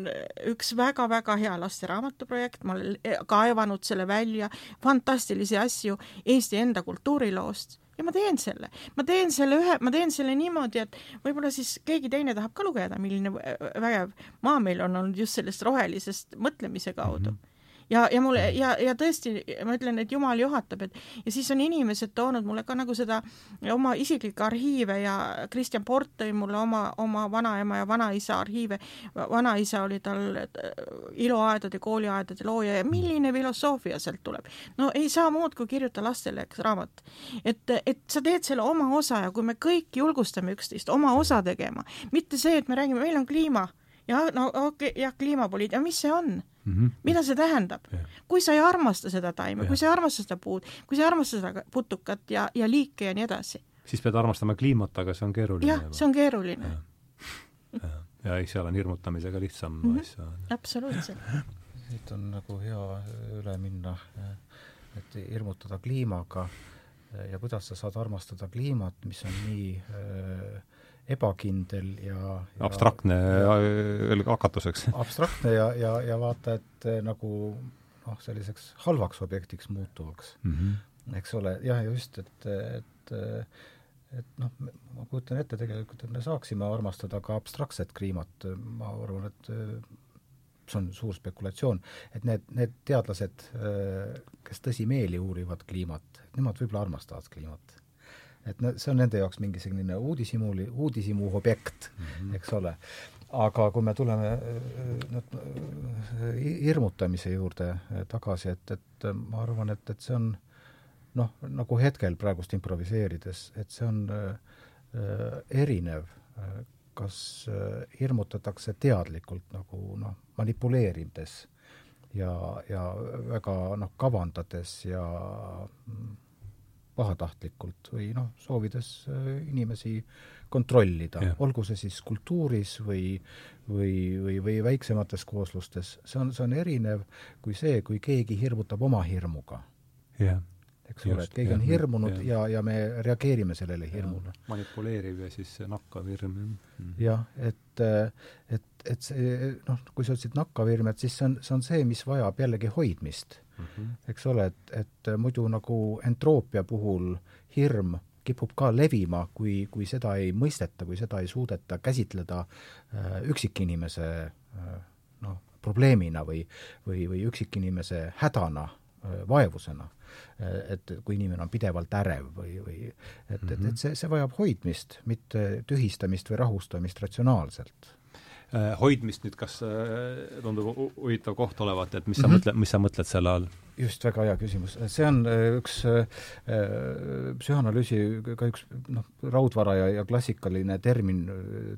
üks väga-väga hea lasteraamatu projekt, ma olen kaevanud selle välja, fantastilisi asju Eesti enda kultuuriloost ja ma teen selle, ma teen selle ühe, ma teen selle niimoodi, et võib-olla siis keegi teine tahab ka lugeda, milline vägev maa meil on olnud just sellest rohelisest mõtlemise kaudu mm. -hmm ja, ja mulle ja, ja tõesti, ma ütlen, et Jumal juhatab, et ja siis on inimesed toonud mulle ka nagu seda oma isiklikke arhiive ja Kristjan Port tõi mulle oma, oma vanaema ja vanaisa arhiive. vanaisa oli tal iluaedade, kooliaedade looja ja milline filosoofia sealt tuleb. no ei saa muud, kui kirjuta lastele, eks, raamat. et, et sa teed selle oma osa ja kui me kõik julgustame üksteist oma osa tegema, mitte see, et me räägime, meil on kliima ja no okei okay,, jah, kliimapoliitika, mis see on mm. -hmm. mida see tähendab yeah.? kui sa ei armasta seda taime yeah., kui sa ei armasta seda puud, kui sa ei armasta seda putukat ja, ja liike ja nii edasi. siis pead armastama kliimat, aga see on keeruline. jah, see on keeruline. ja, ja eks seal on hirmutamisega lihtsam mm -hmm. asja. absoluutselt. siit on nagu hea üle minna, et hirmutada kliimaga ja kuidas sa saad armastada kliimat, mis on nii äh, ebakindel ja, ja abstraktne hakatuseks. abstraktne ja, ja, ja vaata, et nagu noh, selliseks halvaks objektiks muutuvaks mm, -hmm. eks ole, jah, just, et, et et noh, ma kujutan ette tegelikult, et me saaksime armastada ka abstraktset kliimat, ma arvan, et see on suur spekulatsioon, et need, need teadlased, kes tõsimeeli uurivad kliimat, nemad võib-olla armastavad kliimat et no see on nende jaoks mingi selline uudishimuli, uudishimu objekt mm, -hmm. eks ole. aga kui me tuleme nüüd hirmutamise juurde tagasi, et, et ma arvan, et, et see on noh, nagu hetkel praegust improviseerides, et see on äh, erinev, kas äh, hirmutatakse teadlikult nagu noh, manipuleerides ja, ja väga noh, kavandades ja pahatahtlikult või noh, soovides äh, inimesi kontrollida, olgu see siis kultuuris või või, või, või väiksemates kooslustes, see on, see on erinev kui see, kui keegi hirmutab oma hirmuga. jah eks ole, et keegi on hirmunud ja, ja, ja me reageerime sellele hirmule. manipuleeriv ja siis nakkav hirm. Mhm. jah, et, et, et see noh, kui sa ütlesid nakkav hirm, et siis see on, see on see, mis vajab jällegi hoidmist mm. -hmm. eks ole, et, et muidu nagu entroopia puhul hirm kipub ka levima, kui, kui seda ei mõisteta, kui seda ei suudeta käsitleda äh, üksikinimese äh, noh, probleemina või, või, või üksikinimese hädana äh,, vaevusena et kui inimene on pidevalt ärev või, või et, et, et mhm. see, see vajab hoidmist, mitte tühistamist või rahustamist ratsionaalselt äh, hoidmist nüüd, kas äh, tundub huvitav koht olevat, et mis sa mm -hmm. mõtled, mis sa mõtled selle all? just, väga hea küsimus. see on äh, üks äh, psühhanalüüsi ka üks noh, raudvara ja, ja klassikaline termin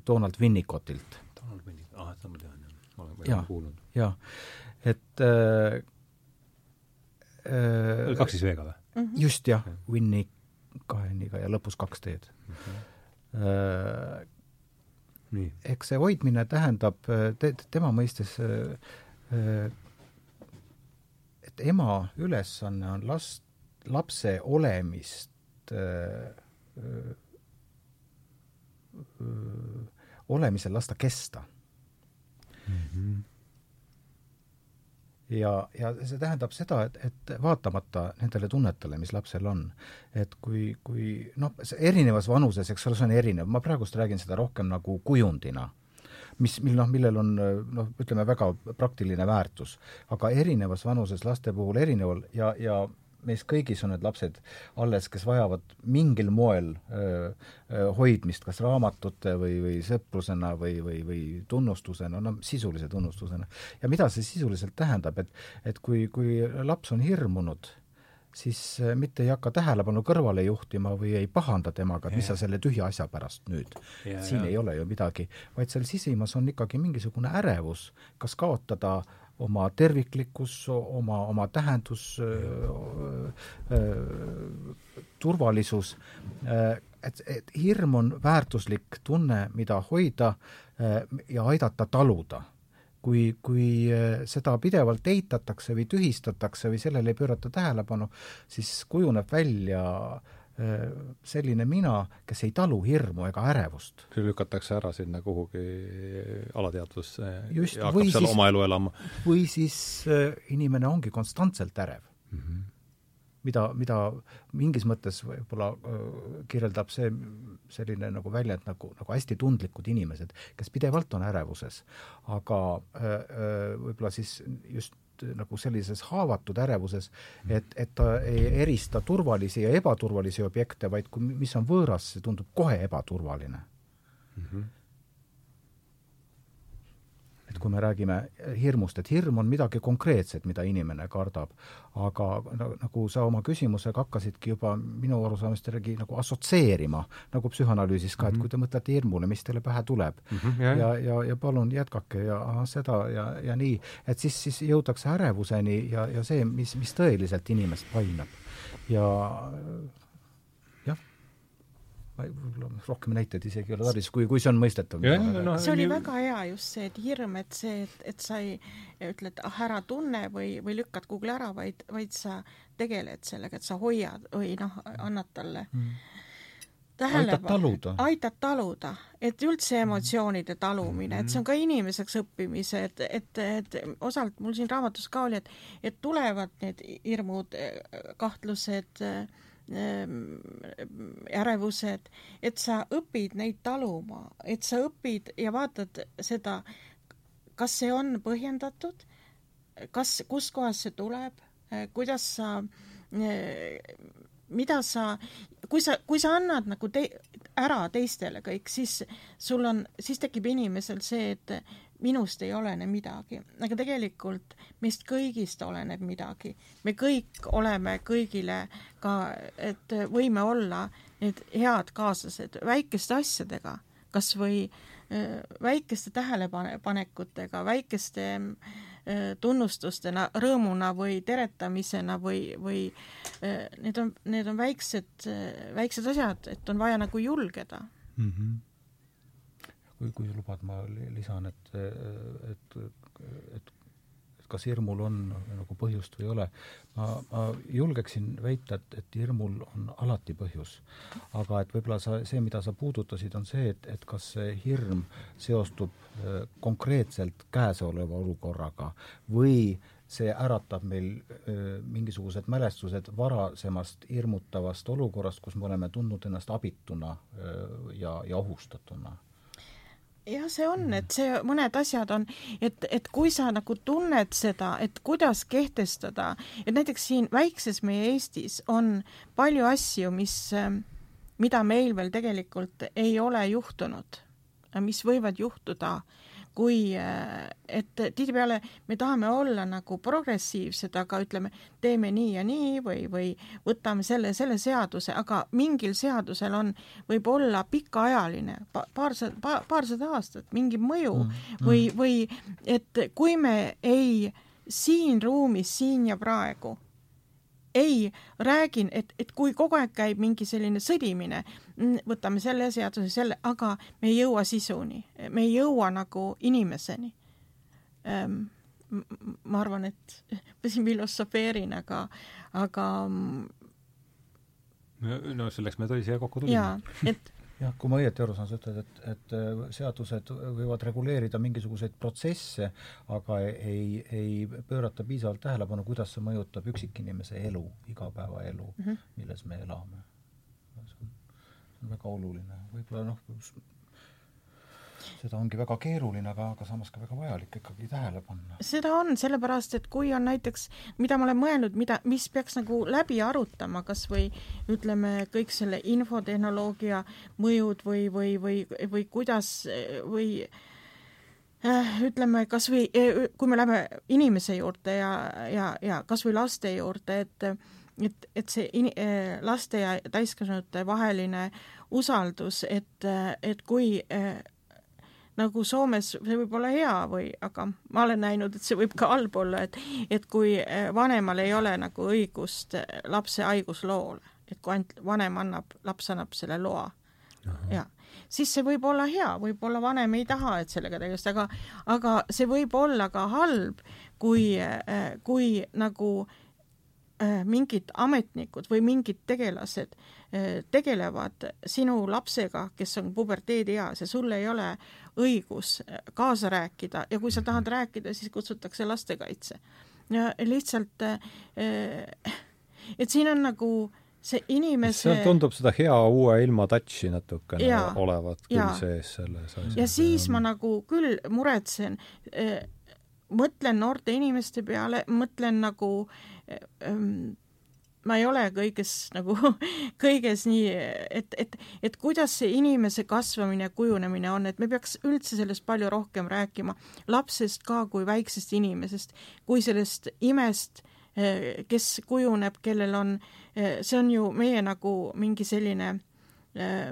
Donald Winnicottilt. Donald Winnicott, ah, seda ma tean, jah. ma olen kuulnud. jaa, et äh, äh, kaks siis V-ga või mm? -hmm. just jah, Winni kahe N-iga ja lõpus kaks T-d mm. -hmm. Äh. Eks see hoidmine tähendab te, tema mõistes äh, et ema ülesanne on last, lapse olemist öö, öö, olemisel lasta kesta mm. -hmm ja, ja see tähendab seda, et, et vaatamata nendele tunnetele, mis lapsel on, et kui, kui noh, erinevas vanuses, eks ole, see on erinev, ma praegust räägin seda rohkem nagu kujundina, mis, mil noh, millel on noh, ütleme väga praktiline väärtus, aga erinevas vanuses laste puhul erineval ja, ja meis kõigis on need lapsed alles, kes vajavad mingil moel öö, öö, hoidmist, kas raamatute või, või sõprusena või, või, või tunnustusena, no sisulise tunnustusena. ja mida see sisuliselt tähendab, et, et kui, kui laps on hirmunud, siis mitte ei hakka tähelepanu kõrvale juhtima või ei pahanda temaga, et mis sa selle tühja asja pärast nüüd. siin ja. ei ole ju midagi, vaid seal sisimas on ikkagi mingisugune ärevus, kas kaotada äh, oma terviklikkus, oma, oma tähendus, turvalisus, et, et hirm on väärtuslik tunne, mida hoida ja aidata taluda. Kui, kui seda pidevalt eitatakse või tühistatakse või sellele ei pöörata tähelepanu, siis kujuneb välja äh, selline mina, kes ei talu hirmu ega ärevust. lükatakse ära sinna kuhugi alateadvusse Just, ja hakkab seal siis, oma elu elama. või siis äh, inimene ongi konstantselt ärev mm. -hmm. mida, mida mingis mõttes võib-olla äh, kirjeldab see selline nagu väljend nagu, nagu hästi tundlikud inimesed, kes pidevalt on ärevuses. aga äh, äh võib-olla siis just nagu sellises haavatud ärevuses, et, et ta ei erista turvalisi ja ebaturvalisi objekte, vaid kui, mis on võõras, see tundub kohe ebaturvaline mm. -hmm et kui me räägime hirmust, et hirm on midagi konkreetset, mida inimene kardab, aga nagu sa oma küsimusega hakkasidki juba minu arusaamist järgi nagu assotsieerima, nagu psühhanalüüsis ka et mhm. kui te mõtlete hirmule, mis teile pähe tuleb mm -hmm, ja, ja, ja, ja palun jätkake ja aha, seda ja, ja nii, et siis, siis jõutakse ärevuseni ja, ja see, mis, mis tõeliselt inimest painab. ja võib-olla rohkem näiteid isegi ei ole tarvis, kui, kui see on mõistetav. No, see oli nii... väga hea just see, et hirm, et see, et, et sa ei ütle, et ah, ära tunne või, või lükkad kuhugi ära, vaid, vaid sa tegeled sellega, et sa hoiad või noh, annad talle mm. aitad taluda. aitad taluda, et üldse emotsioonide talumine, et see on ka inimeseks õppimise, et, et, et osalt mul siin raamatus ka oli, et, et tulevad need hirmud, kahtlused äh, ärevused, et sa õpid neid taluma, et sa õpid ja vaatad seda, kas see on põhjendatud, kas, kustkohast see tuleb, kuidas sa, eh, mida sa, kui sa, kui sa annad nagu te, ära teistele kõik, siis sul on, siis tekib inimesel see, et minust ei olene midagi, aga tegelikult meist kõigist oleneb midagi. me kõik oleme kõigile ka, et võime olla need head kaaslased väikeste asjadega, kas või äh, väikeste tähelepanekutega, väikeste tunnustustena, rõõmuna või teretamisena või, või need on, need on väiksed, väiksed asjad, et on vaja nagu julgeda mm. -hmm kui, kui lubad, ma lisan, et, et, et et kas hirmul on nagu põhjust või ei ole. ma, ma julgeksin väita, et, et hirmul on alati põhjus. aga et võib-olla sa, see, mida sa puudutasid, on see, et, et kas see hirm seostub äh, konkreetselt käesoleva olukorraga või see äratab meil öö, äh, mingisugused mälestused varasemast hirmutavast olukorrast, kus me oleme tundnud ennast abituna öö, äh, ja, ja ohustatuna jah, see on, et see, mõned asjad on, et, et kui sa nagu tunned seda, et kuidas kehtestada, et näiteks siin väikses meie Eestis on palju asju, mis, mida meil veel tegelikult ei ole juhtunud, mis võivad juhtuda äh, kui, äh, et tihtipeale me tahame olla nagu progressiivsed, aga ütleme, teeme nii ja nii või, või võtame selle, selle seaduse, aga mingil seadusel on, võib olla pikaajaline pa,, paarsada pa,, paarsada aastat, mingi mõju mm, mm. või, või et kui me ei siin ruumis, siin ja praegu ei, räägin, et, et kui kogu aeg käib mingi selline sõdimine, võtame selle seaduse, selle, aga me ei jõua sisuni, me ei jõua nagu inimeseni ähm,. ma arvan, et ma siin filosofeerin, aga, aga no selleks me siia kokku tulime. jaa, et jah, kui ma õieti aru saan, sa ütled, et, et äh, seadused võivad reguleerida mingisuguseid protsesse, aga ei, ei pöörata piisavalt tähelepanu, kuidas see mõjutab üksikinimese elu, igapäevaelu mm, -hmm. milles me elame. see on, see on väga oluline, võib-olla noh, seda ongi väga keeruline, aga, aga samas ka väga vajalik ikkagi tähele panna. seda on, sellepärast et kui on näiteks, mida ma olen mõelnud, mida, mis peaks nagu läbi arutama, kas või ütleme, kõik selle infotehnoloogia mõjud või, või, või, või kuidas või äh, ütleme kas või, kui me läheme inimese juurde ja, ja, ja kas või laste juurde, et et, et see in, äh, laste ja täiskasvanute vaheline usaldus, et, et kui äh, nagu Soomes see võib olla hea või, aga ma olen näinud, et see võib ka halb olla, et et kui vanemal ei ole nagu õigust lapse haigusloole, et kui ainult vanem annab, laps annab selle loa, ja siis see võib olla hea, võib-olla vanem ei taha, et sellega tegeleda, aga aga see võib olla ka halb, kui, kui nagu mingid ametnikud või mingid tegelased tegelevad sinu lapsega, kes on puberteedieas ja sul ei ole õigus kaasa rääkida ja kui sa tahad rääkida, siis kutsutakse lastekaitse. ja lihtsalt, et siin on nagu see inimese seal tundub seda hea uue ilma touch'i natukene ja, olevat küll ja. sees selles asjas. ja siis ma nagu küll muretsen, mõtlen noorte inimeste peale, mõtlen nagu ähm, ma ei ole kõiges nagu, kõiges nii, et, et, et kuidas see inimese kasvamine kujunemine on, et me peaks üldse sellest palju rohkem rääkima, lapsest ka kui väiksest inimesest, kui sellest imest, eh, kes kujuneb, kellel on, eh, see on ju meie nagu mingi selline, eh,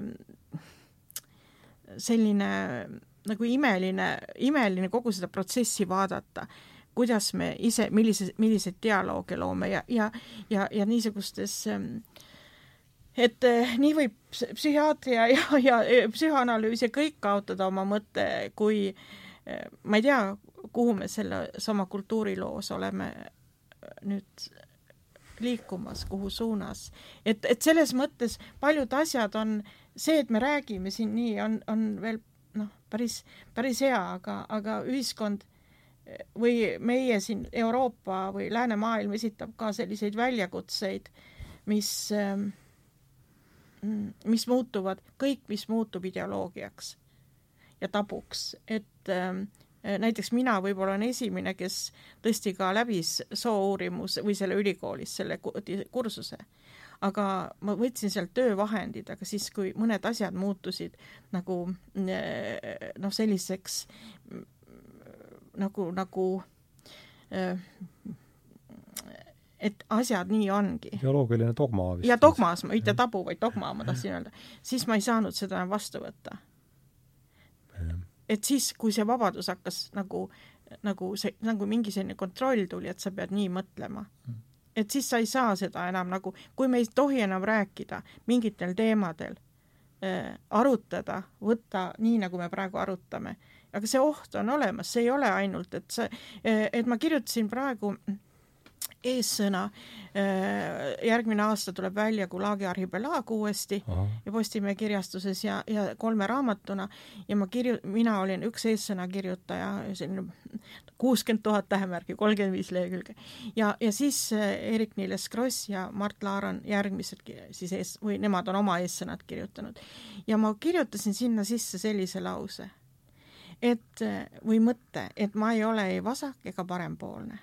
selline nagu imeline, imeline kogu seda protsessi vaadata kuidas me ise, millise, milliseid dialoog loome ja, ja, ja, ja niisugustes ähm, et äh, nii võib psühhiaatria ja, ja, ja psühhoanalüüs ja kõik kaotada oma mõtte, kui äh, ma ei tea, kuhu me selles oma kultuuriloos oleme äh, nüüd liikumas, kuhu suunas. et, et selles mõttes paljud asjad on, see, et me räägime siin nii, on, on veel noh, päris, päris hea, aga, aga ühiskond või meie siin Euroopa või läänemaailm esitab ka selliseid väljakutseid, mis, ähm, mis muutuvad, kõik, mis muutub ideoloogiaks ja tabuks, et ähm, näiteks mina võib-olla olen esimene, kes tõesti ka läbis soo-uurimus või selle ülikoolis selle kursuse. aga ma võtsin sealt töövahendid, aga siis, kui mõned asjad muutusid nagu äh, noh, selliseks nagu, nagu äh, et asjad nii ongi. ideoloogiline dogma vist. ja dogmas, mitte tabu, vaid dogma, ma tahtsin öelda. siis ma ei saanud seda enam vastu võtta. et siis, kui see vabadus hakkas nagu nagu see, nagu mingi selline kontroll tuli, et sa pead nii mõtlema mm. et siis sa ei saa seda enam nagu, kui me ei tohi enam rääkida mingitel teemadel äh,, arutada, võtta nii, nagu me praegu arutame, aga see oht on olemas, see ei ole ainult, et see, et ma kirjutasin praegu äh, eessõna. Äh, järgmine aasta tuleb välja Gulagi arhipelaag uuesti Aha. ja Postimehe kirjastuses ja, ja kolme raamatuna ja ma kirju-, mina olin üks eessõna kirjutaja, selline kuuskümmend tuhat tähemärki, kolmkümmend viis lehekülge. ja, ja siis äh, Eerik-Niiles Kross ja Mart Laar on järgmised siis ees, või nemad on oma eessõnad kirjutanud. ja ma kirjutasin sinna sisse sellise lause, et või mõtte, et ma ei ole ei vasak- ega parempoolne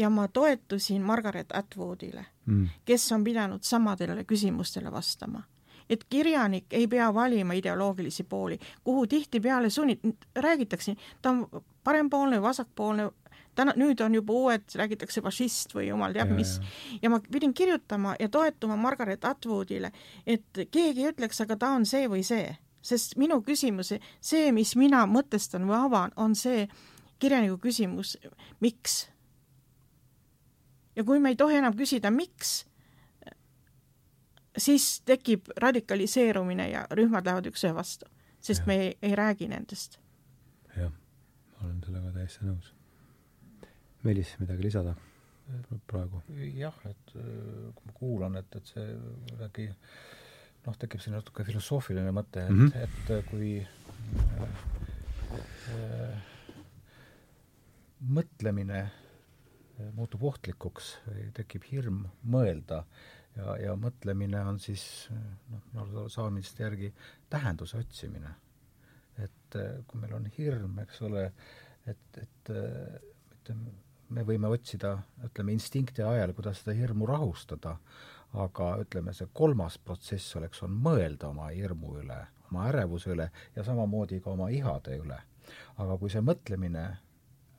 ja ma toetusin Margaret Atwoodile mm., kes on pidanud samadele küsimustele vastama. et kirjanik ei pea valima ideoloogilisi pooli, kuhu tihtipeale sunnit-, räägitakse, ta on parempoolne vasakpoolne, täna, nüüd on juba uued, räägitakse fašist või jumal teab mis. ja ma pidin kirjutama ja toetuma Margaret Atwoodile, et keegi ei ütleks, aga ta on see või see. Sest minu küsimus, see, mis mina mõtestan või avan, on see kirjaniku küsimus, miks ja kui me ei tohi enam küsida, miks, siis tekib radikaliseerumine ja rühmad lähevad üksteise vastu, sest ja. me ei, ei räägi nendest. jah, ma olen sellega täiesti nõus. Meelis, midagi lisada praegu? jah, et äh, kui ma kuulan, et, et see kuidagi noh, tekib siin natuke filosoofiline mõte, et mm, -hmm. et äh, kui äh, äh, mõtlemine muutub ohtlikuks, tekib hirm mõelda ja, ja mõtlemine on siis noh, minu saamiste järgi tähenduse otsimine. et eh, kui meil on hirm, eks ole, et, et ütleme, me võime otsida, ütleme, instinkti ajal, kuidas seda hirmu rahustada, aga ütleme, see kolmas protsess oleks, on mõelda oma hirmu üle, oma ärevuse üle ja samamoodi ka oma ihade üle. aga kui see mõtlemine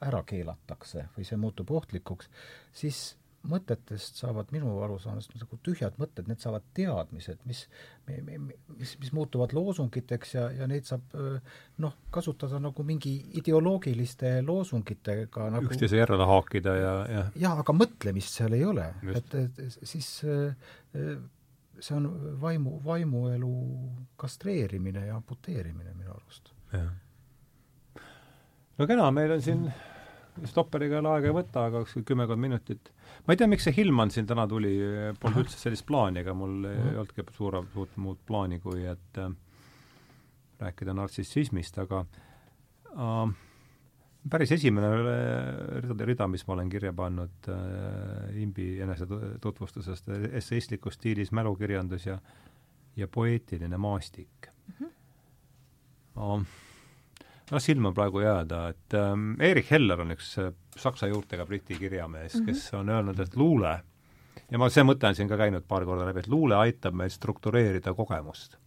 ära keelatakse või see muutub ohtlikuks, siis mõtetest saavad minu arusaamist nagu tühjad mõtted, need saavad teadmised, mis, mis, mis muutuvad loosungiteks ja, ja neid saab noh, kasutada nagu mingi ideoloogiliste loosungitega nagu üksteise järele haakida ja, ja jaa, aga mõtlemist seal ei ole, et, et siis see on vaimu, vaimuelu kastreerimine ja amputeerimine minu arust. no kena, meil on siin mm stopperiga jälle aega ei võta, aga kuskil kümmekond minutit. ma ei tea, miks see Hillman siin täna tuli, polnud üldse sellist plaani, ega mul ei mhm. olnudki suure, suurt muud plaani, kui et äh, rääkida nartsissismist, aga äh, päris esimene rida, rida, mis ma olen kirja pannud äh, Imbi enesetutvustusest, esseistlikus stiilis mälukirjandus ja ja poeetiline maastik mm. -hmm. Uh, noh, silma praegu jääda, et ähm, Erich Heller on üks äh, saksa juurtega briti kirjamees mm, -hmm. kes on öelnud, et luule, ja ma, see mõte on siin ka käinud paar korda läbi, et luule aitab meil struktureerida kogemust.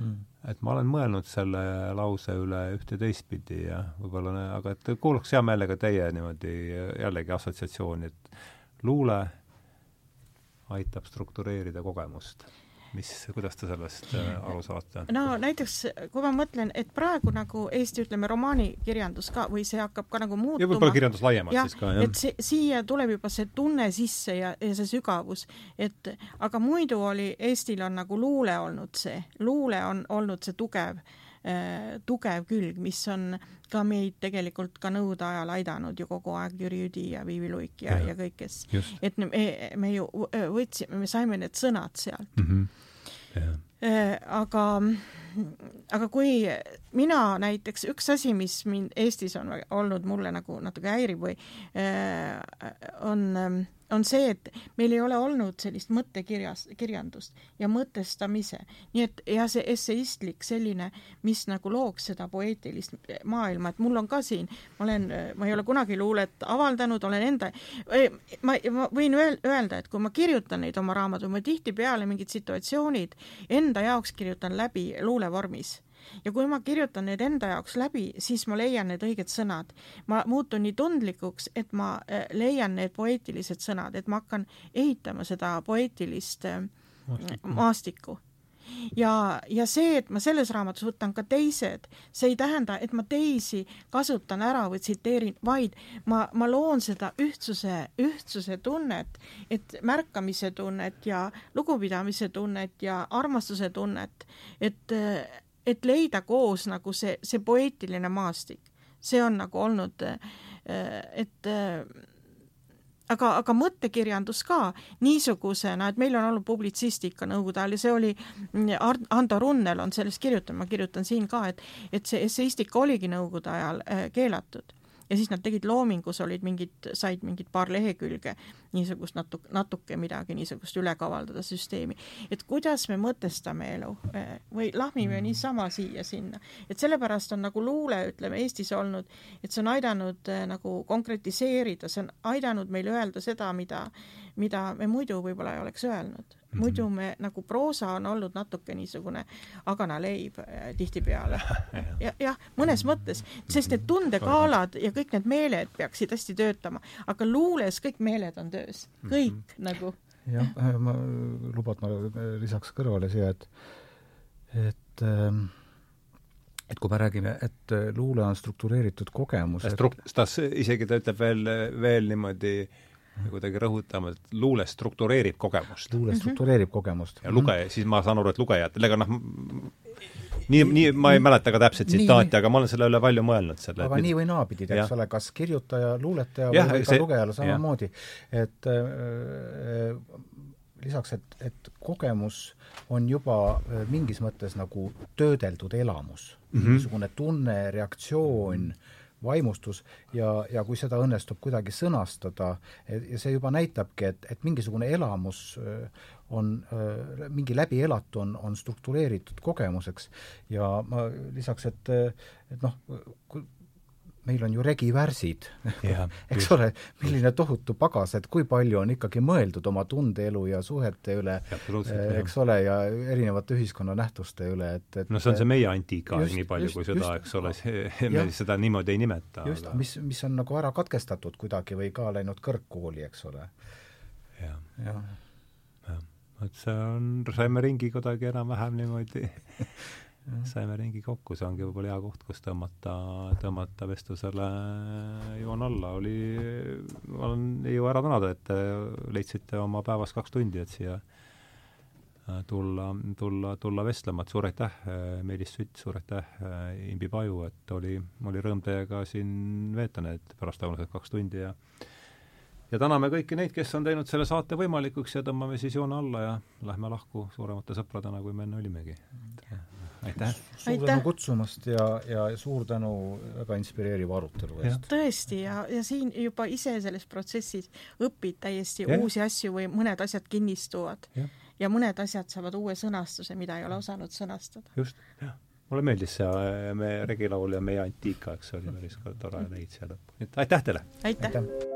Mm.. et ma olen mõelnud selle lause üle ühte teistpidi ja võib-olla, aga et kuulaks hea meelega teie niimoodi jällegi assotsiatsiooni, et luule aitab struktureerida kogemust mis, kuidas te sellest äh, aru saate? no näiteks, kui ma mõtlen, et praegu nagu Eesti, ütleme, romaanikirjandus ka või see hakkab ka nagu muutuma. ja võib-olla kirjandus laiemalt ja, siis ka, jah. et see, siia tuleb juba see tunne sisse ja, ja see sügavus, et aga muidu oli, Eestil on nagu luule olnud see, luule on olnud see tugev tugev külg, mis on ka meid tegelikult ka nõude ajal aidanud ju kogu aeg, Jüri Jüdi ja Viivi Luik ja, ja, ja kõik, kes, et me, me ju võtsime, me saime need sõnad sealt. Mm. -hmm Äh, aga, aga kui mina näiteks, üks asi, mis mind Eestis on olnud, mulle nagu natuke häirib või äh, on äh, on see, et meil ei ole olnud sellist mõttekirjas, kirjandust ja mõtestamise. nii et ja see esseistlik selline, mis nagu looks seda poeetilist maailma, et mul on ka siin, ma olen, ma ei ole kunagi luulet avaldanud, olen enda, ma, ma võin öelda, et kui ma kirjutan neid oma raamatuid, ma tihtipeale mingid situatsioonid enda jaoks kirjutan läbi luulevormis ja kui ma kirjutan need enda jaoks läbi, siis ma leian need õiged sõnad. ma muutun nii tundlikuks, et ma äh, leian need poeetilised sõnad, et ma hakkan ehitama seda poeetilist äh, maastikku, maastikku. Ja, ja see, et ma selles raamatus võtan ka teised, see ei tähenda, et ma teisi kasutan ära või tsiteerin, vaid ma, ma loon seda ühtsuse, ühtsuse tunnet, et märkamise tunnet ja lugupidamise tunnet ja armastuse tunnet, et, et leida koos nagu see, see poeetiline maastik. see on nagu olnud, et aga, aga mõttekirjandus ka niisugusena, et meil on olnud publitsistika nõukogude ajal ja see oli, Ando Runnel on sellest kirjutanud, ma kirjutan siin ka, et, et see esseistika oligi nõukogude ajal äh, keelatud ja siis nad tegid Loomingus, olid mingid, said mingid paar lehekülge niisugust natuke, natuke midagi niisugust üle kavaldada süsteemi. et kuidas me mõtestame elu eh, või lahmime mm. niisama siia-sinna. et sellepärast on nagu luule, ütleme, Eestis olnud, et see on aidanud eh, nagu konkretiseerida, see on aidanud meil öelda seda, mida, mida me muidu võib-olla ei oleks öelnud Mhm. muidu me nagu proosa on olnud natuke niisugune aganaleib äh, tihtipeale. jah ja,, mõnes mõttes, sest need tundekaalad ja kõik need meeled peaksid hästi töötama, aga luules kõik meeled on töös, mhm. kõik mm -hmm. nagu. jah, äh, ma, lubad, ma lisaks kõrvale siia, et, et ähm, et kui me räägime, et äh, luule on struktureeritud kogemus Struk-, ta isegi, ta ütleb veel, veel niimoodi äh, kuidagi rõhutama, et luule struktureerib kogemust. luule struktureerib mm -hmm. kogemust. ja lugeja, siis ma saan aru, et lugejatele, ega noh, nii, nii, ma ei mäleta ka täpset tsitaati, aga ma olen selle üle palju mõelnud. selle aga nii või naapidi, eks ole, kas kirjutaja, luuletaja ja, või ka see, lugejale samamoodi, et äh, lisaks, et, et kogemus on juba äh, mingis mõttes nagu töödeldud elamus mm, -hmm. niisugune tunne, reaktsioon mm, -hmm vaimustus ja, ja kui seda õnnestub kuidagi sõnastada, ja see juba näitabki, et, et mingisugune elamus äh, on, äh, mingi läbielatu on, on struktureeritud kogemuseks. Ja ma lisaks, et, et noh, meil on ju regivärsid, eks just. ole, milline tohutu pagas, et kui palju on ikkagi mõeldud oma tundeelu ja suhete üle, eks ole, ja erinevate ühiskonnanähtuste üle, et, et no see on see meie antiikaeg nii palju kui seda, eks ole, me seda niimoodi ei nimeta. just aga..., mis, mis on nagu ära katkestatud kuidagi või ka läinud kõrgkooli, eks ole. Ja.. jah. jah, et see on, saime ringi kuidagi enam-vähem niimoodi saime ringi kokku, see ongi võib-olla hea koht, kus tõmmata, tõmmata vestlusele joon alla, oli, olen, ei jõua ära tänada, et te leidsite oma päevas kaks tundi, et siia äh, tulla, tulla, tulla vestlema, et suur aitäh, Meelis Sütt, suur aitäh, Imbi Paju, et oli, oli rõõm teiega siin veeta need pärastlõunased kaks tundi ja ja täname kõiki neid, kes on teinud selle saate võimalikuks ja tõmbame siis joone alla ja lähme lahku suuremate sõpradena, kui me enne olimegi aitäh! suur tänu kutsumast ja, ja suur tänu väga inspireeriva arutelu eest! tõesti, ja, ja siin juba ise selles protsessis õpid täiesti ja. uusi asju või mõned asjad kinnistuvad. ja mõned asjad saavad uue sõnastuse, mida ei ole osanud sõnastada. just, jah. mulle meeldis see äh, me regilaul ja meie antiika, eks see oli päris tore leid et aitäh teile! aitäh, aitäh.!